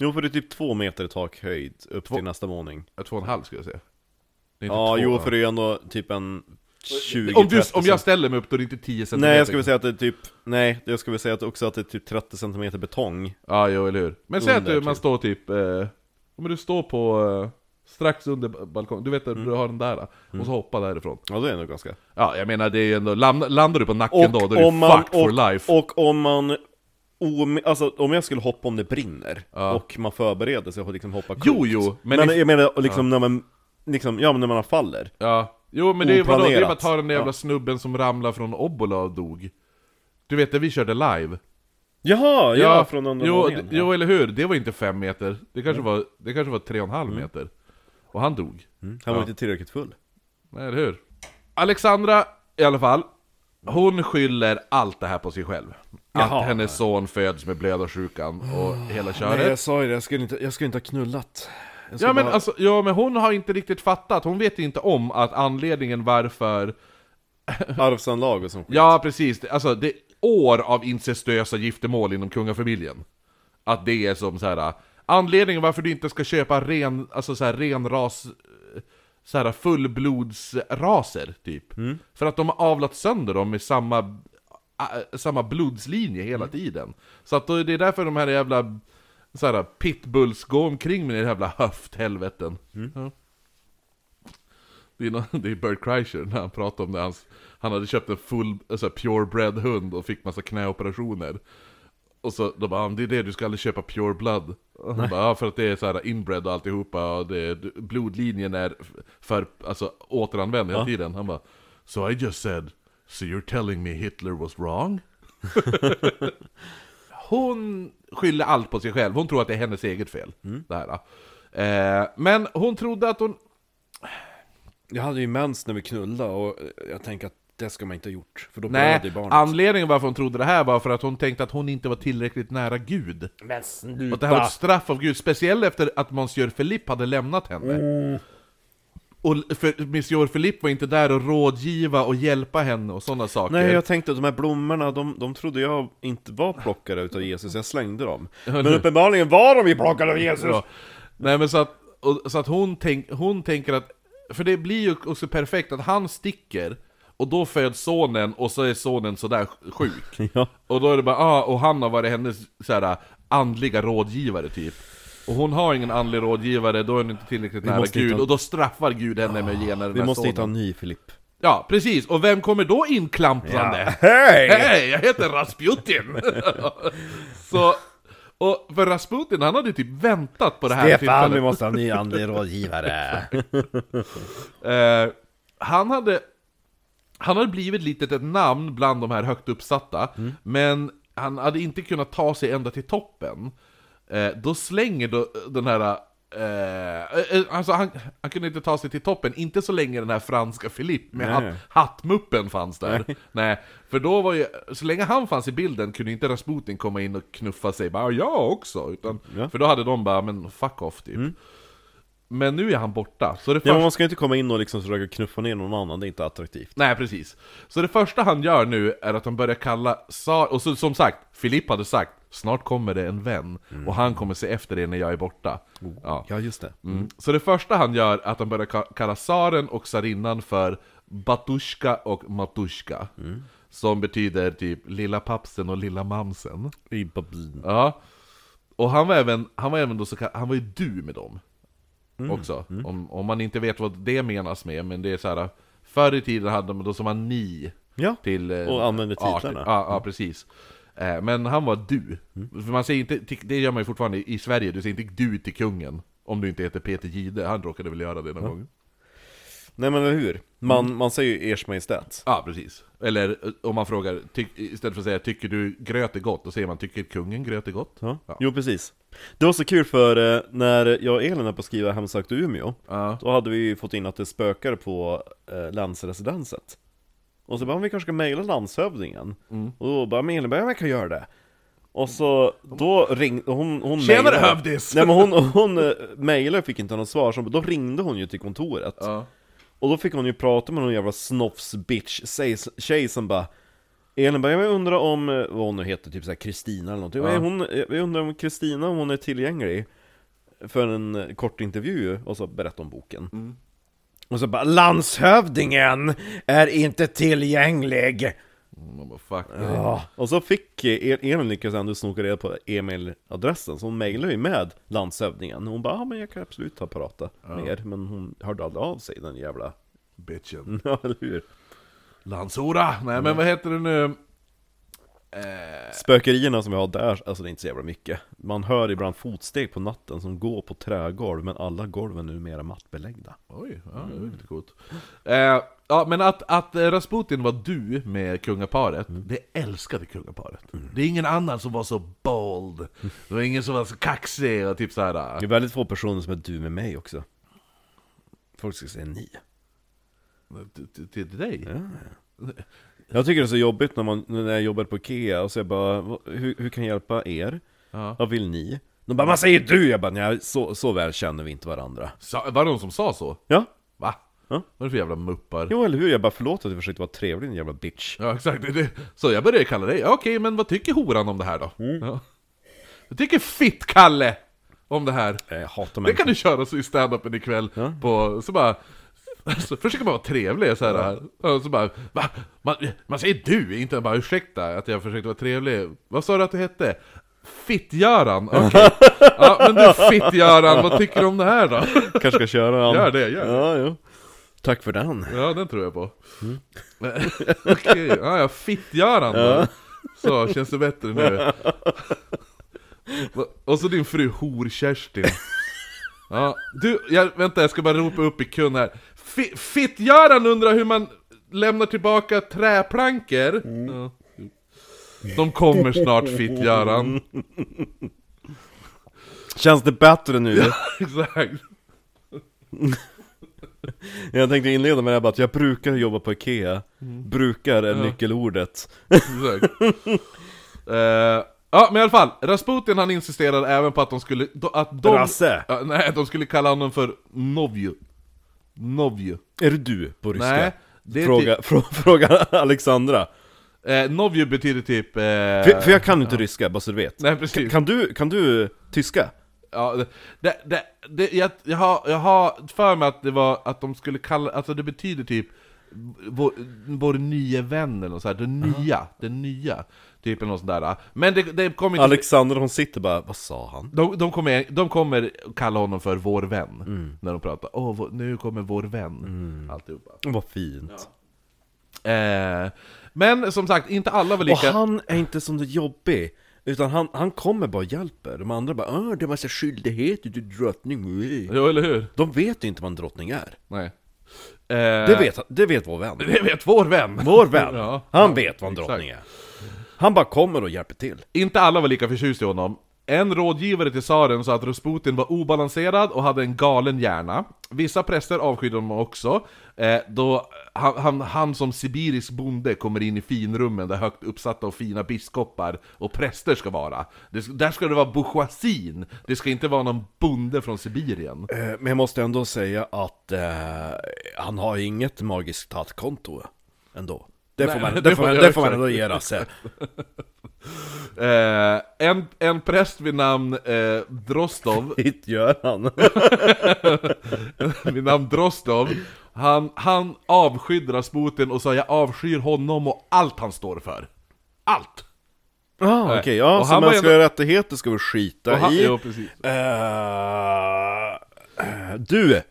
Jo, för det är typ två meter takhöjd upp Två- till nästa våning. ja, två och en halv skulle jag säga. Ja, två, jo, för det är ändå typ en 20 om, du, 30 om jag ställer mig upp då är det inte 10 cm. Nej, jag skulle säga att det är typ, nej, jag skulle säga att också att det är typ 30 cm betong. Ja, jo, eller hur. Men säg att du, man typ. står typ... Eh, om du står på... Eh, strax under balkongen, du vet att Mm. du har den där, och så hoppa därifrån. Ja, det är nog ganska. Ja, jag menar det är ändå... Land, landar du på nacken då, då är du man, fucked for och, life. och om man, om, alltså om jag skulle hoppa om det brinner, Ja. och man förbereder sig att liksom hoppa klokt. Jo, jo, men Men, if- jag menar liksom när man, liksom, ja men när man faller. Ja, jo men det är, vadå, det är Oplanerat. bara att ta den där jävla Ja. snubben som ramlade från Obbola och dog. Du vet det vi körde live? Jaha, ja, från andra jo, våningen. jo, eller hur? Det var inte fem meter, det kanske var, det kanske var tre och en halv Mm. meter. Och han dog. Mm. Han var Ja. inte tillräckligt full. Nej, eller hur? Alexandra, i alla fall, hon skyller allt det här på sig själv. Jaha. Att hennes son föds med blödarsjukan och hela köret. Nej, jag sa ju det, jag skulle inte, jag skulle inte ha knullat. Ja men, bara- alltså, ja men hon har inte riktigt fattat, hon vet inte om att anledningen varför Arvsanlag och sånt skit. Ja, precis. Alltså, det är år av incestuösa giftermål inom kungafamiljen. Att det är som så här. Anledningen varför du inte ska köpa ren, alltså så här, ren ras, så här fullblodsraser, typ. För att de har avlat sönder dem med samma, äh, samma blodslinje hela tiden. Så att då, det är därför de här jävla så här, pitbulls går omkring med den jävla höfthelveten. Ja. Det är, nå- det är Bert Kreischer när han pratar om det, hans, han hade köpt en full, alltså purebred hund och fick massa knäoperationer. Och så då bara, "Ah, det är det du ska aldrig köpa pure blood. Och han bara, ja för att det är så här inbred och alltihopa och det, blodlinjen är för, alltså återanvänd hela Ja. tiden. Han bara, so I just said, so you're telling me Hitler was wrong? hon skyller allt på sig själv, hon tror att det är hennes eget fel. Det här. Eh, men hon trodde att hon Jag hade ju mens när vi knullade och jag tänker att Det ska man inte ha gjort, för då Nej, blöder barnet. anledningen varför hon trodde det här var för att hon tänkte att hon inte var tillräckligt nära Gud. Men Och att det här var ett straff av Gud, speciellt efter att Monsieur Philippe hade lämnat henne. Mm. Och för Monsieur Philippe var inte där och rådgiva och hjälpa henne och sådana saker. Nej, jag tänkte att de här blommorna, de, de trodde jag inte var plockade utav Jesus, jag slängde dem. Men uppenbarligen var de ju plockade av Jesus! Ja. Nej men så att, och, så att hon, tänk, hon tänker att, för det blir ju också perfekt att han sticker, och då föds sonen, och så är sonen sådär sjuk. Ja. Och då är det bara, ah, och han har varit hennes såhär, andliga rådgivare typ. Och hon har ingen andlig rådgivare, då är hon inte tillräckligt nära måste Gud, hitta- och då straffar Gud henne med att ge henne den Vi här måste hitta sonen. en ny Filipp. Ja, precis. Och vem kommer då inklamplande? Hej! Hej, jag heter Rasputin! så, och för Rasputin, han hade typ väntat på det här Stefan, vi tillfället. måste ha en ny andlig rådgivare. Eh, han hade Han hade blivit lite ett namn bland de här högt uppsatta Men han hade inte kunnat ta sig ända till toppen eh, Då slänger då den här eh, eh, Alltså han, han kunde inte ta sig till toppen, inte så länge den här franska Philippe med Nej. hatt, hattmuppen fanns där Nej. för då var ju, så länge han fanns i bilden kunde inte Rasputin komma in och knuffa sig bara 'Jag också' utan, Ja. För då hade de bara 'men fuck off' typ Men nu är han borta, så det Ja, första men man ska inte komma in och liksom försöka knuffa ner någon annan, det är inte attraktivt. Nej, precis. Så det första han gör nu är att han börjar kalla Sar... Och så, som sagt, Filip hade sagt Snart kommer det en vän, och han kommer se efter det när jag är borta. Ja. Ja, just det. Mm. Så det första han gör är att han börjar ka- kalla tsaren och tsarinnan för Batushka och Matushka. Som betyder typ lilla pappsen och lilla mamsen. I. Ja. Och han var även, han var även då så kall- han var ju du med dem. Också. Om, om man inte vet vad det menas med, men det är så här. Förr i tiden hade man då som man ni Ja, till... eh, och använde titlarna. Ja, ja, precis. Eh, Men han var du. För man säger inte, det gör man ju fortfarande i Sverige, du säger inte du till kungen. Om du inte heter Peter Gide, han råkade väl göra det någon gång. Nej men eller hur? Man, man säger ju ers majestät. Ja, precis. Eller eh, om man frågar, istället för att säga 'Tycker du gröt är gott?' Då säger man 'Tycker kungen gröt är gott?' Ja. Ja. Jo precis. Det var så kul för eh, när jag och Elin är på att skriva Hemsökt Umeå, Ja. då hade vi fått in att det spökar på eh, landsresidenset. Och så bara, vi kanske ska mejla landshövdingen. Mm. Och då bara, men Elin jag kan göra det. Och så, då ringde hon, hon Tjenare, hövdis! Nej men hon, hon eh, mejlade och fick inte något svar, så då ringde hon ju till kontoret. Ja. Och då fick hon ju prata med någon jävla snofs bitch tjej som bara Elin bara, jag undrar om, eh, vad hon nu heter, typ såhär Kristina eller någonting Ja. ja. hon, Jag undrar om Kristina, om hon är tillgänglig För en eh, kort intervju, och så berätta om boken Mm. Och så bara, landshövdingen är inte tillgänglig! Man bara, fuck. Ja. Och så fick El- Elin lyckas ändå snoka reda på e-mailadressen, så hon mejlade ju med landshövdingen Hon bara, ja men jag kan absolut ta och prata med er Men hon hörde aldrig av sig, den jävla... Bitchen. Ja, eller hur? Landshora! Nej men vad heter det nu? Eh, Spökerierna som vi har där, alltså det är inte så jävla mycket. Man hör ibland fotsteg på natten som går på trägolv Men alla golven är numera mattbeläggda. Oj, ja, det var lite coolt. Eh, ja, men att, att Rasputin var du med kungaparet, det älskade kungaparet. Det är ingen annan som var så bold, det var ingen som var så kaxig och typ såhär... Det är väldigt få personer som är du med mig också. Folk ska säga ni. Till, dig? Jag tycker det är så jobbigt när, man, när jag jobbar på Ikea och så jag bara "Vad- hur, hur kan jag hjälpa er? Ja. Vad vill ni? De bara 'Man säger du!' Jag bara nej, så, så väl känner vi inte varandra Sa, var det någon som sa så? Ja, Va? Ja. Vad är det för jävla muppar? jo eller hur? Jag bara förlåt att jag försökte vara trevlig din jävla bitch Ja exakt, så jag började kalla dig, ja, okej men vad tycker horan om det här då? Ja. Vad tycker Fitt-Kalle om det här? Jag hatar Det kan du köra så i stand-upen ikväll Ja. på, så bara så försöker man vara trevlig så här. Och så bara, va? Man, man säger du, inte bara ursäkta att jag försökte vara trevlig Vad sa du att du hette? Fitt-Göran? Okej Ja men du Fitt-Göran, vad tycker du om det här då? Kanske ska köra en Gör det, gör det Ja, jo Tack för den Ja, den tror jag på. Okej, ja, ja, Fitt-Göran då. Så, känns det bättre nu? Och så din fru Hor-Kerstin. Ja, du, jag, vänta jag ska bara ropa upp i kund här. Fi- Fitt-Göran undrar hur man lämnar tillbaka träplankor. Ja. De kommer snart Fitt-Göran. Känns det bättre nu? Exakt. Jag tänkte inleda med det här bara att jag brukar jobba på Ikea Brukar är Ja. nyckelordet Exakt. Eh, ja, men i alla fall. Rasputin han insisterade även på att de skulle... Att de, Rasse! Ja, nej, de skulle kalla honom för Novju. Novju. Är det du på ryska? Nej, det är fråga, frå- fråga Alexandra Eh, Novju betyder typ... Eh, för, för jag kan inte ryska, bara så du vet Nej, precis. Kan du, kan du tyska? Ja, det, det, det, det, jag, jag, har, jag har för mig att det var att de skulle kalla, alltså det betyder typ vår, vår nya vän eller så här, den nya, den nya, typ eller något sånt där. Men det, det kommer inte... Alexandra hon sitter bara, vad sa han? De, de, kommer, de kommer kalla honom för vår vän, Mm. när de pratar. Åh, nu kommer vår vän. Alltihopa. Vad fint Eh, men som sagt, inte alla var Och lika... han är inte som det jobbig Utan han, han kommer bara och hjälper De andra bara, Åh, det är massa skyldigheter, du är drottning Jo, eller hur? De vet ju inte vad en drottning är Nej. Eh, Det vet, det vet vår vän det vet vår vän. Vår vän, Ja. han vet vad en exakt. drottning är Han bara kommer och hjälper till Inte alla var lika förtjust i honom. En rådgivare till tsaren sa att Rasputin var obalanserad och hade en galen hjärna. Vissa präster avskydde honom också, eh, då han, han, han som sibirisk bonde kommer in i finrummen där högt uppsatta och fina biskopar och präster ska vara. Det, där ska det vara bourgeoisien, det ska inte vara någon bonde från Sibirien. Eh, Men jag måste ändå säga att eh, han har inget magiskt tattkonto ändå Det får man, det det får man, ja, det får man ändå ge Rasse Eh, en, en präst vid namn eh, Drostov Hit gör han vid namn Drostov, han, han avskydde Rasputin och sa jag avskyr honom och allt han står för. Allt! ah, Okej, ja, Och så mänskliga ändå- rättigheter ska vi skita han, i jo, precis. Eh, eh, Du!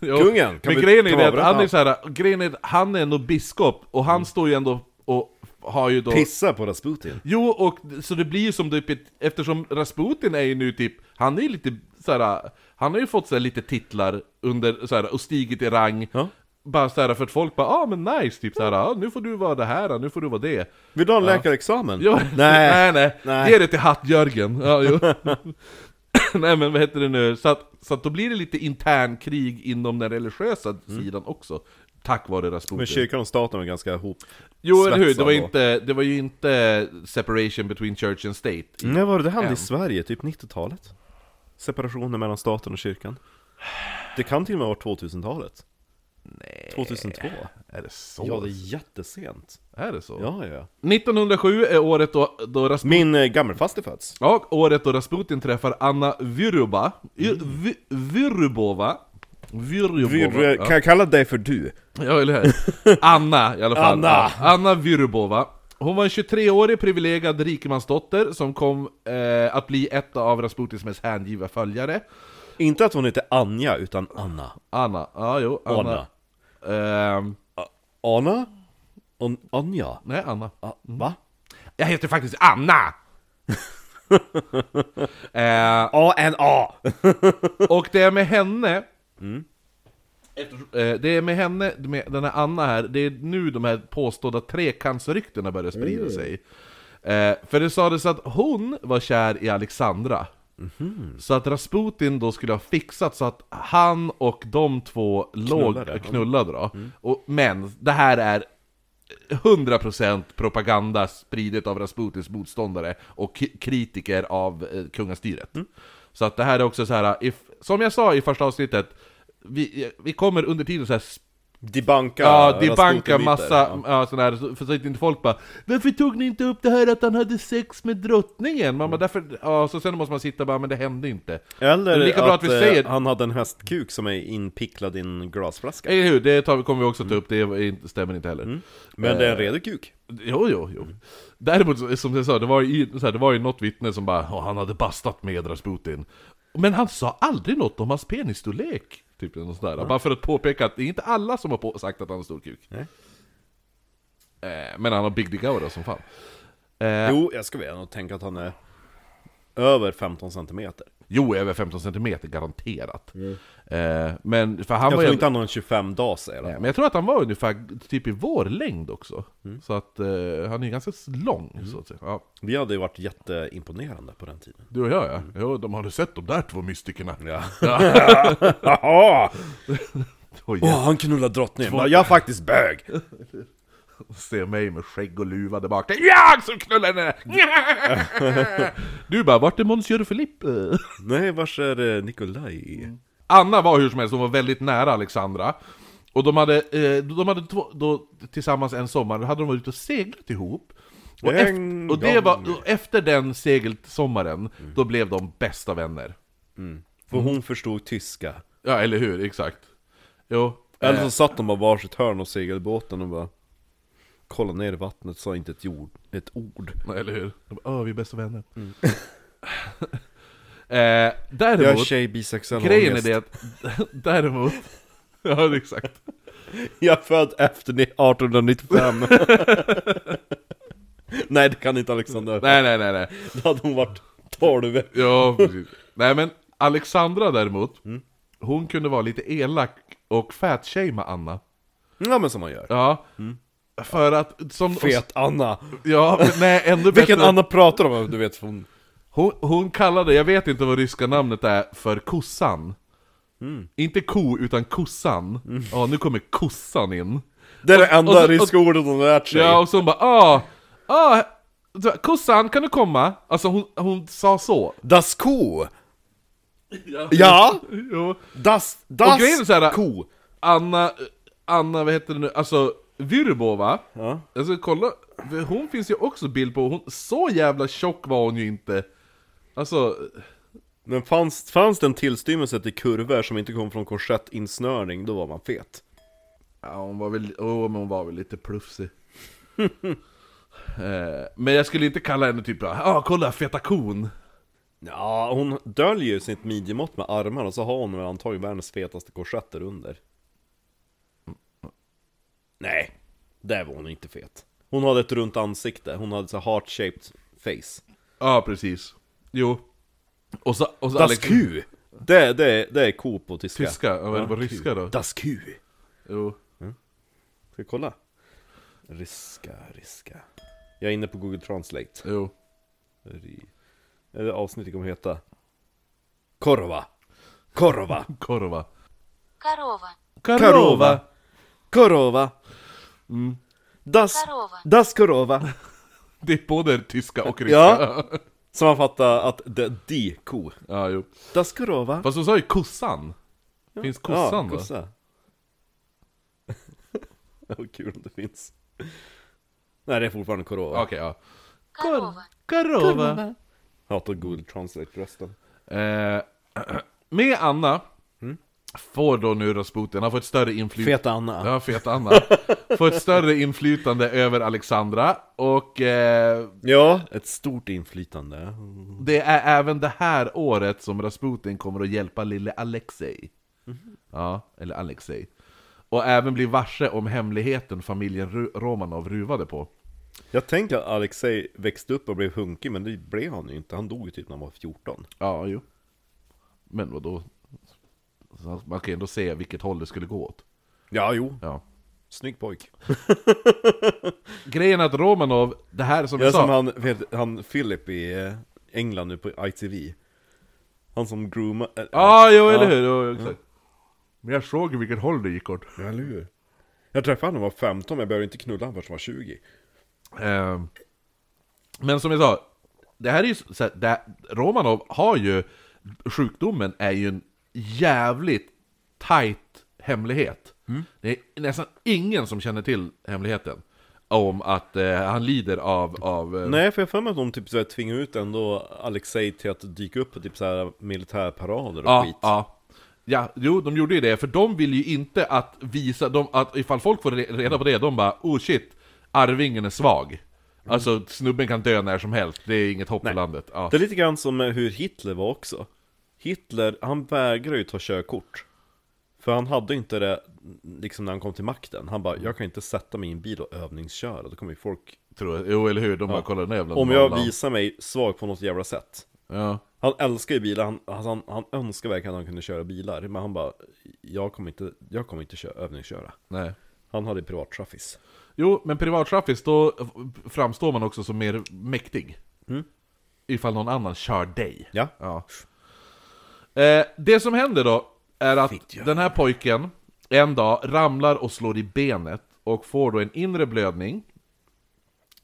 Kungen, kan men grejen är att han är så här, grejen är att han är ändå biskop, och han står ju ändå och har ju då... Pissa på Rasputin Jo, och så det blir ju som typ eftersom Rasputin är ju nu typ, han är ju lite såhär, han har ju fått så här lite titlar under såhär, och stigit i rang. Ja. Bara såhär för att folk bara ah men nice, typ såhär, ah, nu får du vara det här, nu får du vara det. Vill du ha en läkarexamen? Jo, Nej. nej, nej, Nej. Ge det till Hatt-Jörgen. Ja. nej men vad heter det nu, så att, så att då blir det lite intern krig inom den religiösa sidan också. Tack vare Rasputin. Men kyrkan och staten var ganska ihop Jo eller hur, det var, inte, det var ju inte separation between church and state. i- När var det det hände än. i Sverige? Typ 90-talet? Separationen mellan staten och kyrkan? Det kan till och med vara 2000-talet? Nej. 2002? Är det så? Ja, det är jättesent Är det så? Ja, ja 1907 är året då, då Rasputin... Min eh, gammelfaste föds Ja, året då Rasputin träffar Anna Vyruba. Mm. Vyrubova. Vyrubova. Vir, ja. Kan jag kalla dig för du? Ja, eller hur? Anna i alla fall. Anna. Anna Vyrubova. Hon var en 23-årig privilegierad rikemansdotter som kom eh, att bli ett av Rasputins mest hängivna följare. Inte att hon heter Anja, utan Anna Anna, ja jo, Anna. Anna Ehm, Anna? On, Anja? nej, Anna. Ah, va? Jag heter faktiskt Anna! eh, A-N-A! och det är med henne Eftersom, eh, det är med henne, med den här Anna här, det är nu de här påstådda trekantsryktena börjar sprida sig. Eh, för det sades att hon var kär i Alexandra. Så att Rasputin då skulle ha fixat så att han och de två låg, Knullade. knullade då. Och, men det här är 100% propaganda spridet av Rasputins motståndare och kritiker av eh, kungastyret. Så att det här är också så här, if, som jag sa i första avsnittet, vi, vi kommer under tiden så här Dibanka Ja, de bankar Rasputin-myter. massa, ja. sån här, för så att inte folk bara Varför tog ni inte upp det här att han hade sex med drottningen? Man bara, därför, ja, så sen måste man sitta och bara, men det hände inte. Eller Det är lika bra att, att vi eh, säger- han hade en hästkuk som är inpicklad i en glasflaska Eller hur? Det tar, kommer vi också ta upp, det är stämmer inte heller. Men det är en redig kuk Jo, jo, jo. Däremot, så- som jag sa, det var ju, så här, det var ju något vittne som bara "Åh, han hade bastat med Rasputin. Men han sa aldrig något om hans penisstorlek. Typ något sådär. Bara för att påpeka att det är inte alla som har sagt att han har stor kuk. Nej. Eh, men han har Big Dick Aura som fan. Eh, Jo, jag ska väl nog tänka att han är över 15 centimeter jo, över 15 cm garanterat. Eh, men för han Jag var tror ju... inte han har en 25 dagar säger Nej, han men jag tror att han var ungefär typ i vår längd också. Mm. Så att eh, han är ju ganska lång, så att säga. Ja. Vi hade ju varit jätteimponerande på den tiden Du och jag ja. Jo, de hade sett de där två mystikerna. Ja. Ja. Åh, han knullar drottningen. Bara, Jag är faktiskt bög. Ser mig med skägg och luva där bak. Det är jag som knullar henne! Du bara, vart är Monsieur Philippe? Nej, vars är eh, Nikolaj? Anna var hur som helst, hon var väldigt nära Alexandra. Och de hade, eh, de hade två, då, tillsammans en sommar, då hade de varit ute och seglat ihop. Och, efter, och det var, och efter den segelsommaren, då blev de bästa vänner. För hon förstod tyska. Ja, eller hur? Exakt. Jo. Eller eh, så satt de bara varsitt hörn och segelbåten och bara Kollade ner i vattnet, sa inte ett, jord, ett ord. Eller hur? De bara, Åh, vi är bästa vänner. Mm. eh, Jag är däremot, tjej, bisexuell grejen är det att, däremot, ja exakt. Jag är född efter ni- 1895 Nej det kan inte Alexander Nej, nej, nej, nej. Då hade hon varit 12 Ja, precis. Nej men Alexandra däremot, Mm. hon kunde vara lite elak och fatshamea Anna. Ja men som man gör Ja. För att, som... Mm. Fet Anna Ja, men nej, ännu bättre. Vilken Anna pratar de om? Du vet hon Hon, hon kallade, jag vet inte vad ryska namnet är, för kossan. Mm. Inte ko, utan kossan. Ja, nu kommer kossan in. Det är det och enda så- och- ryska ordet hon lärt sig Ja, och så hon bara ah, ah, kossan kan du komma? Alltså hon, hon sa så. Das Ko Ja! Jo. Das, das Och grejen är så här, Ko Anna, Anna, vad heter det nu, alltså Vyrbova, Ja. alltså kolla, hon finns ju också bild på, hon, så jävla tjock var hon ju inte. Alltså, Men fanns, fanns det en tillstymmelse till kurvor som inte kom från korsettinsnörning, då var man fet ja, hon var väl, oh, men hon var väl lite plufsig. eh, men jag skulle inte kalla henne typ, ja ah, kolla feta kon. Ja, hon döljer ju sitt midjemått med armarna och så har hon antagligen världens fetaste korsetter under Nej, där var hon inte fet. Hon hade ett runt ansikte, hon hade så heart-shaped face. Ja, precis. Jo. Och så, och så das Alex... Kuh. Det, det, det är ko på tyska. Tyska? Ja, men ja, på ryska då? Das Kuh. Jo. Mm. Ska vi kolla? Ryska, ryska. Jag är inne på Google Translate. Jo. Det avsnittet kommer heta Korva. Korva. Korva. Korova. Karova! Karova! Korova. Mm. Das, das Korova. Det är både tyska och ryska. Ja. Så man fattar att det är de ko. Ja, jo. Das Korova. Fast hon sa ju kossan. Finns kossan ja, kossa. Vad kul om det finns. Nej, det är fortfarande Korova. Okej, ja. Korova. Korova. Hatar Google Translate-rösten. Eh, med Anna får då nu Rasputin, han får ett större inflytande Feta Anna Ja, fet Anna. Får ett större inflytande över Alexandra och eh, Ja, ett stort inflytande det är även det här året som Rasputin kommer att hjälpa lille Alexei. Ja, eller Alexei. Och även bli varse om hemligheten familjen Ru- Romanov ruvade på. Jag tänker att Alexei växte upp och blev hunkig, men det blev han ju inte Han dog ju typ när han var 14 Ja, jo. Men vadå? Så Man kan ju ändå se vilket håll det skulle gå åt. Ja, jo Ja. Snygg pojk Grejen är att Romanov, det här som Jag jag sa... som han, vet, han Philip i eh, England nu på ITV Han som groomar... äh, Ja, jo, eller Ja. hur? Jo, exakt. Men jag såg ju vilket håll det gick åt. Ja, eller hur? Jag träffade honom när jag var 15, men jag började inte knulla honom förrän jag var 20 Eh, men som jag sa, det här är ju så här, det, Romanov har ju, sjukdomen är ju en jävligt tight hemlighet. Det är nästan ingen som känner till hemligheten. Om att eh, han lider av, av eh, Nej, för jag har för mig att de typ såhär tvingade ut ändå Alexei till att dyka upp på typ såhär militärparader och ja, skit ja. Ja, jo, de gjorde ju det, för de vill ju inte att visa, de, att ifall folk får re- reda på det, de bara oh shit, arvingen är svag. Alltså snubben kan dö när som helst, det är inget hopp för landet. Ja. Det är lite grann som hur Hitler var också Hitler, han vägrar ju ta körkort För han hade inte det liksom när han kom till makten Han bara, jag kan inte sätta mig i en bil och övningsköra Då kommer ju folk Tror jag. Jo, eller hur? De bara kollar den där jävla Om jag visar mig svag på något jävla sätt Ja. Han älskar ju bilar, han, alltså han, han önskar verkligen att han kunde köra bilar Men han bara, jag kommer inte, jag kommer inte köra, övningsköra Nej. Han hade privattraffis Jo, men privattraffis, då framstår man också som mer mäktig. Mm. Ifall någon annan kör dig. Ja, Ja. Eh, det som händer då, är att Fitt, ja. den här pojken, en dag ramlar och slår i benet och får då en inre blödning.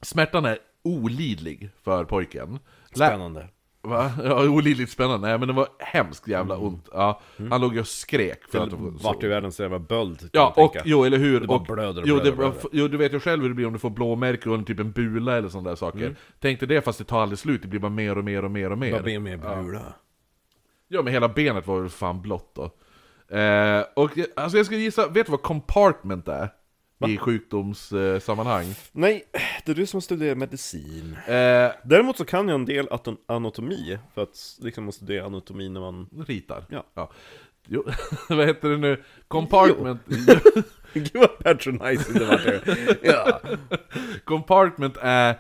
Smärtan är olidlig för pojken. Lä- Spännande. Va? Ja, olidligt spännande. Nej men det var hemskt jävla ont. Ja, han låg ju och skrek för att... Vart i världen så jävla böld, Ja, och tänka. jo, eller hur? Det bara och, blöder och jo, blöder det, och blöder. jo, du vet ju själv hur det blir om du får blåmärken under typ en bula eller sådana där saker. Mm. Tänk dig det fast det tar aldrig slut, det blir bara mer och mer och mer och mer. Bara ben med bula. Ja, men hela benet var väl fan blått då. Eh, och jag- alltså jag skulle gissa, vet du vad compartment är? I sjukdomssammanhang. Eh? Nej, det är du som studerar medicin. eh, Däremot så kan jag en del anatomi, för att liksom man studerar anatomi när man... ritar. Ja. Jo, vad heter det nu? Compartment. Gud vad patronizing det det. Ja. compartment är...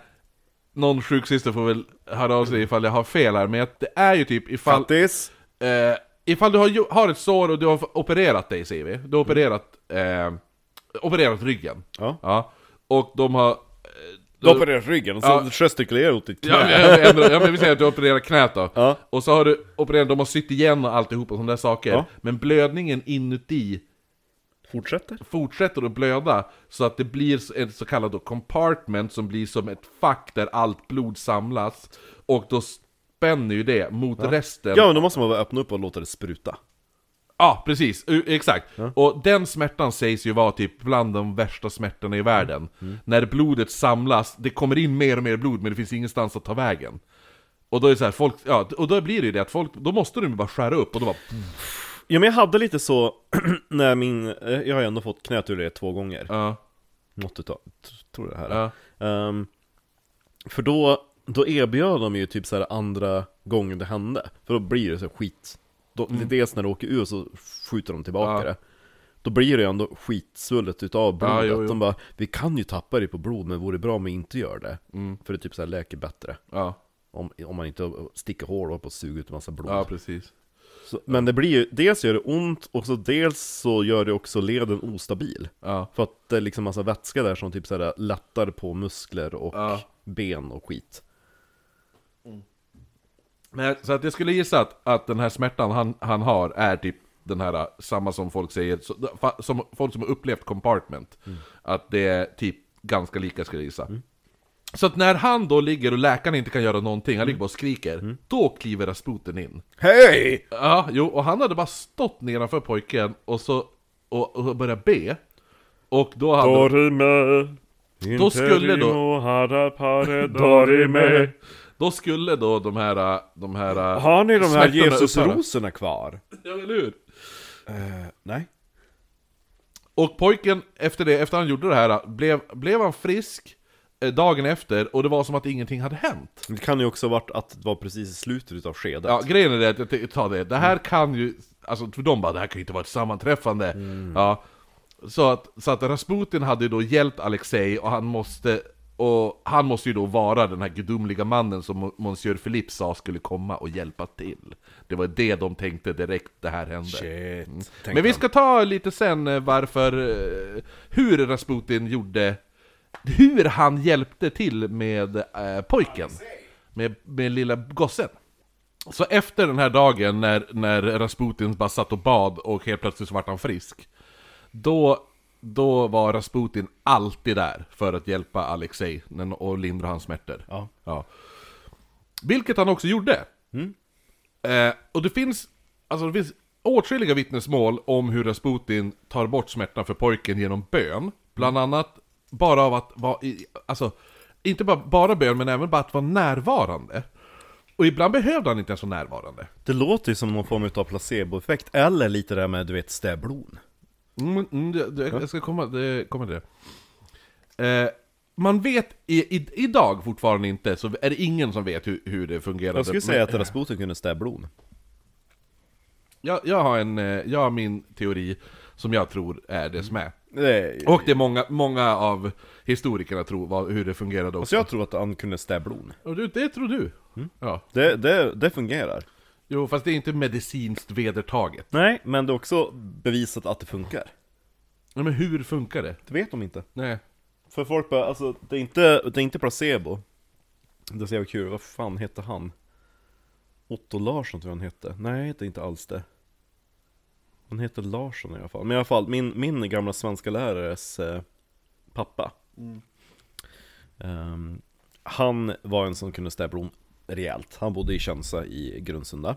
Någon sjuksyster får väl höra av sig ifall jag har fel här, men det är ju typ ifall... Fattis. Eh, ifall du har, har ett sår och du har opererat dig vi, du har opererat, eh, opererat ryggen. Ja. Ja. Och de har... eh, Du har opererat ryggen och så Ja. gestikulerar åt ditt knä. Ja, men, ja, men vi säger att du har opererat knät då. Ja. Och så har du opererat, de har sytt igen och alltihopa sådana där saker. Ja. Men blödningen inuti Fortsätter. fortsätter att blöda så att det blir ett så kallat compartment som blir som ett fack där allt blod samlas. Och då spänner ju det mot resten. Ja men då måste man bara öppna upp och låta det spruta. Ja, precis. U- Exakt. Och den smärtan sägs ju vara typ bland de värsta smärtorna i världen. När blodet samlas, det kommer in mer och mer blod men det finns ingenstans att ta vägen. Och då är det så här, folk, ja, och då blir det ju det att folk, då måste de bara skära upp och då bara... Ja men jag hade lite så, när min, eh, jag har ju ändå fått knätur två gånger. Ja, Något utav, tror jag det här. ja, Ehm, för då, då erbjöd de ju typ så här andra gången det hände. För då blir det så skit. Då, är Dels när det åker ur så skjuter de tillbaka Mm. Ja. det. Då blir det ju ändå skitsvullet utav blodet. Ja, jo, jo. De bara, vi kan ju tappa det på blod men vore bra om vi inte gör det. Mm. För det typ så här läker bättre. ja, Om, om man inte sticker hål och suger ut en massa blod. ja, precis. Så, men det blir ju, dels gör det ont och så dels så gör det också leden ostabil. Ja, För att det är liksom massa vätska där som typ så här lättar på muskler och ben och skit. Men, så att jag skulle gissa att, att den här smärtan han, han har är typ den här, äh, samma som folk säger, som folk som har upplevt compartment. Att det är typ ganska lika skulle jag gissa. Så att när han då ligger och läkaren inte kan göra någonting, han ligger bara och skriker, då kliver Rasputin in. Hej! Ja, jo, och han hade bara stått nedanför pojken och så och, och börjat be. Och då hade... Dorime Då skulle då- Dorime Då skulle då de här... De här Har ni de här. Jesusrosorna kvar? Ja, eller hur? Nej Och pojken, efter det, efter han gjorde det här, blev, blev han frisk eh, dagen efter och det var som att ingenting hade hänt. Det kan ju också ha varit att det var precis i slutet utav skedet Ja, grejen är det, att jag tar det, det här kan ju, alltså för de bara det här kan ju inte vara ett sammanträffande. Ja, så att, så att Rasputin hade ju då hjälpt Alexei och han måste, och han måste ju då vara den här gudomliga mannen som Monsieur Philippe sa skulle komma och hjälpa till. Det var det de tänkte direkt det här hände. Shit Mm. Men vi ska ta lite sen eh, varför, eh, hur Rasputin gjorde, hur han hjälpte till med eh, pojken, med, med lilla gossen. Så efter den här dagen när, när Rasputin bara satt och bad och helt plötsligt så vart han frisk, då, då var Rasputin alltid där för att hjälpa Alexei när- och lindra hans smärtor. Ja. Ja. Vilket han också gjorde. Eh, och det finns, alltså det finns åtskilliga vittnesmål om hur Rasputin tar bort smärtan för pojken genom bön. Bland annat bara av att vara, i, alltså, inte bara, bara bön men även bara att vara närvarande. Och ibland behövde han inte ens vara närvarande. Det låter ju som någon form av placeboeffekt Eller lite där med du vet stäblon Mm, mm, det, det, jag ska komma, det, komma till det. Eh, man vet i, i, idag fortfarande inte, så är det ingen som vet hur, hur det fungerar. Jag skulle säga att Rasputin kunde stäblon Jag, jag, har en, eh, jag har min teori som jag tror är det som är. Nej, Och det är många, många av historikerna tror vad, hur det fungerade Alltså också. jag tror att han kunde stäblon Och du, det tror du? Ja. det, det, det fungerar Jo, fast det är inte medicinskt vedertaget. Nej, men det är också bevisat att det funkar Nej, men hur funkar det? Det vet de inte Nej. För folk bara, alltså det är inte, det är inte placebo Det är så jävla kul, vad fan hette han? Otto Larsson tror jag han hette Nej, det är inte alls det Han heter Larsson i alla fall. Men i alla fall, min, min gamla svenska lärares eh, pappa. Ehm, han var en som kunde stäbla om rejält. Han bodde i Könsa i Grundsunda.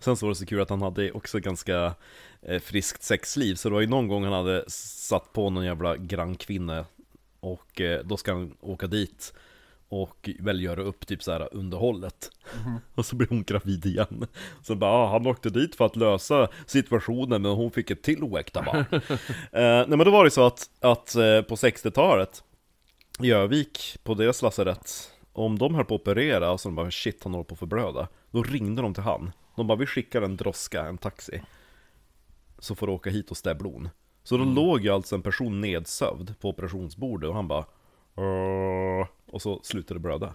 Sen så var det så kul att han hade också ganska eh, friskt sexliv. Så det var ju någon gång han hade satt på någon jävla grannkvinna. Och eh, då ska han åka dit. Och väl göra upp typ så här underhållet. Och så blir hon gravid igen. Så bara, ah, han åkte dit för att lösa situationen men hon fick ett till oäkta barn. eh, nej men då var det så att, att eh, på 60-talet i Övik, på deras lasarett, om de höll på att operera och så de bara shit han håller på att förblöda. Då ringde de till han. De bara vi skickar en droska, en taxi. Så får du åka hit och stäbla hon. Så då låg ju alltså en person nedsövd på operationsbordet och han bara "Åh", Och så slutade det blöda.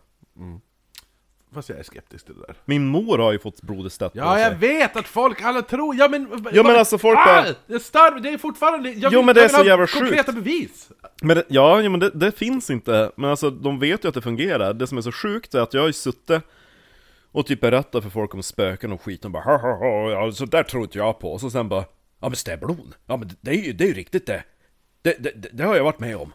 Fast jag är skeptisk till det där. Min mor har ju fått blodet stött på Ja, jag vet att folk alla tror... Ja men... Ja, men alltså, folk ah, bara- Det är, starv, det är fortfarande... Jag Jo, vill- men det är så jävla konkreta sjukt. bevis! Men det, ja, ja, men det, det finns inte. Men alltså, de vet ju att det fungerar. Det som är så sjukt är att jag har ju suttit och typ berättat för folk om spöken och skit. Och bara ha, ha, ha, ja, så där tror inte jag på. Och så sen bara, ja men stäblon. Ja men det är ju, det är ju riktigt det. Det, det, det, har jag varit med om.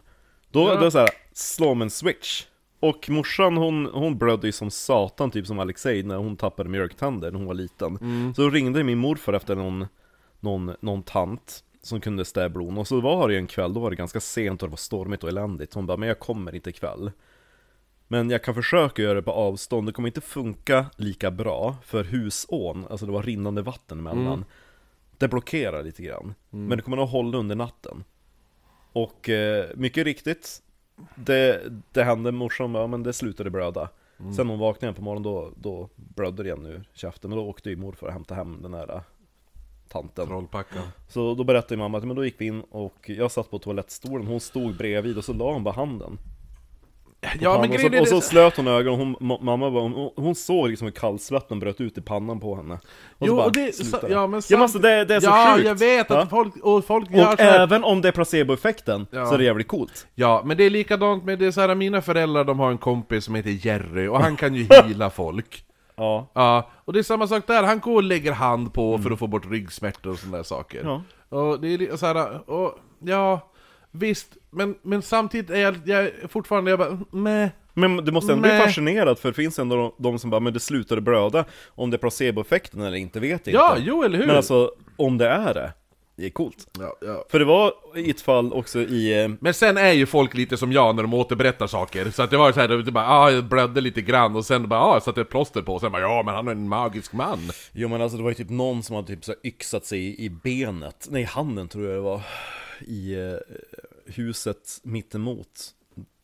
Då, då är det såhär, slå om en switch. Och morsan hon, hon blödde ju som satan, typ som Alexei, när hon tappade mjölktänder när hon var liten. Så då ringde min morfar efter någon, någon, någon tant som kunde stäblon. Och så var det ju en kväll, då var det ganska sent och det var stormigt och eländigt. Hon bara, men jag kommer inte ikväll. Men jag kan försöka göra det på avstånd, det kommer inte funka lika bra för husån, alltså det var rinnande vatten emellan. Det blockerar lite grann, men det kommer nog hålla under natten. Och eh, mycket riktigt, det, det hände, morsan bara, ja, men det slutade blöda. Sen hon vaknade igen på morgonen, då, då blödde det igen ur käften. Men då åkte ju morfar och hämtade hem den där eh, tanten. Trollpackan. Så då berättade mamma att men då gick vi in och jag satt på toalettstolen, hon stod bredvid och så la hon bara handen Ja men och, så, och så slöt hon ögonen, hon, ma- mamma bara, hon, hon såg liksom hur kallsvetten bröt ut i pannan på henne. Och Jo, så bara, och det- så- ja, men ja, sam- men alltså, det, det är så ja, sjukt! jag vet att Ja. folk, och folk gör Och även om det är placeboeffekten Ja. så är det jävligt coolt. Ja, men det är likadant med det så här, mina föräldrar de har en kompis som heter Jerry, och han kan ju heala folk. Ja, Ja, och det är samma sak där, han går och lägger hand på för att få bort ryggsmärtor och sådana där saker. Ja. Och det är så här, och, ja, visst, men, men samtidigt är jag, jag är fortfarande, jag bara, meh. Men du måste ändå bli Nej. fascinerad för det finns ändå de, de som bara 'Men det slutade blöda' Om det är placeboeffekten eller inte vet jag Ja, inte. jo eller hur? Men alltså, om det är det, det är coolt. Ja, ja. För det var i ett fall också i... eh, Men sen är ju folk lite som jag när de återberättar saker, så att det var så här, det bara ah, jag blödde lite grann och sen bara ah, jag satte ett plåster på och sen bara ja men han är en magisk man. Jo men alltså det var ju typ någon som hade typ så yxat sig i, i benet, nej handen tror jag det var. I eh, huset mittemot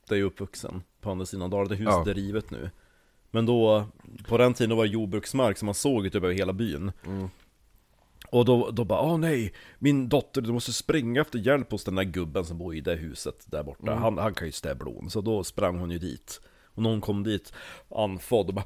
Där jag är uppvuxen På andra sidan dalen, det huset Ja. är rivet nu. Men då, på den tiden då var det jordbruksmark som man såg typ över hela byn. Och då, då bara åh nej, min dotter du måste springa efter hjälp hos den där gubben som bor i det huset där borta. Han, han kan ju stäblon, så då sprang hon ju dit. Och någon kom dit andfådd och bara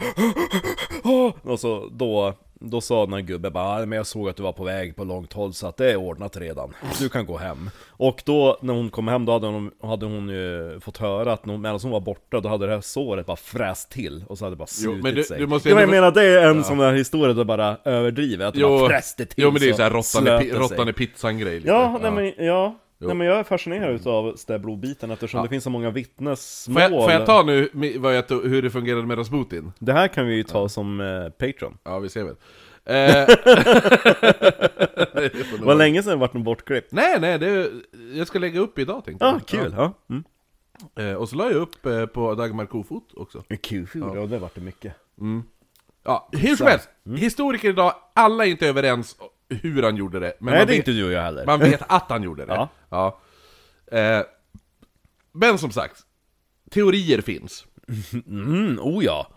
Åh! Och så då, då sa den här gubben bara "Ja, men jag såg att du var på väg på långt håll så att det är ordnat redan Du kan gå hem Och då när hon kom hem då hade hon, hade hon ju fått höra att hon- medan hon var borta då hade det här såret bara fräst till Och så hade det bara Jo, slutit men du- sig du måste ja, jag ändå- menar det är en sån där historia där bara överdriver Att det bara fräste till jo men det är ju så såhär råttan i, det pi- råttan sig. i pizzan-grej lite. Ja, nej men, ja. Jo. Nej men jag är fascinerad utav stäblodbiten eftersom det finns så många vittnesmål Får jag, får jag ta nu jag, tog- hur det fungerade med Rasputin? Det här kan vi ju ta som eh, Patreon Ja, vi ser väl. Eh, det Det var länge sedan det vart någon bortklippt Nej, nej, det, jag ska lägga upp idag tänkte Ja, jag. ah, kul! Ja. Mm. Eh, och så la jag upp eh, på Dagmar Kofot också. Kul, ja. det vart det mycket Ja, hur som helst, historiker idag, alla är inte överens hur han gjorde det. Men Nej man det är vet, inte du och jag heller Man vet att han gjorde det. Ja. Ja. Eh, men som sagt, teorier finns. Mm, oh ja!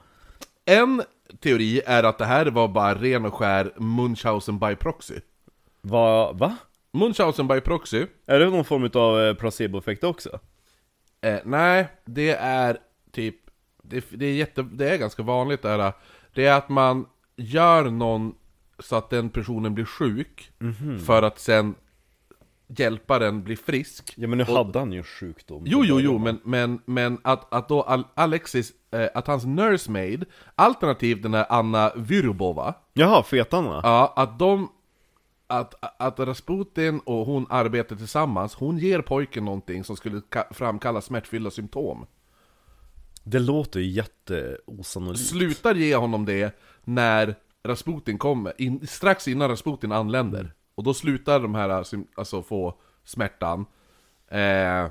En teori är att det här var bara ren och skär Munchausen by proxy. Va? va? Munchausen by proxy, Är det någon form av eh, placeboeffekt också? eh, nej, det är typ, det, det, är jätte, det är ganska vanligt det här. Det är att man gör någon så att den personen blir sjuk, Mhm. för att sen hjälpa den bli frisk. Ja men nu hade han ju sjukdom Jo, jo, jo, men, men, men att, att då Al- Alexis, eh, att hans nursemaid, alternativt den här Anna Vyrbova, Jaha, fetan va? ja, att de, att, att Rasputin och hon arbetar tillsammans, hon ger pojken någonting som skulle ka- framkalla smärtfyllda symptom. Det låter ju jätteosannolikt. Slutar ge honom det när Rasputin kommer, in, strax innan Rasputin anländer. Och då slutar de här alltså få smärtan. Eh,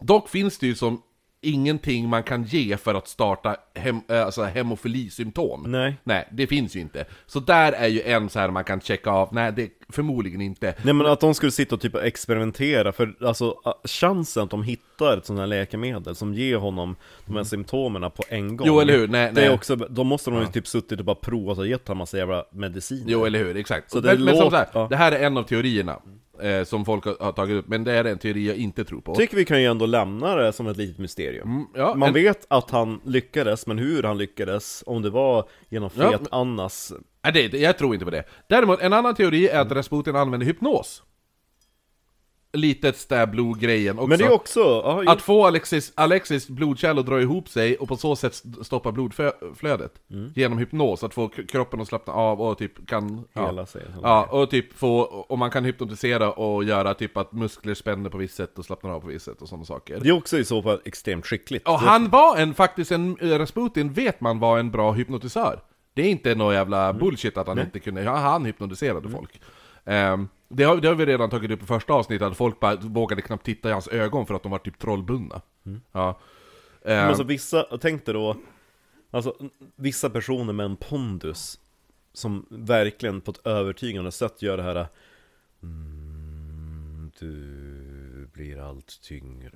dock finns det ju som ingenting man kan ge för att starta hem, eh, alltså hemofilisymptom. Nej. Nej, det finns ju inte. Så där är ju en så här man kan checka av, nej det förmodligen inte. Nej men att de skulle sitta och typ experimentera, för alltså chansen att de hittar ett sånt här läkemedel som ger honom de här symptomen på en gång Jo, eller hur? Nej, det är nej. också, Då måste de ju typ suttit och bara provat och gett honom massa jävla mediciner Jo, eller hur? Exakt. Så det men, men som så här, ja. det här är en av teorierna eh, som folk har, har tagit upp, men det är en teori jag inte tror på. Tycker vi kan ju ändå lämna det som ett litet mysterium Mm, ja, Man en- vet att han lyckades, men hur han lyckades, om det var genom Ja, fet men- Annas Nej, det, jag tror inte på det. Däremot, en annan teori är att Rasputin använder hypnos. Litet stab-blod-grejen också. Men det är också, ja, Att få Alexis, Alexis blodkärl att dra ihop sig och på så sätt st- stoppa blodflödet. Mm. Genom hypnos, att få kroppen att slappna av och typ kan... Hela ja. sig. Ja, och typ få, och man kan hypnotisera och göra typ att muskler spänner på visst sätt och slappnar av på visst sätt och sådana saker. det är också i så fall extremt skickligt Och han var en, faktiskt en, eh, Rasputin vet man var en bra hypnotisör. Det är inte någon jävla bullshit att han inte kunde, han hypnotiserade folk. Ehm, det, har, det har vi redan tagit upp i första avsnittet, att folk bara vågade knappt titta i hans ögon för att de var typ trollbundna. Ja. Men Ehm, alltså vissa, tänk dig då Alltså vissa personer med en pondus Som verkligen på ett övertygande sätt gör det här mm, Du blir allt tyngre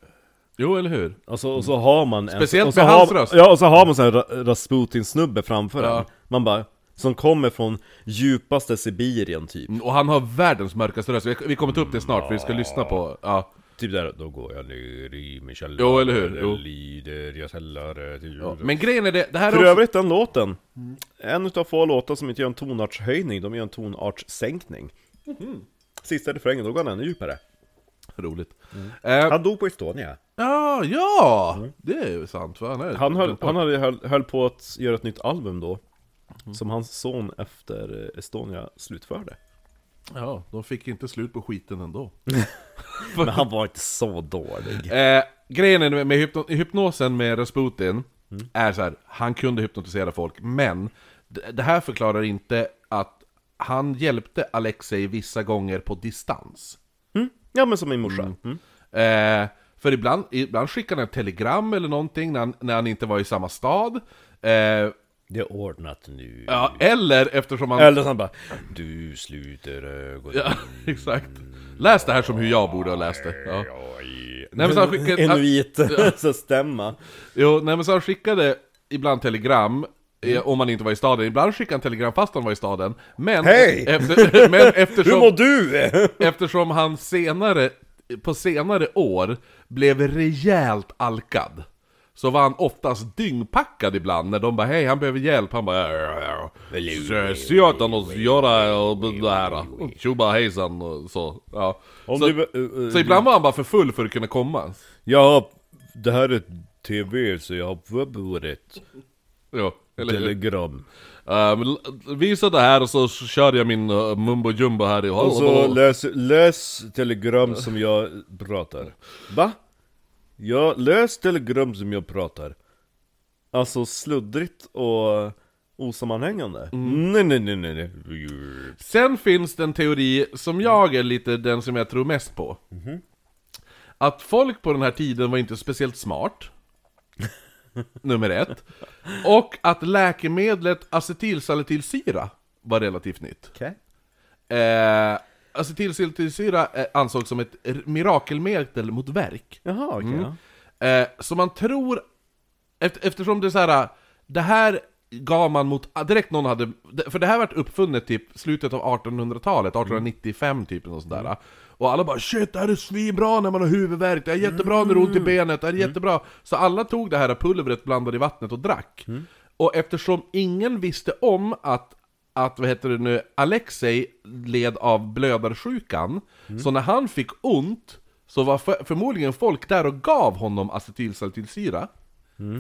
jo, eller hur? Alltså, och så har man en, Speciellt och med har, hans röst. Ja, och så har man så här Ra- Rasputin-snubbe framför Ja. en Man bara Som kommer från djupaste Sibirien typ. Och han har världens mörkaste röst, vi, kommer ta upp det snart för vi ska lyssna på, ja. Typ där, då går jag ner i min källare Jo, eller hur? Jo. Lider jag källare till ja. Men grejen är det, det här För är också, övrigt den låten, en utav få låtar som inte gör en tonartshöjning, de gör en tonartssänkning. Sista refrängen, då går han ännu djupare. Roligt. Ehm, Han dog på Estonia. Ja, ja! Det är ju sant, för han är Han, höll, han hade, höll, höll på att göra ett nytt album då Som hans son efter Estonia slutförde Ja, de fick inte slut på skiten ändå. Men han var inte så dålig Eh, grejen är med hypno hypnosen med Rasputin är så här, han kunde hypnotisera folk, men det, här förklarar inte att han hjälpte Alexei vissa gånger på distans. mm? Ja men som min morsa mm. Eh, för ibland, ibland skickade han ett telegram eller någonting när han, när han inte var i samma stad. Eh, Det är ordnat nu ja, eller eftersom han... Eller så han bara Du sluter ögonen Ja, exakt. Läs det här som hur jag borde ha läst det. Ja. Nej, men så han skickade- Inuit, så stämma Jo, nej men så han skickade ibland telegram eh, om man inte var i staden, ibland skickade han telegram fast han var i staden Men, Hej! efter, men Hur eftersom, mår du? eftersom han senare, på senare år blev rejält alkad Så var han oftast dyngpackad ibland när de bara hej han behöver hjälp, han bara "Ja, ja, ja. Se åt honom att göra och det här, tjoba hejsan och så, ja. Så, du, eh, så ibland var han bara för full för att kunna komma Ja, det här är TV så jag har förberett Jo, eller telegram l- visa det här och så kör jag min uh, mumbo jumbo här i Och så läs, läs telegram som jag pratar Va? Ja, läs telegram som jag pratar. Alltså sluddrigt och osammanhängande. Nej nej nej nej nej. Sen finns det en teori som jag är lite den som jag tror mest på. Att folk på den här tiden var inte speciellt smart. Nummer ett. Och att läkemedlet acetylsalicylsyra var relativt nytt. Okej. Eh, Acetylsalicylsyra eh, ansågs som ett mirakelmedel mot värk. Jaha okej ja. Eh, så man tror, efter, eftersom det är så här, det här gav man mot, ah, direkt någon hade, för det här vart uppfunnet typ slutet av 1800-talet, 1895 typ, och sådär. Och alla bara 'Shit, det här är svinbra när man har huvudvärk, det är jättebra när det är ont i benet, det är jättebra' Så alla tog det här pulvret, blandade i vattnet och drack. Och eftersom ingen visste om att att, vad heter det nu, Alexei led av blödarsjukan, så när han fick ont så var för, förmodligen folk där och gav honom acetylsalicylsyra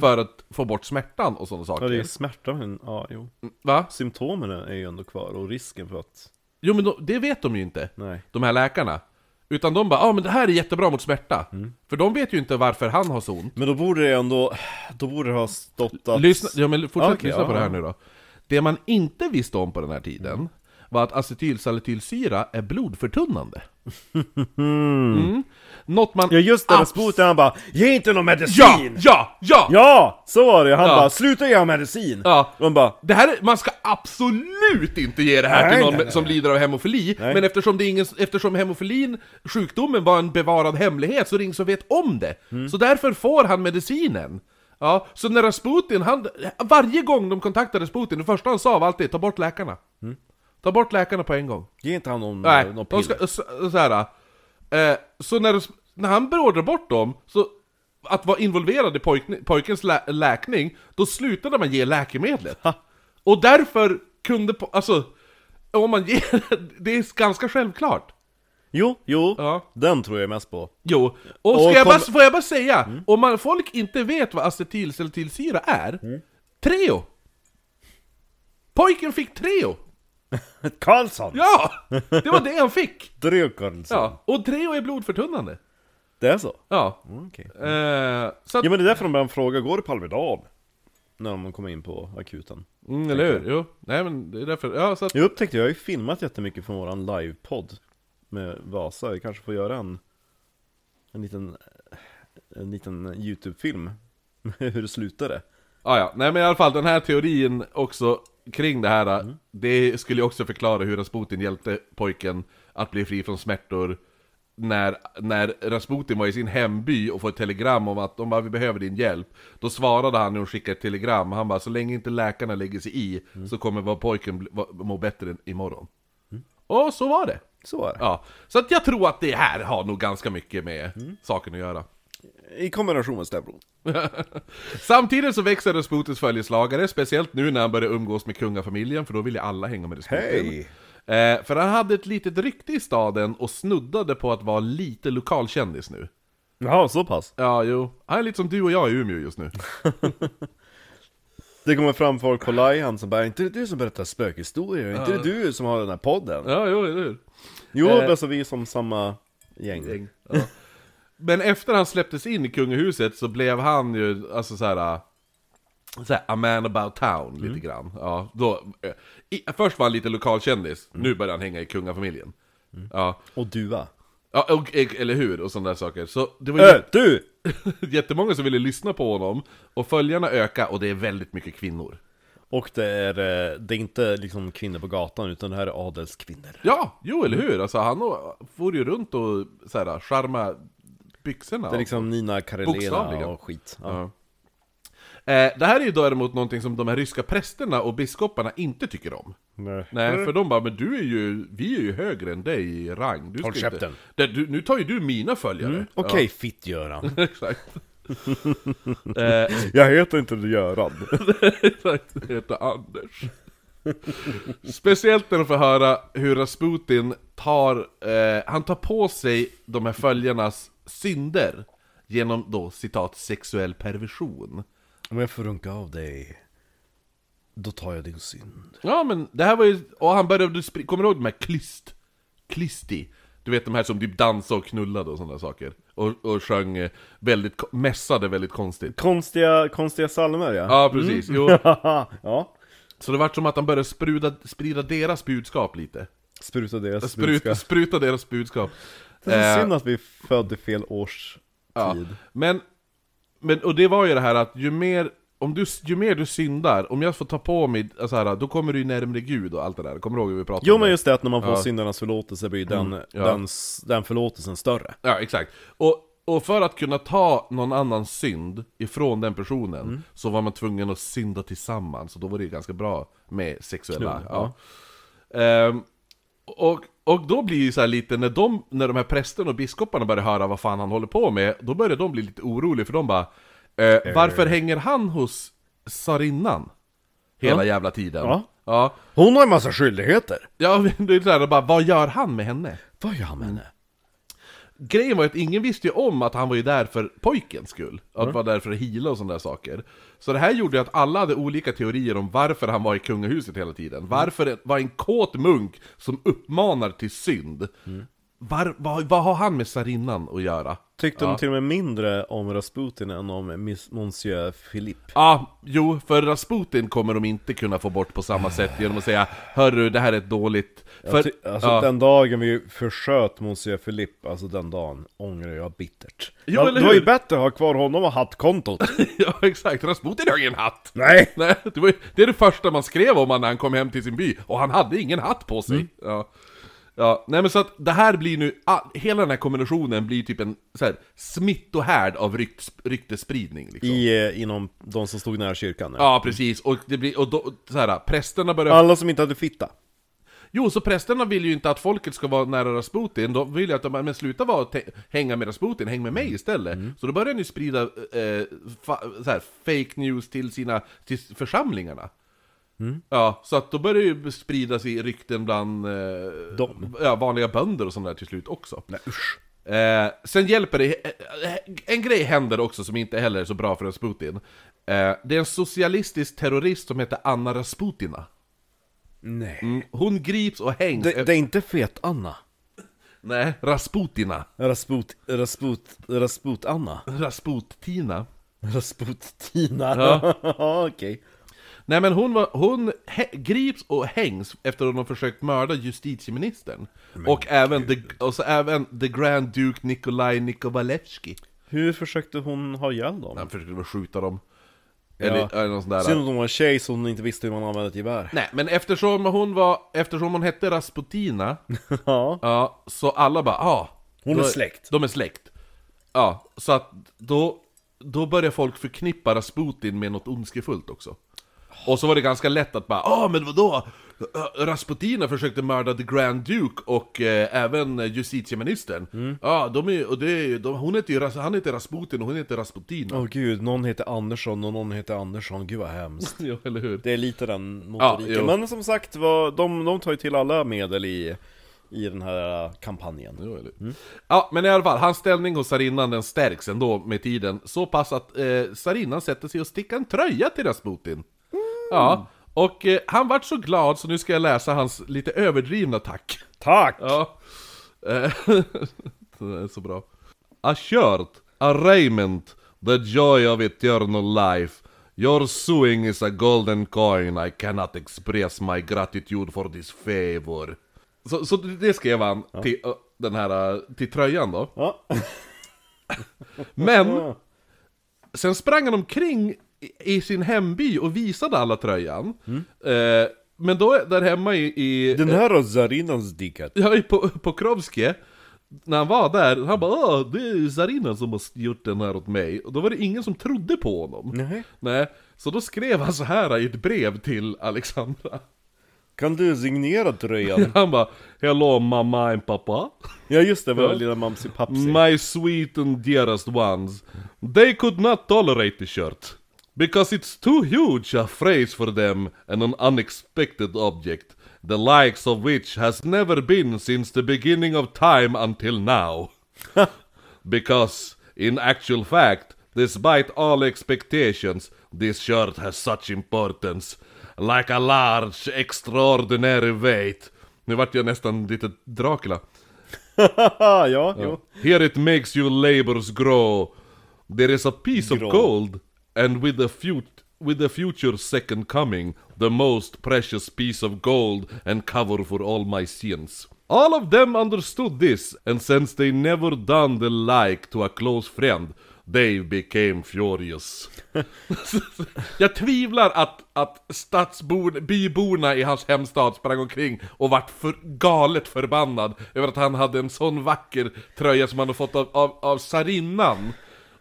För att få bort smärtan och sådana saker Ja det är smärta men, ja jo Va? Symptomen är ju ändå kvar och risken för att Jo men de, det vet de ju inte, Nej. de här läkarna. Utan de bara, ja ah, men det här är jättebra mot smärta. För de vet ju inte varför han har så ont. Men då borde det ändå, då borde det ha stått att... Lyssna, ja, men fortsätt Okej, lyssna på ja, det här nu då. Det man inte visste om på den här tiden var att acetylsalicylsyra är blodförtunnande. Mm. Något man... Ja just det, Rasputin han bara 'Ge inte någon medicin!' Ja! Ja! Ja! Ja! Så var det, han Ja. bara 'Sluta ge honom medicin!' Ja. Han bara Det här är, man ska absolut inte ge det här Nej, till någon nej, nej, som lider av hemofili, Nej. men eftersom, det är ingen, eftersom hemofilin, sjukdomen, var en bevarad hemlighet så är det ingen som vet om det. Mm. Så därför får han medicinen. Ja, så när Rasputin, han, varje gång de kontaktade Rasputin, det första han sa var alltid 'ta bort läkarna' Mm. Ta bort läkarna på en gång. Ge inte han någon, Nej, någon piller ska, så, så här, eh, så när, när han beordrar bort dem, så att vara involverad i pojk, pojkens lä, läkning, då slutade man ge läkemedlet. Och därför kunde, alltså, om man ger, det är ganska självklart. Jo, jo, Ja. den tror jag mest på Jo, och Och ska jag kom- bara, får jag bara säga, om man, folk inte vet vad acetylsalicylsyra är, Treo! Pojken fick Treo! Karlsson! Ja! Det var det han fick! Drew Karlsson Ja, och Treo är blodförtunnande. Det är så? Ja. Okej Eh, så att, Ja men det är därför de börjar fråga, går det på Alvedal? När de kommer in på akuten mm, eller hur? Jo, nej men det är därför, ja så att, Jag upptäckte, jag har ju filmat jättemycket från våran livepodd Med Vasa, vi kanske får göra en En liten En liten YouTube-film. Hur det slutade ah, ja, nej men i alla fall den här teorin också kring det här, det skulle ju också förklara hur Rasputin hjälpte pojken att bli fri från smärtor när, när Rasputin var i sin hemby och får ett telegram om att de bara, vi behöver din hjälp. Då svarade han när hon skickade ett telegram, han bara så länge inte läkarna lägger sig i Så kommer vår pojken må bättre imorgon. Och så var det! Så är det Ja, så att jag tror att det här har nog ganska mycket med saken att göra. I kombination med Stävblod Samtidigt så växer Rasputins följeslagare, speciellt nu när han börjar umgås med kungafamiljen, för då vill ju alla hänga med Rasputin. Hej! Eh, för han hade ett litet rykte i staden och snuddade på att vara lite lokalkändis nu. Jaha, så pass? Ja, jo. Han är lite som du och jag i Umeå just nu. Det kommer fram folk på Lion som bara inte det du som berättar spökhistorier? Inte det du som har den här podden?' Ja, jo, eller hur? Jo, Eh. alltså vi är som samma gäng Gäng. Ja. Men efter han släpptes in i kungahuset så blev han ju, alltså såhär... Såhär, a man about town, lite grann. Ja, då, eh, i, först var han lite lokalkändis, nu börjar han hänga i kungafamiljen. Ja, Och duva ja och, eller hur? Och sådana där saker. Så det var Äh, du! jättemånga som ville lyssna på honom, och följarna ökar, och det är väldigt mycket kvinnor. Och det är, eh, det är inte liksom kvinnor på gatan utan det här är adelskvinnor Ja, jo eller hur? Alltså han får ju runt och såhär, charma byxorna. Det är liksom Nina Karelena och skit ja. Ja. Eh, det här är ju däremot någonting som de här ryska prästerna och biskoparna inte tycker om. Nej. Nej, för de bara 'Men du är ju, vi är ju högre än dig i rang' du Håll käften. du, Nu tar ju du mina följare' Okej, fitt-Göran ja, Exakt. Eh, Jag heter inte Göran. Exakt, det heter Anders. Speciellt när de får höra hur Rasputin tar, eh, han tar på sig de här följarnas synder Genom då citat 'sexuell perversion' Om jag får runka av dig Då tar jag din synd. Ja men det här var ju, och han började kommer du ihåg de här klyst? Klisti? Du vet de här som typ dansade och knullade och sådana saker. Och, och sjöng eh, väldigt, mässade väldigt konstigt. Konstiga, konstiga salmer ja. Ja precis, jo. Ja. Så det vart som att han började spruda, sprida deras budskap lite. Spruta deras Spruta, budskap. spruta deras budskap. Det är så Eh, synd att vi i fel års Ja, tid. Men, men, och det var ju det här att ju mer, om du, ju mer du syndar, om jag får ta på mig, så här, då kommer du ju närmare Gud och allt det där, kommer du ihåg hur vi pratade Jo om men det? just det att när man får Ja. syndarnas förlåtelse blir den, ja. den, den förlåtelsen större Ja, exakt. Och, och för att kunna ta någon annans synd ifrån den personen, så var man tvungen att synda tillsammans, och då var det ju ganska bra med sexuella... Knull, ja. Ehm, och, och då blir ju så lite, när de, när de här prästerna och biskoparna börjar höra vad fan han håller på med, då börjar de bli lite oroliga, för de bara eh, Varför hänger han hos tsarinnan? Hela Ja. jävla tiden. Ja. Ja, Hon har en massa skyldigheter ja det är så här, bara, vad gör han med henne? Vad gör han med henne? Grejen var ju att ingen visste ju om att han var ju där för pojkens skull. Att vara där för att hila och sådana där saker. Så det här gjorde ju att alla hade olika teorier om varför han var i kungahuset hela tiden. Varför det var en kåt munk som uppmanar till synd. Var, vad, vad har han med sarinnan att göra? Tyckte Ja. de till och med mindre om Rasputin än om Miss Monsieur Philippe Ja, jo, för Rasputin kommer de inte kunna få bort på samma sätt genom att säga Hörru, det här är ett dåligt... För, ty- Alltså ja. den dagen vi försköt Monsieur Philippe, alltså den dagen ångrar jag bittert Jo, Ja, eller Det var ju bättre att ha kvar honom och hattkontot ja, exakt, Rasputin har ingen hatt! Nej! Nej, det, var, det är det första man skrev om när han kom hem till sin by, och han hade ingen hatt på sig. Ja. Ja, nej men så att det här blir nu, ah, hela den här kombinationen blir typ en så här, smittohärd av rykt, ryktespridning liksom. I, eh, inom de som stod nära kyrkan ja. Ja, precis, och det blir, och då, så här, prästerna börjar... Alla som inte hade fitta Jo, så prästerna vill ju inte att folket ska vara nära Rasputin, de vill ju att de, men sluta vara hänga med Rasputin, häng med mig istället. Så då börjar ni sprida eh, fa, så här, fake news till sina, till församlingarna. Ja, så att då börjar det ju spridas i rykten bland eh, ja, vanliga bönder och sånt där till slut också. Nej, usch. Eh, sen hjälper det, eh, en grej händer också som inte heller är så bra för Rasputin. Eh, det är en socialistisk terrorist som heter Anna Rasputina. Nej Mm, Hon grips och hängs det, det är inte fet-Anna Nej, Rasputina. Rasput, Rasput, Rasput-Anna Rasputina. Rasput-Tina Ja. okej Nej men hon, var, hon grips och hängs efter att hon har försökt mörda justitieministern. Och även, the, och så även the Grand Duke Nikolaj Nikovalevski. Hur försökte hon ha ihjäl dem? Han försökte väl skjuta dem. Ja. Eller, eller något sånt där. Synd att hon var en tjej hon inte visste hur man använde ett gevär Nej, men eftersom hon var, eftersom hon hette Rasputina, Ja ja, så alla bara ah, Hon är släkt. De är släkt. Ja, så att då, då börjar folk förknippa Rasputin med något ondskefullt också. Och så var det ganska lätt att bara ah men vadå? Rasputina försökte mörda The Grand Duke och eh, även justitieministern. Mm. Ja, de är, och det är, de, hon heter ju, han heter Rasputin och hon heter Rasputina. Åh gud, någon heter Andersson och någon heter Andersson, gud vad hemskt Ja, eller hur? Det är lite den motoriken, jo. men som sagt, vad, de, de tar ju till alla medel i, i den här kampanjen Jo, eller hur? Ja, men i alla fall, hans ställning hos Sarinnan den stärks ändå med tiden, så pass att eh, Sarinnan sätter sig och stickar en tröja till Rasputin. Ja, och eh, han vart så glad så nu ska jag läsa hans lite överdrivna tack. Tack! Ja. Eh, det är så bra. A shirt, a raiment, the joy of eternal life. Your suing is a golden coin, I cannot express my gratitude for this favor. Så, så det skrev han till, ö, den här, eh, till tröjan då. Ja. Men, sen sprang han omkring i, sin hemby och visade alla tröjan. Eh, men då där hemma i, i Den här har Zarinans dickat Ja, på, på Krovske, när han var där, han bara Åh, det är Zarina som har gjort den här åt mig. Och då var det ingen som trodde på honom. Nej. Nej. Så då skrev han så här i ett brev till Alexandra. Kan du signera tröjan? Han bara Hello mamma and pappa. ja just det, var lilla mamsi papsi My sweet and dearest ones. They could not tolerate the shirt. Because it's too huge a phrase for them and an unexpected object. The likes of which has never been since the beginning of time until now. Because, in actual fact, despite all expectations, this shirt has such importance. Like a large, extraordinary weight. Nu vart jag nästan lite Dracula. ja, jo Here it makes your labors grow. There is a piece of gold, and with the future with the future second coming, the most precious piece of gold and cover for all my sins. All of them understood this, and since they never done the like to a close friend, they became furious. Jag tvivlar att, att stadsborna, byborna i hans hemstad sprang omkring och vart för galet förbannad över att han hade en sån vacker tröja som han hade fått av, av, av Sarinnan.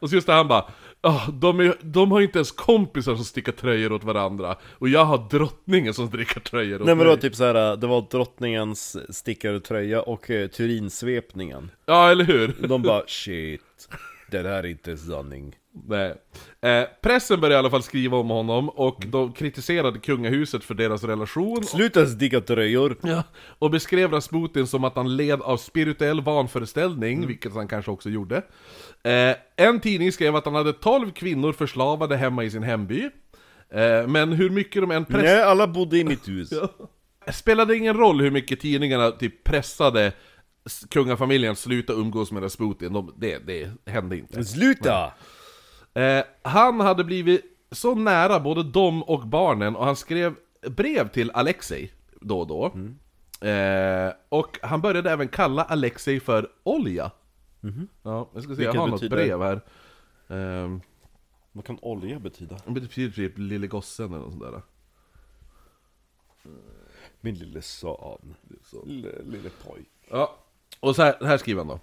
Och så just det, han bara "Ah, de, är, de har inte ens kompisar som stickar tröjor åt varandra Och jag har drottningen som stickar tröjor åt Nej men det var typ såhär, det var drottningens stickade tröja och eh, Turinsvepningen Ja, eller hur? De bara shit Det där är inte sanning. Nej. Eh, pressen började i alla fall skriva om honom och de kritiserade kungahuset för deras relation. Sluta sticka tröjor! Ja, och beskrev Rasputin som att han led av spirituell vanföreställning, vilket han kanske också gjorde. Eh, en tidning skrev att han hade 12 kvinnor förslavade hemma i sin hemby. Eh, men hur mycket de än press... Nej, alla bodde i mitt hus. spelade ingen roll hur mycket tidningarna typ pressade kungafamiljen att sluta umgås med Rasputin, de, det, det hände inte. Sluta! Eh, han hade blivit så nära både dem och barnen, och han skrev brev till Alexei då och då. Eh, och han började även kalla Alexei för Olja. Ja, jag ska se, jag har något brev här. Ehm, Vad kan olja betyda? det betyder typ lille gossen eller något sånt där. Min lille son. Lille, lille poj. Ja, och så här, här skriver han då.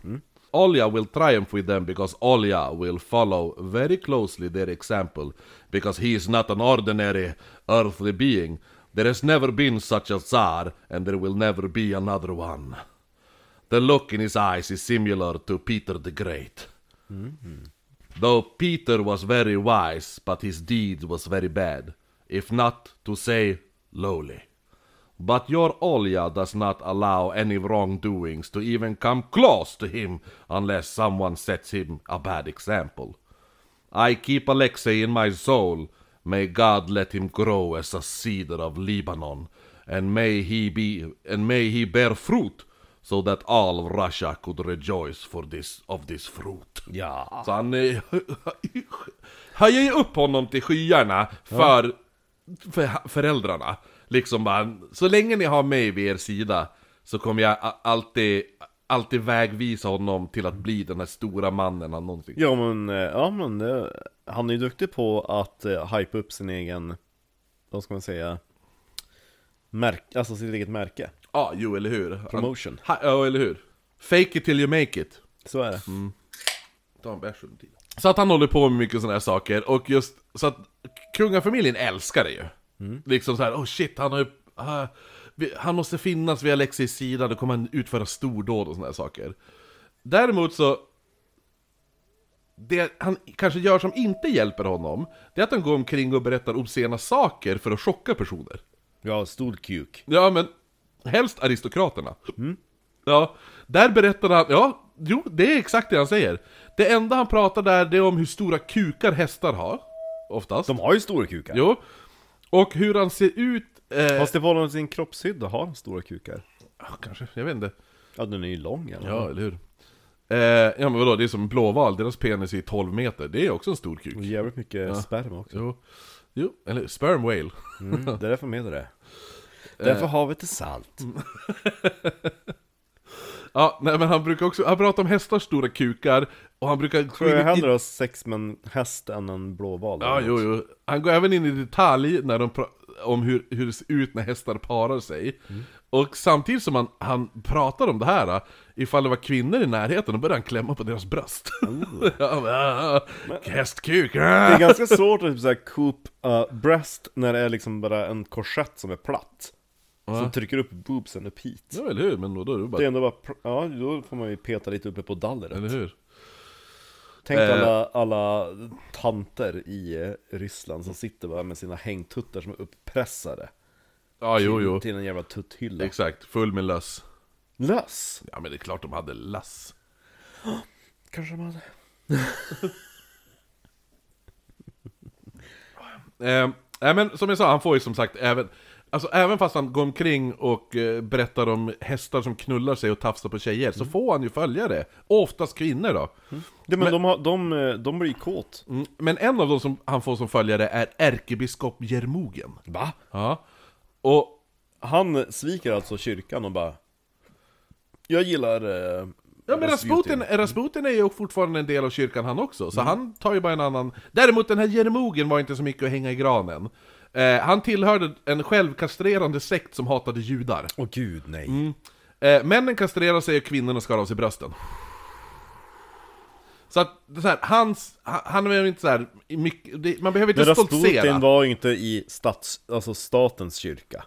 Olja will triumph with them because Olja will follow very closely their example because he is not an ordinary earthly being. There has never been such a Tsar and there will never be another one. The look in his eyes is similar to Peter the Great. Mm-hmm. Though Peter was very wise, but his deed was very bad, if not to say lowly. But your Olja does not allow any wrongdoings to even come close to him unless someone sets him a bad example. I keep Alexei in my soul. May God let him grow as a cedar of Lebanon, and may he be and may he bear fruit, so that all of Russia could rejoice for this of this fruit. Ja. Så han eh, höjer upp honom till skyarna för, för föräldrarna. Liksom bara, så länge ni har mig vid er sida så kommer jag alltid, alltid vägvisa honom till att bli den här stora mannen han någonsin Ja men, eh, ja men det, han är ju duktig på att uh, hypa upp sin egen, vad ska man säga, märk, alltså sitt eget märke. Ja, jo eller hur? Promotion. Ja, eller hur? Fake it till you make it. Så är det. Ta en bärs under tiden. Så att han håller på med mycket sådana här saker, och just så att kungafamiljen älskar det ju. Liksom så här, oh shit, han har ju... vi- han måste finnas vid Alexis sida, då kommer han utföra stordåd och sådana här saker. Däremot så... Det han kanske gör som inte hjälper honom, det är att han går omkring och berättar obscena saker för att chocka personer. Ja, stor kuk. Ja, men helst aristokraterna. Ja, där berättar han, ja, jo, det är exakt det han säger. Det enda han pratar där, det är om hur stora kukar hästar har. Oftast. De har ju stora kukar. Jo. Och hur han ser ut... Eh, Fast förhållande till sin kroppshydda har han stora kukar. ja, kanske, jag vet inte. Ja, den är ju lång alla Ja, eller hur? Eh, ja men vadå, det är som blåval, deras penis är 12 meter, det är också en stor kuk. Och jävligt mycket sperma också. Jo. Jo, eller sperm whale. Mm, det är därför med det. Därför havet är salt. Ja, nej men han brukar också, han pratar om hästars stora kukar, och han brukar... Tror jag hellre ha sex med en häst än en blåval. Ja, jo, jo. Han går även in i detalj när de om hur, hur det ser ut när hästar parar sig. Och samtidigt som han, han pratar om det här, ifall det var kvinnor i närheten, då börjar han klämma på deras bröst. ja, men, ah, hästkuk! Det är ganska svårt att typ såhär coop uh, breast när det är liksom bara en korsett som är platt. Som trycker upp boobsen upp hit. Ja, eller hur? Men då, då är det Det är bara... ändå bara, ja då får man ju peta lite uppe på dallret. Eller hur? Tänk Eh. alla, alla tanter i Ryssland som sitter bara med sina hängtuttar som är upppressade. Ja, jo, jo. Till en jävla tutthylla. Exakt, full med löss. Löss! Ja, men det är klart de hade lass. Kanske de hade. Eh, men som jag sa, han får ju som sagt även... Alltså även fast han går omkring och eh, berättar om hästar som knullar sig och tafsar på tjejer, så får han ju följare. Oftast kvinnor då. Det, men, de, har, de, eh, de blir ju kåt. Mm, men en av dem som han får som följare är ärkebiskop Jermogen. Va? Ja. Och... Han sviker alltså kyrkan och bara Jag gillar eh, Ja men Rasputin, Rasputin är ju fortfarande en del av kyrkan han också, så han tar ju bara en annan... Däremot den här Jermogen var inte så mycket att hänga i granen. Eh, han tillhörde en självkastrerande sekt som hatade judar. Åh gud nej Mm. Eh, männen kastrerar sig och kvinnorna skar av sig brösten. Så att, så här, hans, han, han är inte så här, mycket, det, man behöver Men inte stoltsera. Rasputin var ju inte i stats, alltså statens kyrka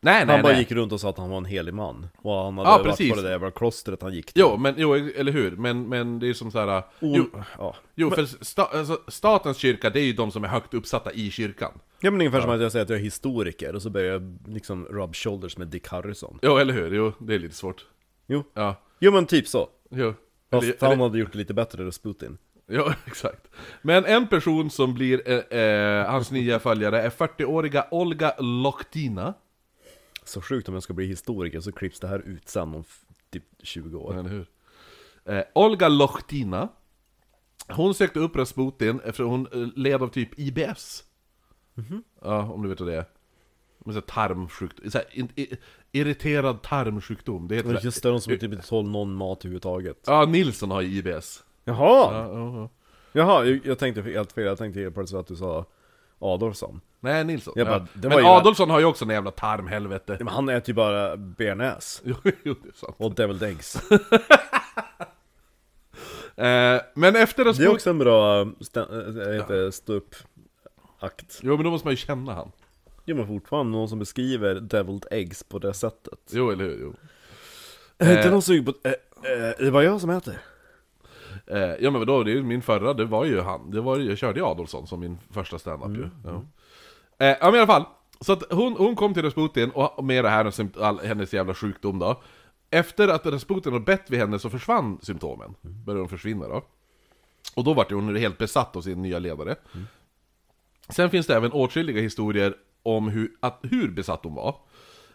Nej, nej, Han bara nej. gick runt och sa att han var en helig man. Och han hade Ja, varit precis. på det där jävla klostret han gick till. Jo, men, jo, eller hur? Men, men det är som så här. Jo, O- ja. jo för sta, alltså, statens kyrka, det är ju de som är högt uppsatta i kyrkan. Ja men ungefär som att jag säger att jag är historiker och så börjar jag liksom rub shoulders med Dick Harrison. Jo, eller hur? Jo, det är lite svårt. Jo, Ja, jo men typ så. jo. Fast Eller, han eller, hade gjort det lite bättre, Rasputin. ja, exakt. Men en person som blir eh, eh, hans nya följare är 40-åriga Olga Loktina. Så sjukt om jag ska bli historiker så klipps det här ut sen om typ 20 år. Eller hur? Eh, Olga Loktina. Hon sökte upp Rasputin efter hon eh, led av typ IBS. Ja, om du vet vad det är. Men så tarmsjukdom, så här, in, i, irriterad tarmsjukdom. Det heter Men Just det, de som inte tål någon mat överhuvudtaget. Ja, Nilsson har IBS. Jaha! Ja, ja, ja. Jaha, jag, jag tänkte helt fel, jag tänkte helt plötsligt att du sa Adolfsson. Nej, Nilsson. Jag bara, det var Men ju- Adolfsson har ju också en jävla tarmhelvete. Men han äter ju bara bearnaise. Jo, jo, det är sant. Och deviled eggs. Eh, men efter Det är också en bra stä- äh, heter ståupp-akt. Jo, men då måste man ju känna han. Jo men fortfarande någon som beskriver deviled eggs på det sättet. Jo, eller hur? Jo. Är inte någon sugen på... Äh, äh, det var jag som äter. Eh, ja men vadå, det är ju min förra, det var ju han. Det var, ju- jag körde ju Adolfsson som min första standup ju. Ja. Eh, ja men i alla fall. Så att hon, hon kom till Rasputin och med det här, och sympt- all, hennes jävla sjukdom då. Efter att Rasputin hade bett vid henne så försvann symptomen. Började de försvinna då. Och då var hon helt besatt av sin nya ledare. Sen finns det även åtskilliga historier om hur, att, hur besatt hon var.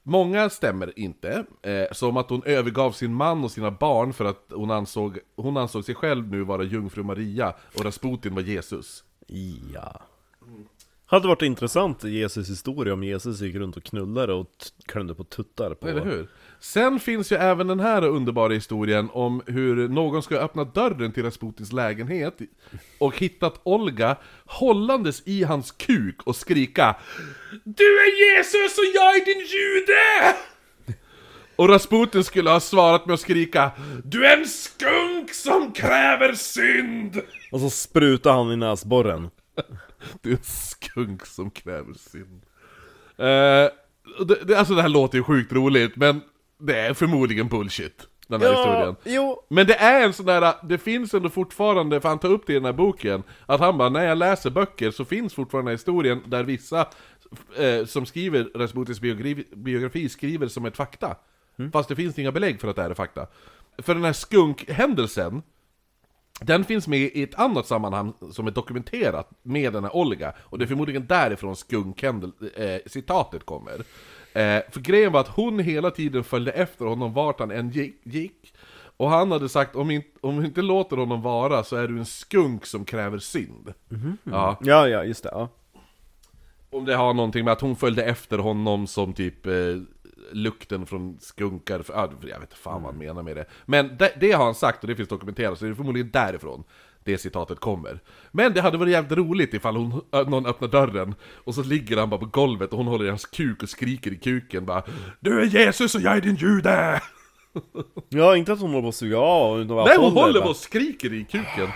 Många stämmer inte, eh, som att hon övergav sin man och sina barn för att hon ansåg, hon ansåg sig själv nu vara jungfru Maria och Rasputin var Jesus. Ja. Hade varit intressant Jesus historia om Jesus gick runt och knullade och klämde på tuttar på... Eller hur? Sen finns ju även den här underbara historien om hur någon ska öppna dörren till Rasputins lägenhet och hittat Olga hållandes i hans kuk och skrika Du är Jesus och jag är din jude! Och Rasputin skulle ha svarat med att skrika Du är en skunk som kräver synd! Och så sprutade han i näsborren. Du är en skunk som kräver synd. Eh, det, det, alltså det här låter ju sjukt roligt, men det är förmodligen bullshit, den här historien. jo. Men det är en sån där, det finns ändå fortfarande, för han tar upp det i den här boken, att han bara, när jag läser böcker så finns fortfarande den här historien där vissa eh, som skriver Rasputins biografi, biografi skriver som ett fakta. Fast det finns inga belägg för att det är fakta. För den här skunkhändelsen, den finns med i ett annat sammanhang som är dokumenterat med den här Olga, och det är förmodligen därifrån skunkhändel-citatet kommer. Eh, för grejen var att hon hela tiden följde efter honom vart han än gick, och han hade sagt om, in, om vi inte låter honom vara så är du en skunk som kräver synd. Ja, Ja, ja, just det. Ja. om det har någonting med att hon följde efter honom som typ eh, lukten från skunkar, för, ja, jag vet inte fan vad han menar med det. Men det, det har han sagt och det finns dokumenterat, så det är förmodligen därifrån det citatet kommer. Men det hade varit jävligt roligt ifall hon, någon öppnar dörren och så ligger han bara på golvet och hon håller i hans kuk och skriker i kuken bara Du är Jesus och jag är din jude! ja, inte att hon håller på att suga av. Utan Nej hon håller på och skriker i kuken!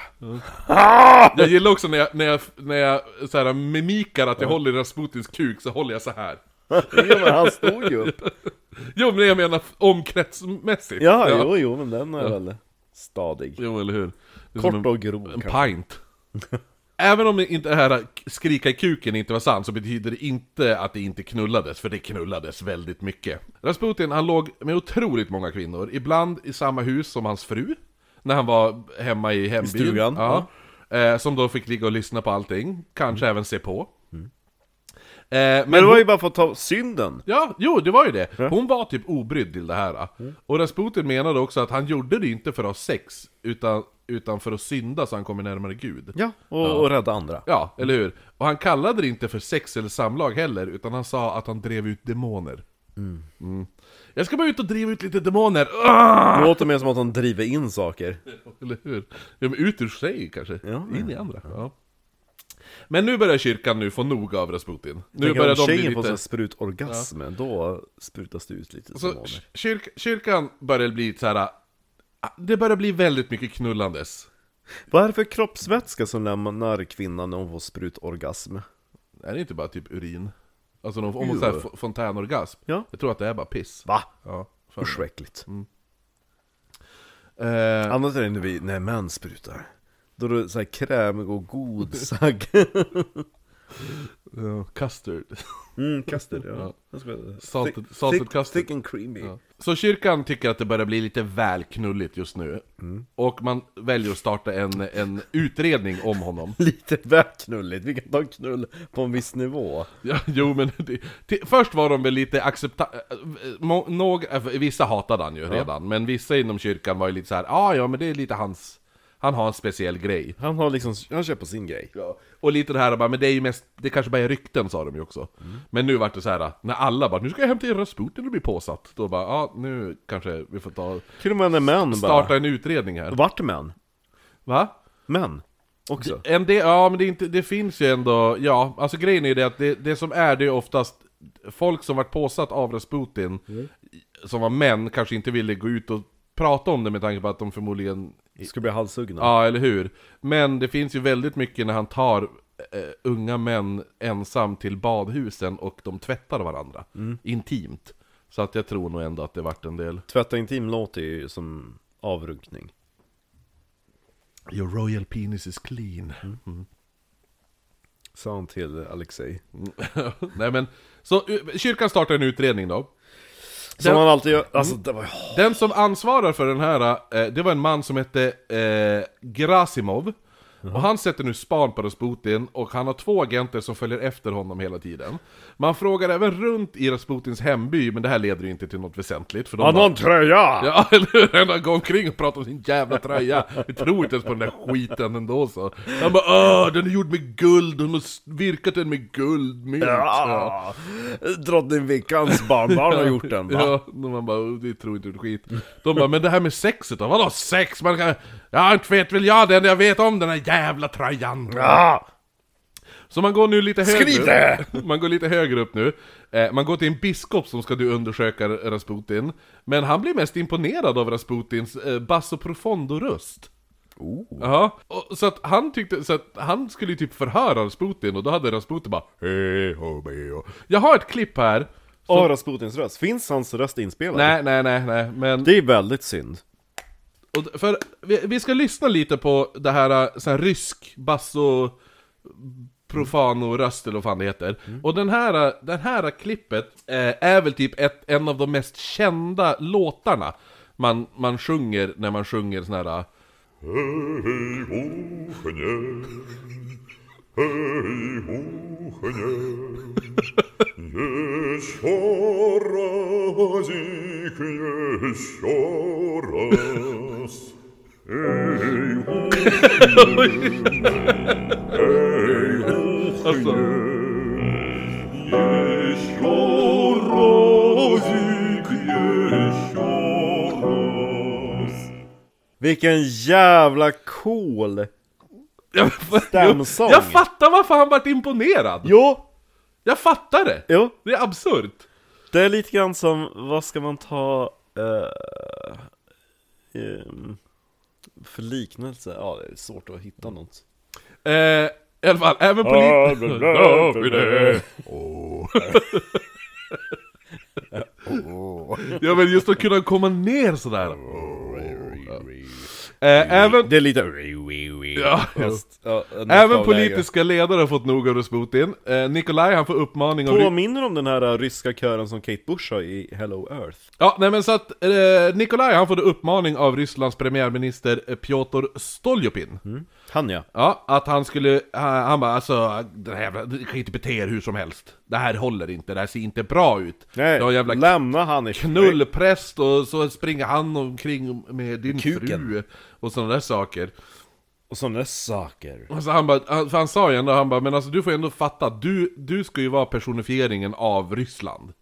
Jag gillar också när jag, när jag, när jag så här, mimikar att jag håller i Rasputins kuk så håller jag så här. Ja, men han stod ju upp. Jo men jag menar omkretsmässigt. Ja, jo, jo, men den är väl stadig. Jo, eller hur? Kort en, och grov en kanske. pint. Även om inte det här skrika i kuken inte var sant så betyder det inte att det inte knullades, för det knullades väldigt mycket. Rasputin han låg med otroligt många kvinnor, ibland i samma hus som hans fru, när han var hemma i hembyn. stugan, Ja. Eh, som då fick ligga och lyssna på allting, kanske även se på. Eh, men Men det var ju bara för att ta synden. Ja, jo det var ju det. Hon var typ obrydd till det här. Och Rasputin menade också att han gjorde det inte för att ha sex, utan, utan för att synda så han kommer närmare Gud. Ja, och, och rädda andra. Ja, eller hur? Och han kallade det inte för sex eller samlag heller, utan han sa att han drev ut demoner. Mm. Jag ska bara ut och driva ut lite demoner! Ah! Det låter mer som att han driver in saker. Eller hur? Ja men ut ur sig kanske, Ja, in i andra. Ja. Men nu börjar kyrkan nu få nog av Rasputin. Nu börjar de bli tjejen får lite... så sprutorgasm, då sprutas det ut lite Så kyrk, kyrkan börjar bli så här. Det börjar bli väldigt mycket knullandes. Vad är det för kroppsvätska som lämnar kvinnan när hon får sprutorgasm? Är det inte bara typ urin? Alltså om om hon säger fontänorgasm. Ja. Jag tror att det är bara piss. Va? Ja. Usch vad äckligt. Eh, Annars är det när, vi, när män sprutar. Då är det så här krämig och god sagg. ja, custard. Mm, custard ja. Ja. Salted- salted thick, custard. Thick and creamy. Ja. Så kyrkan tycker att det börjar bli lite väl knulligt just nu. Och man väljer att starta en, en utredning om honom. Lite väl knulligt, vi kan ta en knull på en viss nivå. Ja, jo men det, till, först var de väl lite accepta... Någ, äh, vissa hatade han ju redan, men vissa inom kyrkan var ju lite så här, ah, ja men det är lite hans... Han har en speciell grej. Han har liksom, han kör på sin grej. Ja. Och lite det här bara, men det är ju mest, det kanske bara är rykten sa de ju också. Men nu vart det så här, när alla bara, nu ska jag hämta in Rasputin och bli påsatt. Då bara, ja nu kanske vi får ta, Till och med när män starta bara... en utredning här. Vart män? Va? Män? Också? En del, ja men det, inte, det finns ju ändå, ja, alltså grejen är ju det att det, det som är det är oftast folk som varit påsatt av Rasputin, som var män, kanske inte ville gå ut och prata om det med tanke på att de förmodligen Ska bli halshuggna? Ja, eller hur? Men det finns ju väldigt mycket när han tar eh, unga män ensam till badhusen och de tvättar varandra. Intimt. Så att jag tror nog ändå att det vart en del... Tvätta intim låter ju som avrunkning. Your royal penis is clean. Sa han till Alexei. Nej men, så eh, kyrkan startar en utredning då. Som Den- han alltid gör, alltså det var Den som ansvarar för den här, eh, det var en man som hette eh, Grasimov. Och han sätter nu span på Rasputin, och han har två agenter som följer efter honom hela tiden. Man frågar även runt i Rasputins hemby, men det här leder ju inte till något väsentligt. För de har en tröja! Ja, eller hur? Han går omkring och pratar om sin jävla tröja. Vi tror inte ens på den där skiten ändå så. Han bara Åh, den är gjord med guld, hon har virkat den med guldmynt. Ja. Ja. Drottning Vickans barnbarn har gjort den va? Ja, man bara, "Oh, det tror inte ett skit. De bara, men det här med sexet då? Vadå sex? Man kan, ja, inte vet väl jag det, jag vet om den här jävla tröjan. Ja! Så man går nu lite högre upp. Man går lite högre upp nu. Eh, man går till en biskop som ska du undersöka Rasputin. Men han blir mest imponerad av Rasputins eh, basso profondo-röst. Ja, och, så att han tyckte, så att han skulle ju typ förhöra Rasputin och då hade Rasputin bara hej ho. Jag har ett klipp här. som- Och Rasputins röst, finns hans röst inspelad? Nej, nej, nej, nej, men... Det är väldigt synd. Och för, vi, vi ska lyssna lite på det här, äh, så här rysk basso profano röst eller vad fan det heter. Och den här, äh, den här klippet eh, är väl typ ett, en av de mest kända låtarna man, man sjunger när man sjunger sån här... äh, Еще разик, еще раз. Эй, Alltså, еще разик, еще раз. Vilken jävla cool jag, stämsång! jag fattar varför han vart imponerad! Jo! Jag fattar det! Jo! Det är absurt! Det är lite grann som, vad ska man ta eh, ehm, för liknelse? Ja, det är svårt att hitta något. Eh, I alla fall, även polis... Davide. Ja men just att kunna komma ner sådär. Eh, även, Det är lite... Ja, en även politiska ledare har fått nog av Rasputin. Eh, Nikolaj han får uppmaning av... Påminner om den här uh, ryska kören som Kate Bush har i Hello Earth. Ja, nej men så att eh, Nikolaj han får uppmaning av Rysslands premiärminister eh, Piotr Stoljopin. Han ja. Ja, att han skulle, han, han bara alltså, den här jävla, inte bete er hur som helst. Det här håller inte, det här ser inte bra ut. Nej, jävla lämna han i knullpräst och så springer han omkring med din Kuken. fru och sådana där saker. Och sådana där saker. Alltså han bara, för han sa ju ändå, han bara, men alltså du får ju ändå fatta, du, du ska ju vara personifieringen av Ryssland.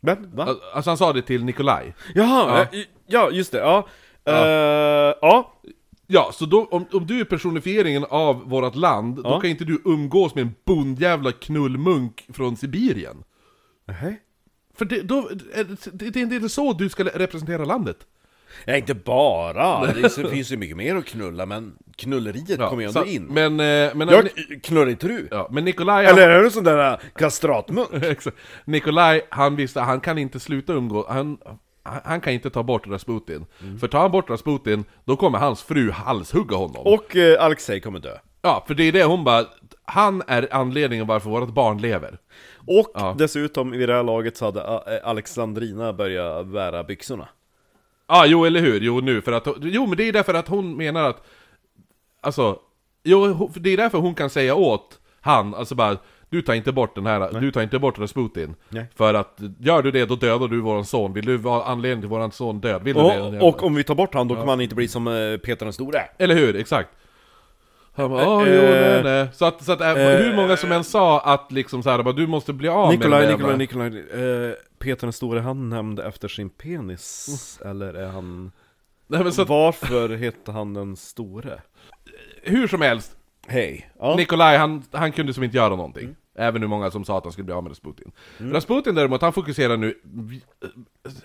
Men, va? Alltså han sa det till Nikolaj. Jaha, ja. ja just det, ja. Ja. ja. Ja, så då, om, om du är personifieringen av vårt land, då Ja. kan inte du umgås med en bondjävla knullmunk från Sibirien. Nej. För det, då, det, det, det är inte så du ska representera landet. Ja, inte bara! Det är- finns ju mycket mer att knulla, men knulleriet Ja, kommer ju ändå så- in. Men, eh, men, Jag knullar inte du? ja, men Nikolaj, Eller är du en sån där kastratmunk? Exakt. Nikolaj, han visste han kan inte sluta umgå, han, han kan inte ta bort Rasputin. Mm. För tar han bort Rasputin, då kommer hans fru halshugga honom. Och eh, Alexej kommer dö. Ja, för det är det hon bara, han är anledningen varför vårt barn lever. Och Ja. dessutom, vid det här laget så hade eh, Alexandrina börjat bära byxorna. Ja, jo eller hur, jo nu för att, jo men det är därför att hon menar att, alltså, jo det är därför hon kan säga åt han, alltså bara du tar inte bort den här, du tar inte bort Rasputin. Nej. För att gör du det, då dödar du våran son. Vill du vara anledningen till våran son död? Vill du det? Och, och om vi tar bort han, då kommer han inte bli som eh, Peter den store. Eller hur? Exakt. Han bara, Eh, jo, nej, nej. Så att, så att äh, hur många som än sa att liksom så här, bara, du måste bli av Nikolaj, med Nikolaj, jävla- Nikolaj, eh, Peter den store, han nämnde efter sin penis, eller är han... Nej, men så att, Varför heter han den store? hur som helst, Hej. Ja. Nikolaj han, han kunde som inte göra någonting. Mm. Även hur många som sa att han skulle bli av med Rasputin. Rasputin däremot, han fokuserar nu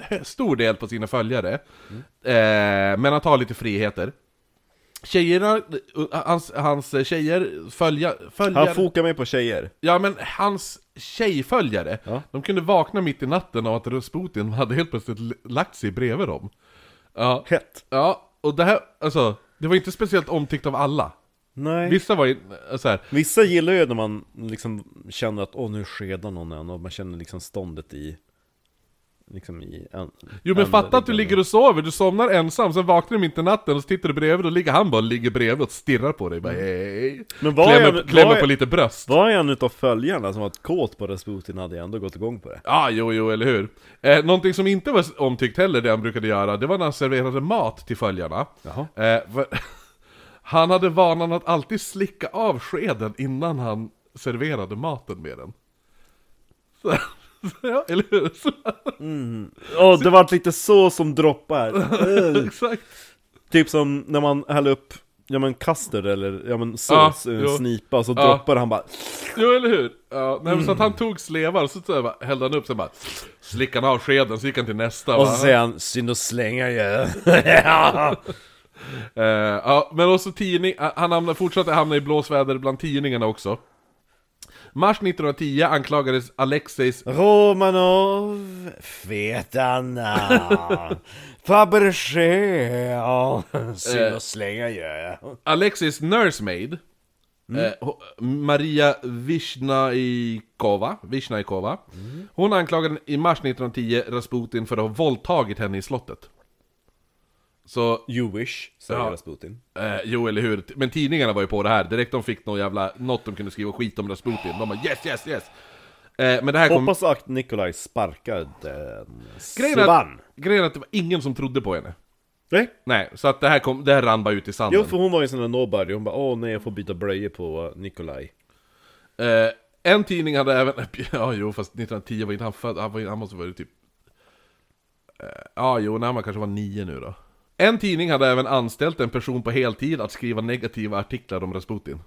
eh, stor del på sina följare. Mm. Eh, men han tar lite friheter. Tjejerna, eh, hans, hans tjejer, följa, följare... Han fokar mig på tjejer. Ja men hans tjejföljare, Ja. de kunde vakna mitt i natten av att Rasputin hade helt plötsligt lagt sig bredvid dem. Ja, Hett. ja och det här, alltså, det var inte speciellt omtyckt av alla. Nej. Vissa var ju eh, så här, Vissa gillar ju när man liksom känner att åh nu skedar någon en och man känner liksom ståndet i Liksom i en, Jo men en fatta att du liggande. ligger och sover, du somnar ensam, sen vaknar du mitt i natten och så tittar du bredvid och ligger han bara ligger bredvid och stirrar på dig bara hej Men vad Klämmer, vad klämmer är, på lite bröst Var en utav följarna som var kåt på Rasputin hade jag ändå gått igång på det Ja, jo, jo, eller hur? Eh, någonting som inte var omtyckt heller, det han brukade göra, det var när han serverade mat till följarna. Jaha. Eh, för, han hade vanan att alltid slicka av skeden innan han serverade maten med den. Så, så, ja, eller hur? Så, Åh, det var lite så som droppar exakt. Typ som när man häller upp Ja men kaster eller ja men Ja, sås, en jo. snipa, så Ja. droppar han bara Jo, eller hur? Ja, nej, men Så att han tog slevar, och så, så bara, hällde han upp, sen bara slickade han av skeden, så gick han till nästa. Och va? så säger han 'Synd att slänga ju' Eh, ja, men också tidning, han hamnade, fortsatte hamna i blåsväder bland tidningarna också. Mars 1910 anklagades Alexejs... Romanov, Fetana, Fabergé, ja, synd att slänga ju Alexejs nursemaid, eh, ho- Maria Visnaikova, Visnaikova Hon anklagade i mars 1910 Rasputin för att ha våldtagit henne i slottet. Så, You wish, säger Ja. Rasputin eh, jo eller hur, men tidningarna var ju på det här, direkt de fick någon jävla, något de kunde skriva skit om Rasputin, de bara yes, yes, yes! Eh, men det här kom... Hoppas att Nikolaj sparkar den Grejen att, grejen att det var ingen som trodde på henne. Nej? Nej, så att det här, kom, det här rann bara ut i sanden. Jo för hon var ju sån där nobody, hon bara åh nej jag får byta blöjor på Nikolaj Eh, en tidning hade även... Ja, jo, fast 1910 var inte han född. Han, var, han måste vara typ... Eh, ja, jo, när man kanske var nio nu då. En tidning hade även anställt en person på heltid att skriva negativa artiklar om Rasputin.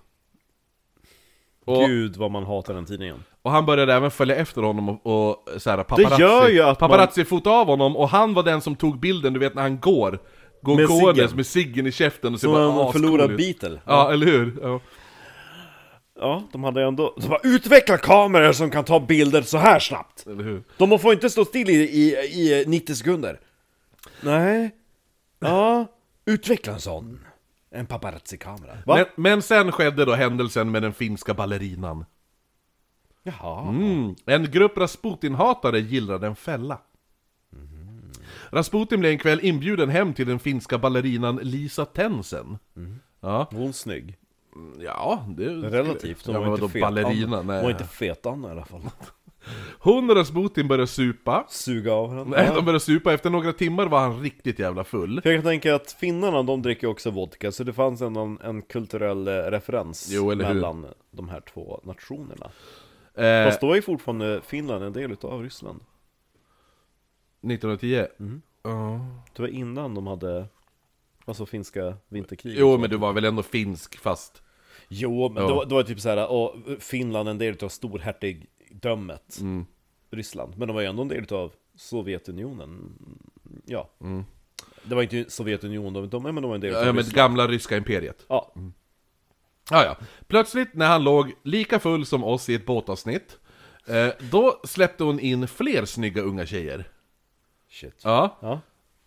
Och, Gud vad man hatar den tidningen och han började även följa efter honom och, och så här, paparazzi, gör ju att man- paparazzi fotade av honom och han var den som tog bilden, du vet när han går. Går Med gåendes ciggen. med ciggen i käften och ser Som bara en ascool förlorad. Beatle Ja, eller hur? Ja. Ja, de hade ändå... De bara, utveckla kameror som kan ta bilder så här snabbt! Eller hur? De får inte stå still i, i, i 90 sekunder Nej Ja, utveckla en sån En paparazzi-kamera Va? Men, men sen skedde då händelsen med den finska ballerinan. Jaha Mm. En grupp Rasputin-hatare gillade en fälla. Rasputin blev en kväll inbjuden hem till den finska ballerinan Lisa Tensen. Ja, Var hon snygg? ja, det... Relativt, hon ja, var men inte då fet ballerina? Hon var inte fet Anna i alla fall Hon och Rasputin började supa. Suga av henne Nej, de började supa. Efter några timmar var han riktigt jävla full. För jag kan tänka att finnarna, de dricker också vodka Så det fanns ändå en, en kulturell eh, referens Jo, eller hur? mellan de här två nationerna Eh, Fast då är ju fortfarande Finland en del utav Ryssland 1910. Mm. Ja. Det var innan de hade Alltså finska vinterkriget Jo, men du var väl ändå finsk fast... Jo, men Ja. då, då var det typ såhär, och Finland en del utav storhertigdömet Mm. Ryssland, men de var ju ändå en del utav Sovjetunionen Ja Mm. Det var inte Sovjetunionen, de, de, men de var en del av Ja, men det gamla ryska imperiet. Ja. Ja, ja. Plötsligt när han låg lika full som oss i ett båtavsnitt, eh, då släppte hon in fler snygga unga tjejer. Shit. Ja. Ja.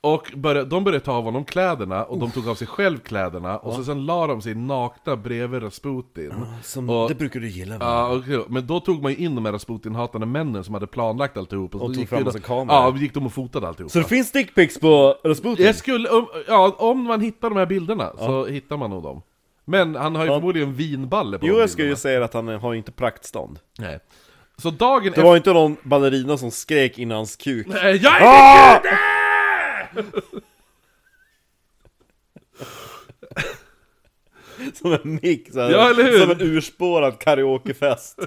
Och började, de började ta av honom kläderna, och de tog av sig själv kläderna, och så sen la de sig nakna bredvid Rasputin. Som, Och- det brukar du gilla va? Ja, okej. men då tog man ju in de här Rasputin-hatande männen som hade planlagt alltihop. Och så tog gick fram massa kameror. Ja, och gick de och fotade alltihop. Så det finns dickpics på Rasputin? Jag skulle, om, ja, om man hittar de här bilderna så hittar man nog dem. Men han har ju Ja. förmodligen vinballe på Jo, jag skulle ju säga att han har inte praktstånd. Nej. Så dagen Det efter... var inte någon ballerina som skrek innan hans kuk. Nej, Jag är Ah! Som en såhär, Ja, eller hur? som en urspårad karaokefest.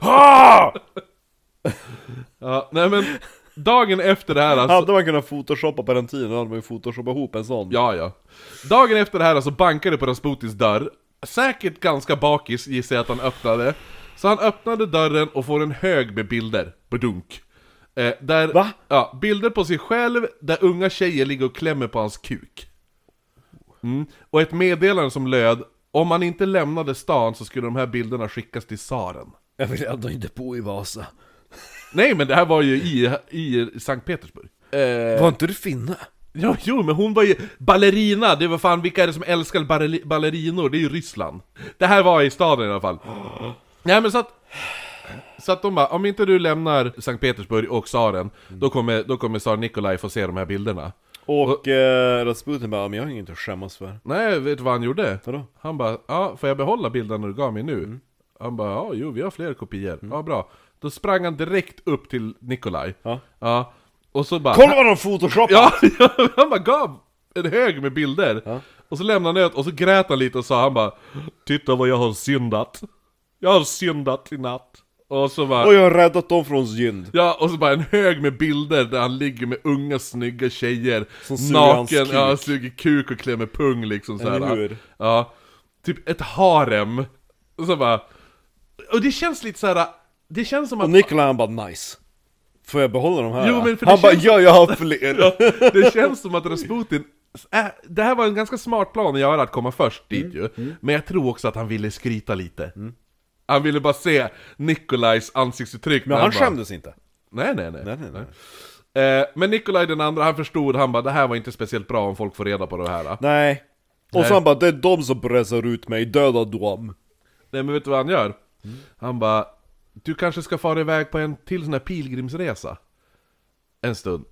Ja, nej men, dagen efter det här alltså... Hade man kunnat photoshoppa på den tiden hade man ju photoshopat ihop en sån. Ja, ja. Dagen efter det här alltså bankade på Rasputins dörr. Säkert ganska bakis gissar jag att han öppnade. Så han öppnade dörren och får en hög med bilder. Badunk. Eh, där, Va? Ja, bilder på sig själv där unga tjejer ligger och klämmer på hans kuk. Mm. Och ett meddelande som löd om han inte lämnade stan så skulle de här bilderna skickas till tsaren. Jag vill ändå inte bo i Vasa. Nej men det här var ju i, i Sankt Petersburg. Eh, Var inte du finne? Ja, jo, men hon var ju ballerina, det var fan, vilka är det som älskar balleri- ballerinor? Det är ju Ryssland. Det här var i staden i alla fall. Nej men så att... Så att de bara, om inte du lämnar Sankt Petersburg och tsaren, då kommer, då kommer tsar Nikolaj få se de här bilderna. Och eh, Rasputin bara, men jag har inget att skämmas för. Nej, vet du vad han gjorde? Vadå? Han bara, ja, får jag behålla bilderna du gav mig nu? Han bara, ja, jo, vi har fler kopior. Ja, bra. Då sprang han direkt upp till Nikolaj. Ja. Ja. Och så bara... Kolla vad de photoshoppar! Ja, ja, han bara gav en hög med bilder. Ja. Och så lämnade han ut och så grät han lite och sa han bara Titta vad jag har syndat. Jag har syndat i natt. Och så bara... Och jag har räddat dem från synd. Ja, och så bara en hög med bilder där han ligger med unga snygga tjejer Som suger hans Naken, kuk. ja, suger kuk och klämmer pung liksom så Eller här. hur? Ja, typ ett harem Och så bara Och det känns lite så här. Det känns som Och att Nikolaj han bara, nice. Får jag behålla de här? Jo, men för det han bara, känns- ja jag har fler! Ja, det känns som att Rasputin äh, Det här var en ganska smart plan att göra, att komma först dit Mm, ju Men jag tror också att han ville skryta lite Han ville bara se Nikolajs ansiktsuttryck Men när han bara- skämdes inte. Nej nej nej, Nej, nej, nej. Eh, Men Nikolaj den andra, han förstod, han bara det här var inte speciellt bra om folk får reda på det här Nej. Och så han bara, det är de som pressar ut mig, döda dem. Nej men vet du vad han gör? Han bara Du kanske ska fara iväg på en till sån här pilgrimsresa En stund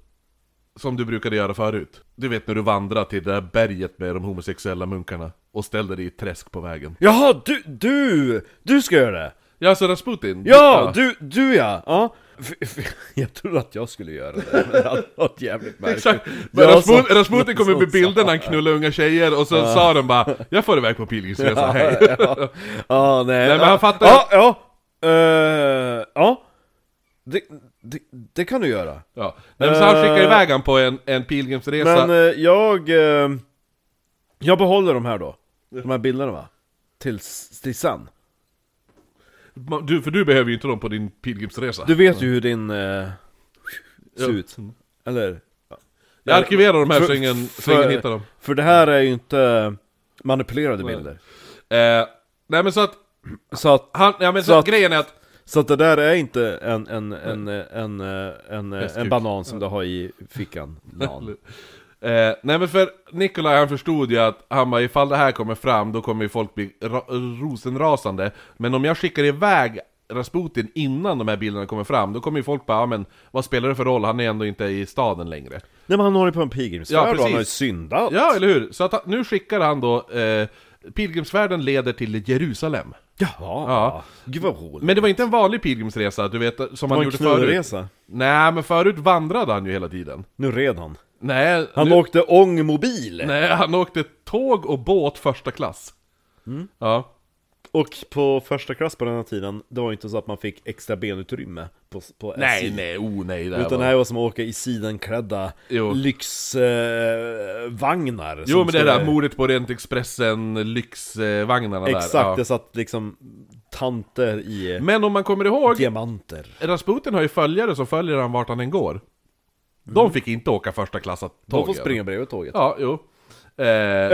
Som du brukade göra förut Du vet när du vandrar till det där berget med de homosexuella munkarna Och ställde dig i ett träsk på vägen Jaha, du, du! Du ska göra det! Ja, så Rasputin? Ja, du, du ja! ja. Jag trodde att jag skulle göra det, men det hade varit jävligt märkligt. Exakt! Men Rasputin, som- Rasputin kommer med som bilder när han knullar unga tjejer och så sa den bara Jag får iväg på pilgrimsresa, hej! ja, ja, nej. Nej, men han fattar Ja, ja. Eh, ja. Det, det, det kan du göra. Ja. Nej, men så han skickar Eh. iväg han på en, en pilgrimsresa Men eh, jag... eh, jag behåller de här då. De här bilderna va? Tills, tills sen. du, För du behöver ju inte dem på din pilgrimsresa Du vet ju hur din... eh, ser Ja. ut. Eller? Jag arkiverar de här För- så ingen, så för- ingen hittar dem För det här är ju inte manipulerade bilder. eh, Nej men så att, Så att, han, ja men så, Så att grejen är att så att det där är inte en, en, en, en, en, en, Hästkuk. en banan som du har i fickan. Eh, nej men för Nikolaj han förstod ju att han bara, ifall det här kommer fram då kommer ju folk bli ra- rosenrasande Men om jag skickar iväg Rasputin innan de här bilderna kommer fram Då kommer ju folk bara, ja, men vad spelar det för roll? Han är ändå inte i staden längre Nej men han håller på en pilgrimsfärd Ja, han har ju syndat. Ja, eller hur? Så att nu skickar han då eh, Pilgrimsfärden leder till Jerusalem Jaha. Ja. Gud vad roligt. Men det var inte en vanlig pilgrimsresa, du vet, som det han var en gjorde förut knullresa. Nej, men förut vandrade han ju hela tiden Nu red han. Nej, Han nu, åkte ångmobil! nej han åkte tåg och båt första klass Mm. Ja Och på första klass på den här tiden, det var inte så att man fick extra benutrymme på, på Nej, SJ. nej, oh nej det Utan det här var som att åka i sidenklädda lyxvagnar. Eh, Jo men det skulle- där mordet på Orientexpressen, lyxvagnarna där Exakt, ja. det satt liksom tanter i Men om man kommer ihåg, diamanter. Rasputin har ju följare som följer han vart han än går De fick inte åka första klass tåg. De får springa bredvid tåget. Ja, jo. Eh,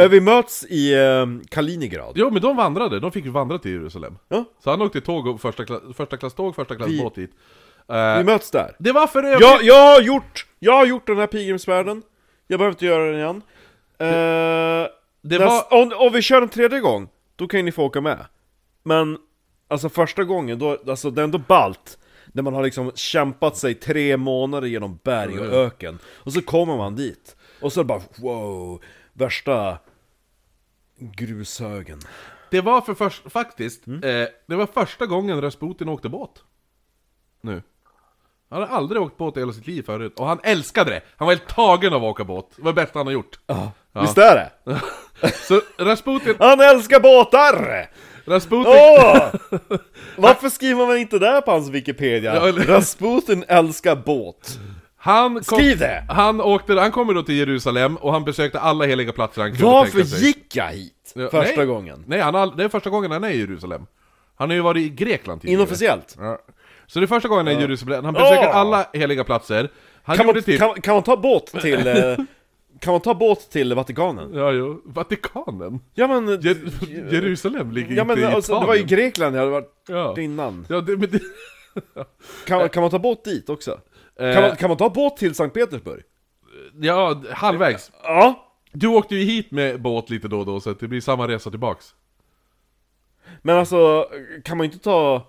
Eh, Vi möts i eh, Kaliningrad. jo, men de vandrade, de fick vandra till Jerusalem. Ja. Så han åkte tåg, och första, klass, första klass tåg, första klass Vi- båt dit. Eh, Vi möts där. det var för övrigt... Jag, jag har gjort, jag har gjort den här pilgrimsfärden. Jag behöver inte göra den igen. Eh, det näst, var... om, om vi kör en tredje gång, då kan ju ni få åka med. Men, alltså första gången, då, alltså det är ändå ballt. När man har liksom kämpat sig tre månader genom berg och öken. Och så kommer man dit. Och så är det bara wow, värsta grushögen. Det var för först, faktiskt, Mm. eh, det var första gången Rasputin åkte båt. Nu. Han har aldrig åkt båt i hela sitt liv förut, och han älskade det! Han var helt tagen av att åka båt, det var det bästa han har gjort. Ja. Visst är det? Så Rasputin, Han älskar båtar! Rasputin, Åh! Varför skriver man inte det på hans Wikipedia? Rasputin älskar båt. han, kom, Skriv det! han, åkte, han kommer då till Jerusalem, och han besökte alla heliga platser han kunde Varför tänka sig. gick jag hit? Första nej. gången. Nej, han det är första gången han är i Jerusalem. Han har ju varit i Grekland tidigare. Inofficiellt. Ja. Så det är första gången han är i Jerusalem, han besöker Åh! alla heliga platser. Han Kan man, typ... kan, kan man ta båt till... Kan man ta båt till Vatikanen? Ja, jo. Vatikanen? Ja men... Jer- Jerusalem ligger Ja men inte i alltså, det var ju Italien. Grekland jag hade varit Ja. innan. Ja, det, men det, Kan, kan man ta båt dit också? Eh. Kan, man, kan man ta båt till Sankt Petersburg? ja, halvvägs. Ja. Du åkte ju hit med båt lite då och då, så det blir samma resa tillbaks. Men alltså, kan man inte ta...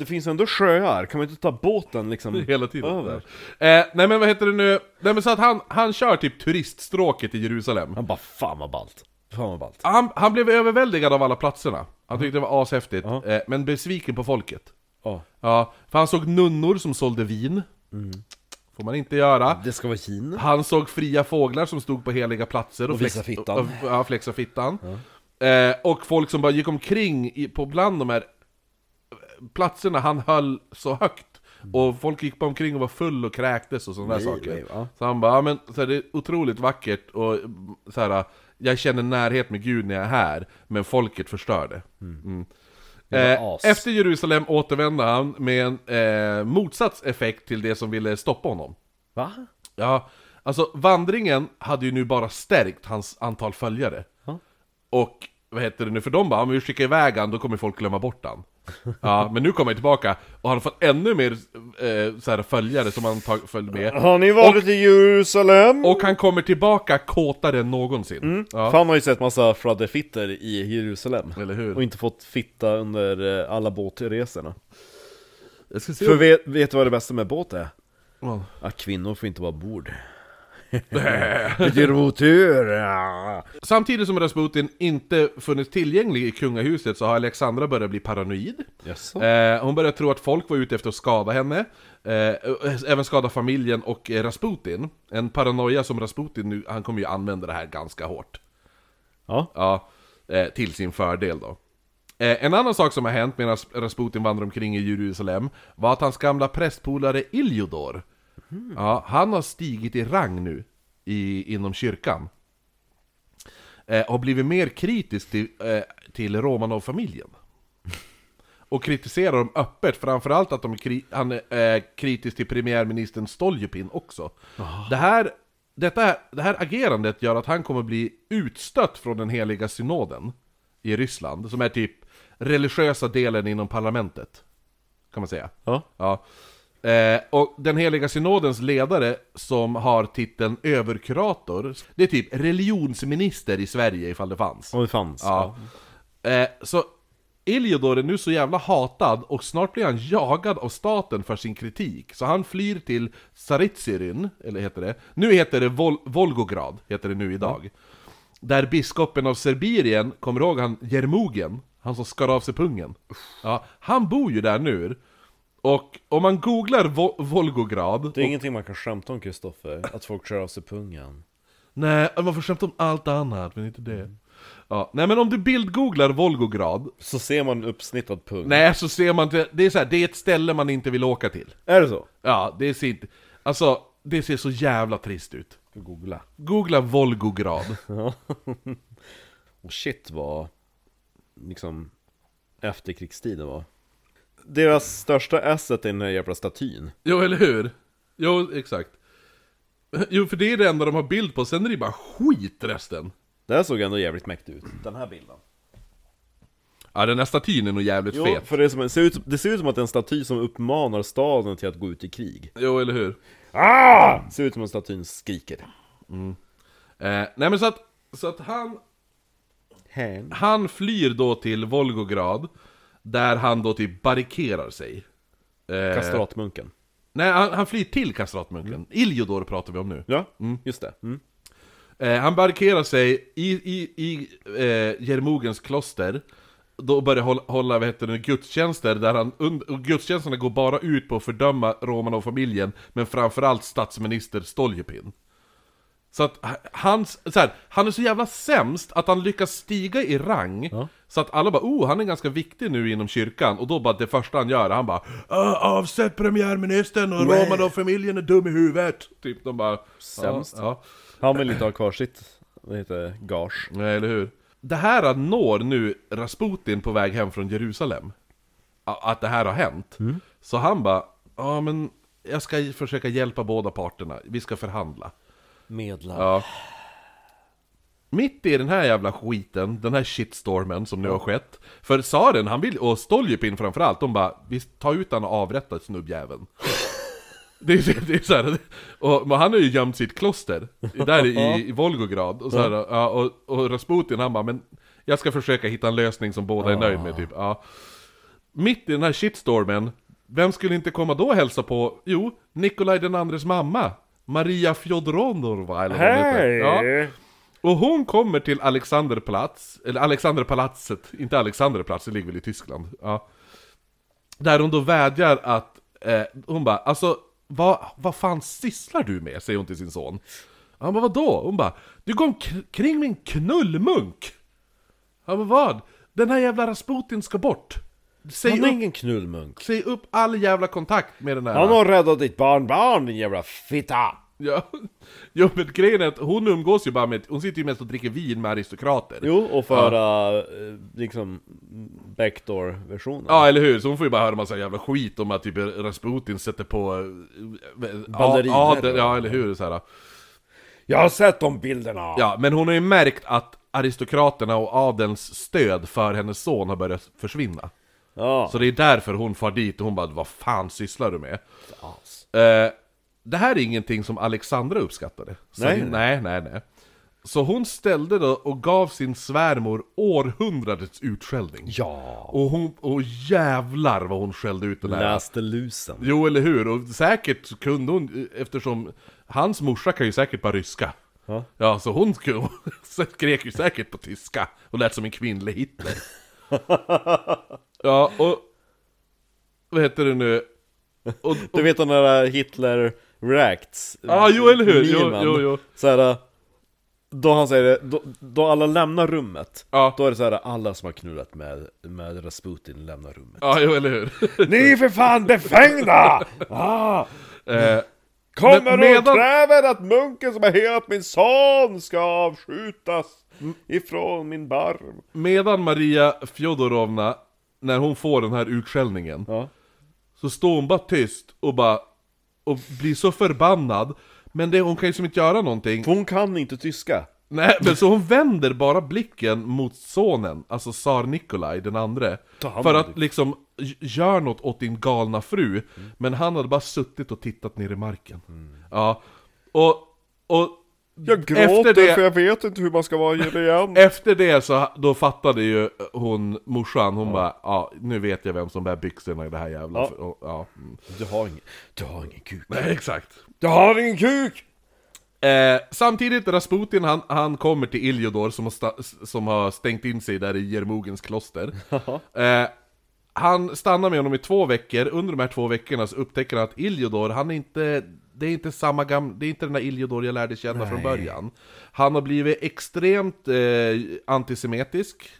Det finns ändå sjöar, kan man inte ta båten liksom Hela tiden. över? Eh, nej men vad heter det nu? Nej men så att han, han kör typ turiststråket i Jerusalem. Han bara 'Fan vad ballt' Fan vad ballt Han, han blev överväldigad av alla platserna. Han tyckte det var ashäftigt, Ja. eh, men besviken på folket. Ja. Ja, för han såg nunnor som sålde vin. Får man inte göra. Det ska vara Kina Han såg fria fåglar som stod på heliga platser och, visa flex- fittan. Och, ja, flexa fittan. Eh, och folk som bara gick omkring i, på bland de här platserna han höll så högt. Och folk gick bara omkring och var full och kräktes och sådana där saker. nej, ja. Så han bara, ja, men så här, det är otroligt vackert och mm, så här, jag känner närhet med Gud när jag är här, men folket förstör det. Mm. Jävla Eh, efter Jerusalem återvände han med en eh, motsatseffekt till det som ville stoppa honom. Va? Ja, alltså vandringen hade ju nu bara stärkt hans antal följare. Ja. Och vad heter det nu, för de bara, om vi skickar iväg han, då kommer folk glömma bort han. Ja, men nu kommer han tillbaka och han har fått ännu mer eh, så här, följare som han tag, följde med. Har ni varit i Jerusalem? Och han kommer tillbaka kåtare än någonsin. Mm. Ja, Fan har ju sett massa fladderfitter i Jerusalem eller hur? Och inte fått fitta under eh, alla båtresorna För vet, vet du vad det bästa med båt är? Ja. Att kvinnor får inte vara ombord Vilken otur! Ja. Samtidigt som Rasputin inte funnits tillgänglig i kungahuset så har Alexandra börjat bli paranoid. Jaså? Eh, hon började tro att folk var ute efter att skada henne, eh, även skada familjen och eh, Rasputin. En paranoia som Rasputin nu, han kommer ju använda det här ganska hårt. Ja, Ja, eh, till sin fördel då. Eh, en annan sak som har hänt medan Rasputin vandrar omkring i Jerusalem var att hans gamla prästpolare Iljodor, ja, han har stigit i rang nu i, inom kyrkan. Eh, och blivit mer kritisk till, eh, till Romanov-familjen. Och kritiserar dem öppet, framförallt att de kri- han är eh, kritisk till premiärministern Stoljepin också. Det här, detta, det här agerandet gör att han kommer bli utstött från den heliga synoden i Ryssland, som är typ religiösa delen inom parlamentet. Kan man säga. ja. Ja. Eh, och den heliga synodens ledare som har titeln överkurator, det är typ religionsminister i Sverige ifall det fanns. om det fanns Ja. Eh, så Iljodor är nu så jävla hatad och snart blir han jagad av staten för sin kritik. Så han flyr till Tsaritsyrin, eller heter det? Nu heter det Vol- Volgograd, heter det nu idag. Där biskopen av Serbien, kommer du ihåg han Jermogen? Han som skar av sig pungen. Ja, han bor ju där nu. Och om man googlar Vo- Volgograd... Det är och, ingenting man kan skämta om Kristoffer, att folk kör av sig pungen Nej, man får skämta om allt annat, men inte det. Ja, nej men om du bildgooglar Volgograd, Så ser man uppsnittad pung Nej, så ser man det, det är så här, det är ett ställe man inte vill åka till. Är det så? Ja, det ser inte, alltså, det ser så jävla trist ut. Googla Googla Volgograd. Och shit vad liksom efterkrigstiden var Deras största asset är den här jävla statyn jo, eller hur? Jo, exakt. Jo, för det är det enda de har bild på, sen är det bara skit resten. Det här såg ändå jävligt mäktigt ut, den här bilden. Ja, den här statyn är nog jävligt Jo, fet. för det, som, det, ser ut, det ser ut som att det är en staty som uppmanar staden till att gå ut i krig. Jo, eller hur? Ah! Ser ut som att statyn skriker. Eh, nej men så att, så att han, Hen. han flyr då till Volgograd, där han då typ barrikerar sig. Eh, Kastratmunken. Nej, han, han flyr till kastratmunken. Iljodor pratar vi om nu. Ja, just det. Mm. Eh, han barrikerar sig i, i, i eh, Jermogens kloster, då börjar hålla, hålla vad heter det, gudstjänster, där han, und, och gudstjänsterna går bara ut på att fördöma Romanov-familjen, men framförallt statsminister Stoljepin. Så att h- hans, så här, han är så jävla sämst att han lyckas stiga i rang, så att alla bara oh, han är ganska viktig nu inom kyrkan, och då bara det första han gör, han bara "Ah, Avsätt premiärministern och Romanov-familjen är dum i huvudet! Typ, de bara Sämst. Ja, ja. Han vill inte ha kvar sitt, vad heter gage. Nej, eller hur? Det här når nu Rasputin på väg hem från Jerusalem. Att det här har hänt. Så han bara, ja men jag ska försöka hjälpa båda parterna, vi ska förhandla. Medlare. Ja. Mitt i den här jävla skiten, den här shitstormen som nu har skett. För tsaren, han vill, och Stoljepin framförallt, de bara Vi tar ut han och avrättar snubbjäveln. Det är, det är så här, och, han har ju gömt sitt kloster, där i, i Volgograd. Och, så här, ja, och, och Rasputin han bara, men jag ska försöka hitta en lösning som båda är nöjd med typ. Ja. Mitt i den här shitstormen, vem skulle inte komma då och hälsa på? Jo, Nikolaj den andres mamma. Maria Fjodorovna eller vad hon heter. Ja. Och hon kommer till Alexanderplatz, eller Alexanderpalatset, inte Alexanderplatz, det ligger väl i Tyskland. Ja. Där hon då vädjar att, eh, hon bara, alltså vad, vad fan sysslar du med? Säger hon till sin son. Han bara, vadå? Hon bara, du går omkring med en knullmunk! Han bara, vad? Den här jävla Rasputin ska bort! Säg Han är upp, ingen knullmunk. säg upp all jävla kontakt med den här... Han har räddat ditt barnbarn din jävla fitta! Ja, jo men grejen är att hon umgås ju bara med, hon sitter ju mest och dricker vin med aristokrater. Jo, och föra eh, liksom backdoor-versionen. Ja, eller hur? Så hon får ju bara höra massa jävla skit om att typ Rasputin sätter på... eh, Balleriner. adel- Ja, eller hur? Så här. Jag har sett de bilderna! Ja, men hon har ju märkt att aristokraterna och adelns stöd för hennes son har börjat försvinna. Ja. Så det är därför hon far dit och hon bara 'Vad fan sysslar du med?' Eh, det här är ingenting som Alexandra uppskattade. Så Nej, nej, nej, nej. Så hon ställde då och gav sin svärmor århundradets utskällning. Ja. Och hon, och jävlar vad hon skällde ut den här. Läste lusen. Jo, eller hur? Och säkert kunde hon, eftersom hans morsa kan ju säkert bara ryska. Ja. Ja, så hon skrek ju säkert på tyska och lät som en kvinnlig Hitler. ja, och... Vad heter det nu? Och, Du och, vet den där Hitler Reacts? Ja, jo, eller hur? Jo, jo, jo. Så här, då han säger det, då, då alla lämnar rummet, Ja. då är det så här alla som har knullat med, med Rasputin lämnar rummet. ja, jo, eller hur? Ni är för fan befängda! Ah, eh, kommer Men och medan- kräver att munken som har helat min son ska avskjutas ifrån min barm. medan Maria Fjodorovna, när hon får den här utskällningen, Ja. så står hon bara tyst och bara... Och blir så förbannad. Men det, hon kan ju som inte göra någonting. För hon kan inte tyska. Nej, men så hon vänder bara blicken mot sonen, alltså tsar Nikolaj den andre För att liksom, gör något åt din galna fru Men han hade bara suttit och tittat ner i marken Ja, och, och Jag gråter Efter det- för jag vet inte hur man ska vara igen. efter det så, då fattade ju hon, morsan, hon bara Ja, nu vet jag vem som bär byxorna i det här jävla... Ja. för- och, ja. mm. Du har ingen, du har ingen kuk. Nej, exakt Du har ingen kuk! Eh, samtidigt, Rasputin han, han kommer till Iljodor som har, sta, som har stängt in sig där i Jermogens kloster. eh, han stannar med honom i två veckor, under de här två veckorna så upptäcker han att Iljodor, han är inte... Det är inte samma gam, det är inte den där Iljodor jag lärde känna från början. Han har blivit extremt eh, antisemitisk,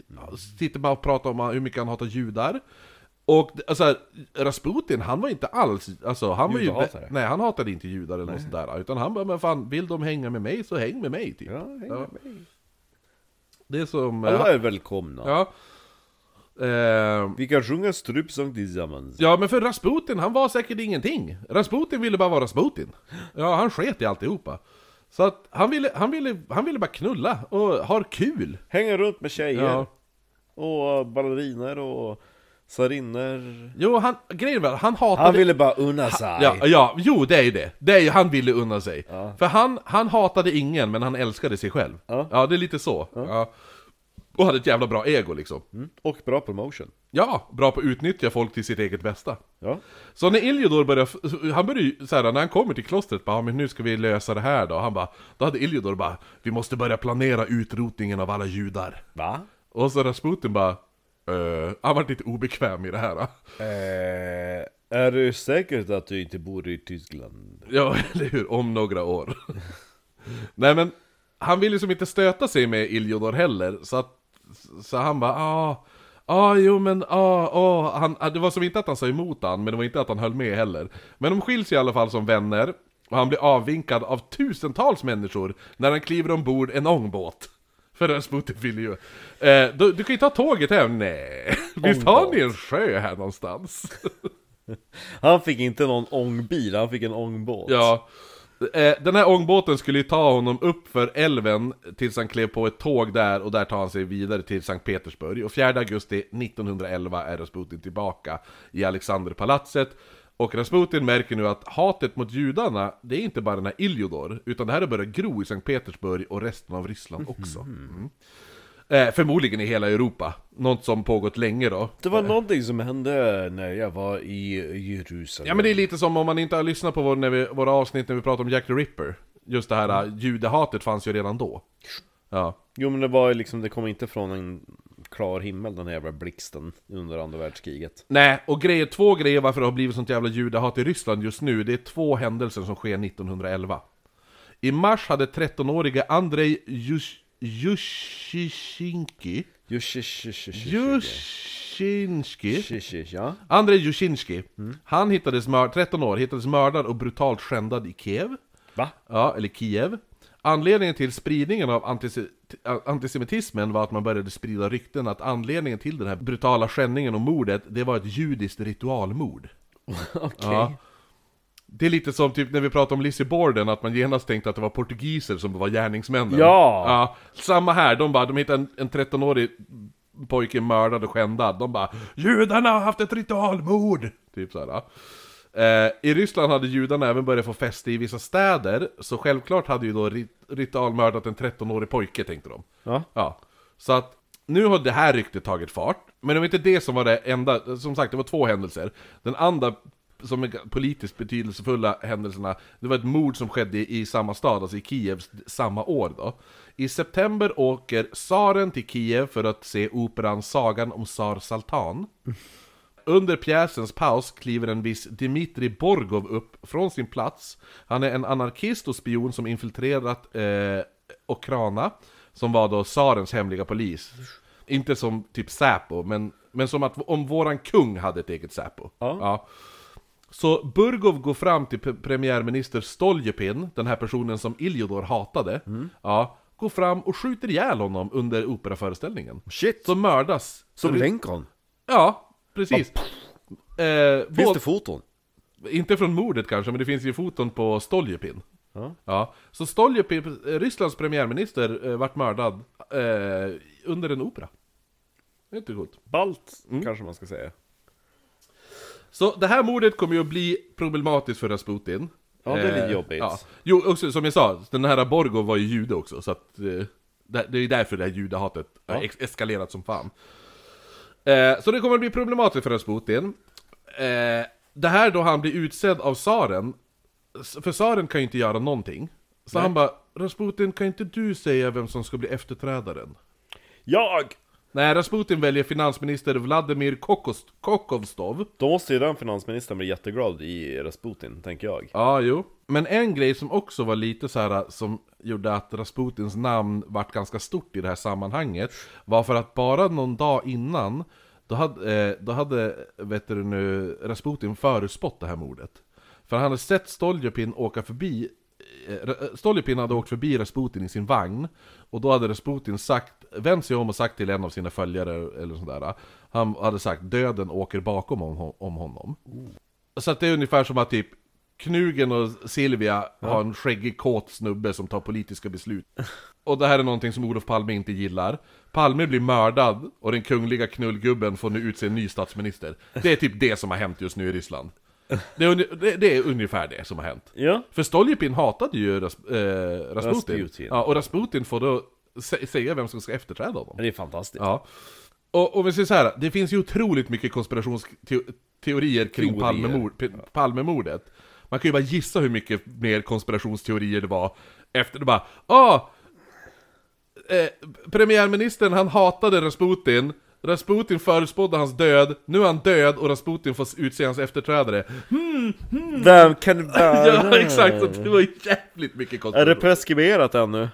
sitter bara och pratar om hur mycket han hatar judar. Och alltså, Rasputin, han var inte alls, alltså han var ju, nej han hatade inte judar eller något sådär, utan han bara, men fan, vill de hänga med mig så häng med mig typ. Ja, häng med mig. Det är som... Alla är välkomna. Ja. Eh, Vi kan sjunga strupsång tillsammans. ja, men för Rasputin, han var säkert ingenting. Rasputin ville bara vara Rasputin. Ja, han sket i alltihopa. Så att han ville, han ville, han ville bara knulla och ha kul. Hänga runt med tjejer. Ja. Och balleriner och tsarinnor. Jo, han, grejen var, han hatade... Han ville bara unna sig. Ja, ja, jo det är ju det. Det är ju, han ville unna sig. För han, han hatade ingen, men han älskade sig själv. Ja. det är lite så. Ja. Och hade ett jävla bra ego liksom. Och bra promotion. Ja, bra på att utnyttja folk till sitt eget bästa. Ja. Så när Iljodor började, han började ju såhär, när han kommer till klostret bara, "Ja, men nu ska vi lösa det här då. Han bara, då hade Iljodor bara, vi måste börja planera utrotningen av alla judar. Va? Och så Rasputin bara, eh, han var lite obekväm i det här. Eh, är du säker att du inte bor i Tyskland? Ja, eller hur? Om några år. Nej men, han ville liksom inte stöta sig med Iljodor heller, så att, så han bara ah, ah jo men ah, ah, han, det var som inte att han sa emot han, men det var inte att han höll med heller. Men de skiljs i alla fall som vänner, och han blir avvinkad av tusentals människor när han kliver ombord en ångbåt. För Rasputin ville ju... Eh, du, du kan ju ta tåget hem, nej. Visst har ni en sjö här någonstans? Han fick inte någon ångbil, han fick en ångbåt. Ja. Eh, Den här ångbåten skulle ju ta honom upp för älven tills han klev på ett tåg där och där tar han sig vidare till Sankt Petersburg. Och 4 augusti 1911 är Rasputin tillbaka i Alexanderpalatset. Och Rasputin märker nu att hatet mot judarna, det är inte bara den här Iljodor, utan det här har börjat gro i Sankt Petersburg och resten av Ryssland också. Mm. Eh, förmodligen i hela Europa. Något som pågått länge då. Det var någonting som hände när jag var i Jerusalem. Ja men det är lite som om man inte har lyssnat på vår, när vi, våra avsnitt när vi pratade om Jack the Ripper. Just det här mm. judehatet fanns ju redan då. Ja. Jo men det var ju liksom, det kom inte från en klar himmel den här jävla blixten under andra världskriget. Nej, och grejer, två grejer varför det har blivit sånt jävla judehat i Ryssland just nu, det är två händelser som sker 1911. I mars hade 13-årige Andrei Jush- Jushishinki Jushinski Ja. Andrei Jushinski, han hittades mör- 13 år, hittades mördad och brutalt skändad i Kiev. Va? Ja, eller Kiev. Anledningen till spridningen av antise antisemitismen var att man började sprida rykten att anledningen till den här brutala skändningen och mordet, det var ett judiskt ritualmord. Okej. Ja. Det är lite som typ när vi pratade om Lizzie Borden, att man genast tänkte att det var portugiser som var gärningsmännen. Ja! ja samma här, de bara, de hittade en, en 13-årig pojke mördad och skändad. De bara 'Judarna har haft ett ritualmord!' Typ såhär. Eh, I Ryssland hade judarna även börjat få fäste i vissa städer, så självklart hade ju då rit ritualmördat en 13-årig pojke, tänkte de. Ja. Ja, så att nu har det här ryktet tagit fart, men det var inte det som var det enda, som sagt det var två händelser. Den andra, som är politiskt betydelsefulla händelserna, det var ett mord som skedde i samma stad, alltså i Kiev, samma år då. I september åker tsaren till Kiev för att se operan Sagan om Tsar Saltan. Under pjäsens paus kliver en viss Dmitrij Borgov upp från sin plats. Han är en anarkist och spion som infiltrerat eh, Okrana, som var då tsarens hemliga polis. Inte som typ Säpo, men, men som att om våran kung hade ett eget Säpo. Ja. Så Burgov går fram till pre- premiärminister Stoljepin, den här personen som Iljodor hatade, ja, går fram och skjuter ihjäl honom under operaföreställningen. Shit! Så mördas. Som Lincoln. Ja, precis. Eh, Finns det foton? inte från mordet kanske, men det finns ju foton på Stoljepin. Ja. Ja, så Stoljepin, Rysslands premiärminister, eh, vart mördad eh, under en opera. Det är inte coolt. Balt, kanske man ska säga. Så det här mordet kommer ju att bli problematiskt för Rasputin. Ja, det är lite Eh, jobbigt. Ja. Jo, också som jag sa, den här Borgov var ju jude också, så att... Eh, det är därför det här judehatet har ex- eskalerat som fan. Eh, så det kommer att bli problematiskt för Rasputin. Det här då han blir utsedd av tsaren, för tsaren kan ju inte göra någonting. Så han bara, Rasputin kan inte du säga vem som ska bli efterträdaren? Jag! Nej, Rasputin väljer finansminister Vladimir Kokost- Kokovstov. Då måste ju den finansministern bli jätteglad i Rasputin, tänker jag. Ja, jo. Men en grej som också var lite så här som gjorde att Rasputins namn vart ganska stort i det här sammanhanget var för att bara någon dag innan då hade, eh, då hade vet du nu, Rasputin förutspått det här mordet. För han hade sett Stoljepin åka förbi eh, Stoljepin hade åkt förbi Rasputin i sin vagn och då hade Rasputin sagt vänt sig om och sagt till en av sina följare, eller sådär, han hade sagt döden åker bakom om, om honom. Så att det är ungefär som att typ Knugen och Silvia har en skäggig kåt snubbe som tar politiska beslut. Och det här är någonting som Olof Palme inte gillar. Palme blir mördad och den kungliga knullgubben får nu utse en ny statsminister. Det är typ det som har hänt just nu i Ryssland. Det är, det, det är ungefär det som har hänt. Ja. För Stolypin hatade ju Ras, eh, Rasputin. Rasputin. Ja, och Rasputin får då säga vem som ska efterträda honom. Det är fantastiskt. Ja. Och om vi säger så här, det finns ju otroligt mycket konspirationsteorier kring Teorier. Palmemord, Palmemordet. Man kan ju bara gissa hur mycket mer konspirationsteorier det var efter det bara ah, eh, Premiärministern han hatade Rasputin Rasputin förutspådde hans död, nu är han död och Rasputin får utse hans efterträdare. Vem kan det? Ja exakt, det var jävligt mycket Är det preskriberat ännu?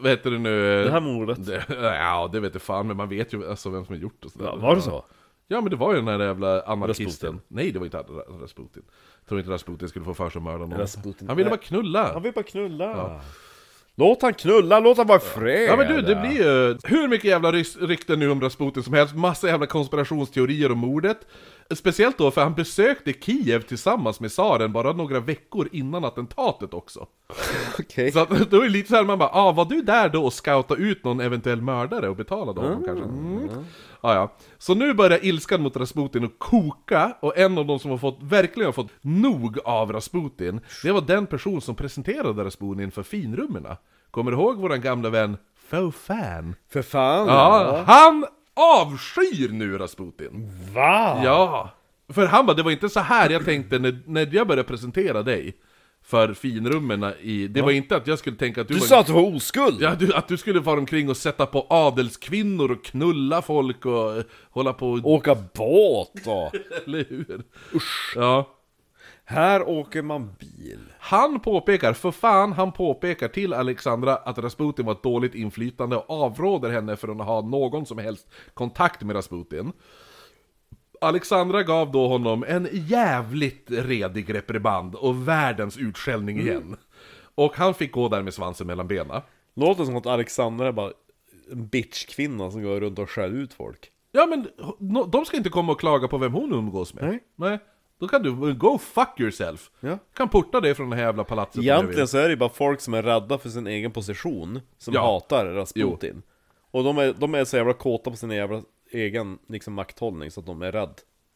Vad heter det nu? Det här mordet? Det, ja, det vet jag fan, men man vet ju alltså vem som har gjort det. Ja, var det så? Ja men det var ju den där jävla anarkisten. Rasputin. Nej det var inte Ra- Rasputin. Jag tror inte Rasputin skulle få för sig att mörda någon. Rasputin. Han ville bara knulla. Han vill bara knulla. Låt han knulla, låt han vara fred! Ja men du, det blir ju hur mycket jävla rykten nu om Rasputin som helst, massa jävla konspirationsteorier om mordet. Speciellt då för han besökte Kiev tillsammans med tsaren bara några veckor innan attentatet också. Okej. Så att, då är det lite såhär man bara, ah, var du där då och scouta ut någon eventuell mördare och betalade honom kanske? Mm. Ah, ja. Så nu börjar ilskan mot Rasputin att koka, och en av de som har fått, verkligen har fått nog av Rasputin, det var den person som presenterade Rasputin för finrummerna. Kommer du ihåg våran gamla vän Faux Fan? För fan! Ja, han avskyr nu Rasputin! Va? Ja! För han bara, det var inte så här jag tänkte när, när jag började presentera dig för finrummen i... Det var inte att jag skulle tänka att du, Du var... sa att du var oskuld! Ja, du, att du skulle fara omkring och sätta på adelskvinnor och knulla folk och hålla på... Åka båt då! Eller hur? Usch. Ja. Här åker man bil. Han påpekar, för fan, han påpekar till Alexandra att Rasputin var ett dåligt inflytande och avråder henne från att ha någon som helst kontakt med Rasputin. Alexandra gav då honom en jävligt redig reprimand och världens utskällning igen. Och han fick gå där med svansen mellan benen. Låter som att Alexandra är bara en bitchkvinna som går runt och skäller ut folk. Ja men, de ska inte komma och klaga på vem hon umgås med. Nej. Nej. Då kan du, go fuck yourself. Ja. Kan porta dig från det här jävla palatset. Egentligen så är det ju bara folk som är rädda för sin egen position Som Ja. hatar Rasputin Och de är, de är så jävla kåta på sin jävla egen liksom, makthållning så att de är rädd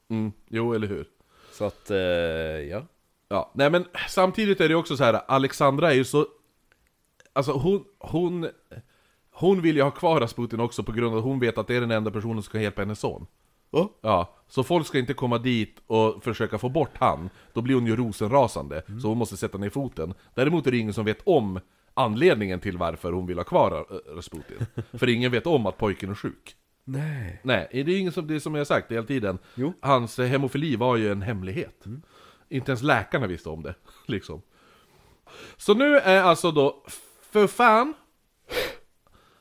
Mm, jo, eller hur. Så att, eh, ja Ja, nej men samtidigt är det också så här. Alexandra är ju så... Alltså hon, hon... Hon vill ju ha kvar Rasputin också på grund av att hon vet att det är den enda personen som ska hjälpa hennes son. Ja. Ja, så folk ska inte komma dit och försöka få bort han. Då blir hon ju rosenrasande, Mm. så hon måste sätta ner foten. Däremot är det ingen som vet om anledningen till varför hon vill ha kvar Rasputin. För ingen vet om att pojken är sjuk. Nej Nej, det är ingen som, det är som jag har sagt hela tiden. Jo. Mm. Hans eh, hemofili var ju en hemlighet. Inte ens läkarna visste om det, liksom. Så nu är alltså då, för fan,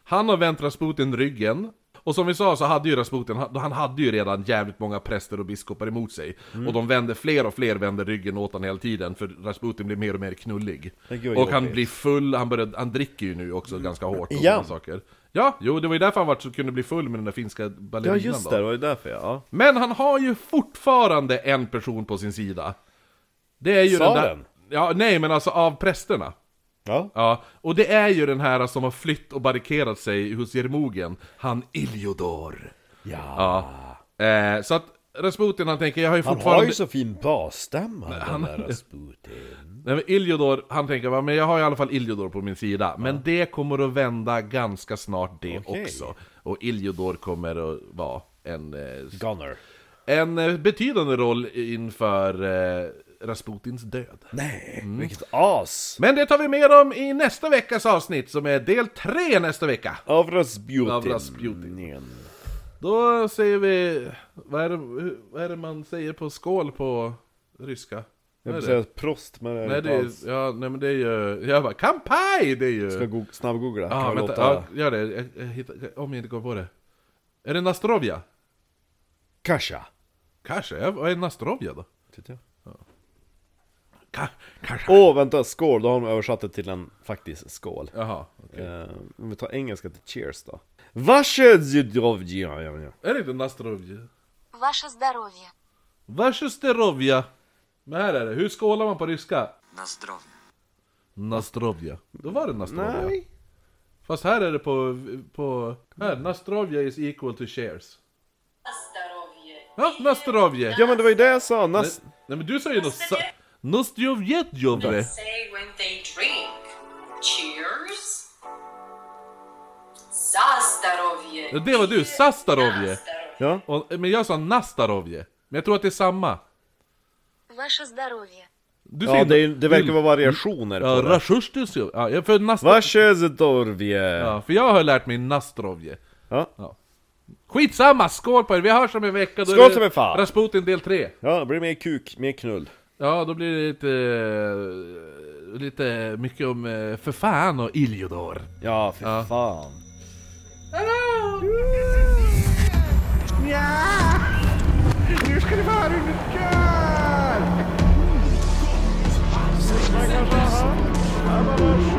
han har vänt Rasputin ryggen. Och som vi sa så hade ju Rasputin, han hade ju redan jävligt många präster och biskopar emot sig. Mm. Och de vände, fler och fler vände ryggen åt honom hela tiden, för Rasputin blir mer och mer knullig. Och han blir full, han, började, han dricker ju nu också ganska hårt och Igen? sådana saker. Ja, jo det var ju därför han var, så kunde bli full med den där finska Ja ballerinan just då. det, det var ju därför ja Men han har ju fortfarande en person på sin sida. Det är ju den där... Tsaren? Ja, nej men alltså av prästerna. Ja Ja, och det är ju den här som har flytt och barrikerat sig hos Jermogen, han Iljodor. Ja, Ja. Eh, så att Rasputin han tänker, jag har ju Han fortfarande... har ju så fin basstämma den där Rasputin Nej, men Iljodor, han tänker va, men jag har i alla fall Iljodor på min sida. Men det kommer att vända ganska snart det Okej. också. Och Iljodor kommer att vara en, eh, Gunner en eh, betydande roll inför eh, Rasputins död. Nej, Mm. vilket as! Men det tar vi mer om i nästa veckas avsnitt, som är del 3 nästa vecka. Av Rasputin Av Rasputin. Då säger vi... Vad är det, vad är det man säger på skål på ryska? Jag vill säga prost men det är Nej, det är, ja, nej men det är ju... Jag bara, kampai! Det är ju... Ska go- snabbgoogla, Ja, kan vänta, ja, gör det. Jag, jag hittar, om jag inte kommer på det. Är det Nastrovja? Kasha! Kanske, ja, vad är Nastrovja då? Titta. Ka- kanske. Åh, vänta, skål! Då har de översatt det till en faktisk skål. Jaha, okej. Eh, om vi tar engelska till cheers då. Varsågod! Är det inte Nastrovje? Ваше здоровье. Varsåsterovja. Men här är det, hur skålar man på ryska? На здоровье. Nastrovja. Då var det Nastrovja. Nej. Fast här är det på, på här, Nastrovja is equal to shares. Ja, Nastrovje! Ja men det var ju det jag sa, Nas... Nej men du sa ju nåt sa... Nostrovjetjovre! say when they drink. Cheers. За здоровье. Ja, det var du, Sastarovje! Ja. Och, men jag sa Nastarovje. Men jag tror att det är samma. Ваше здоровье. Du Ja, det, är- det verkar vara variationer Ja, på det. Rashustusjov. Ja, jag- för Nasta... Varsågod! Ja, för jag har lärt mig Nastrovje. Ja. Skitsamma, skål på er! Vi hörs om en vecka, då Skål är det som en fan. Rasputin del 3. Ja, det blir mer kuk, mer knull. Ja, då blir det lite... eh, Lite mycket om eh, för fan och Iljodor. Ja, för Ja. fan. Nu ska det vara mycket! Man kan ha. Ja, men varsågod.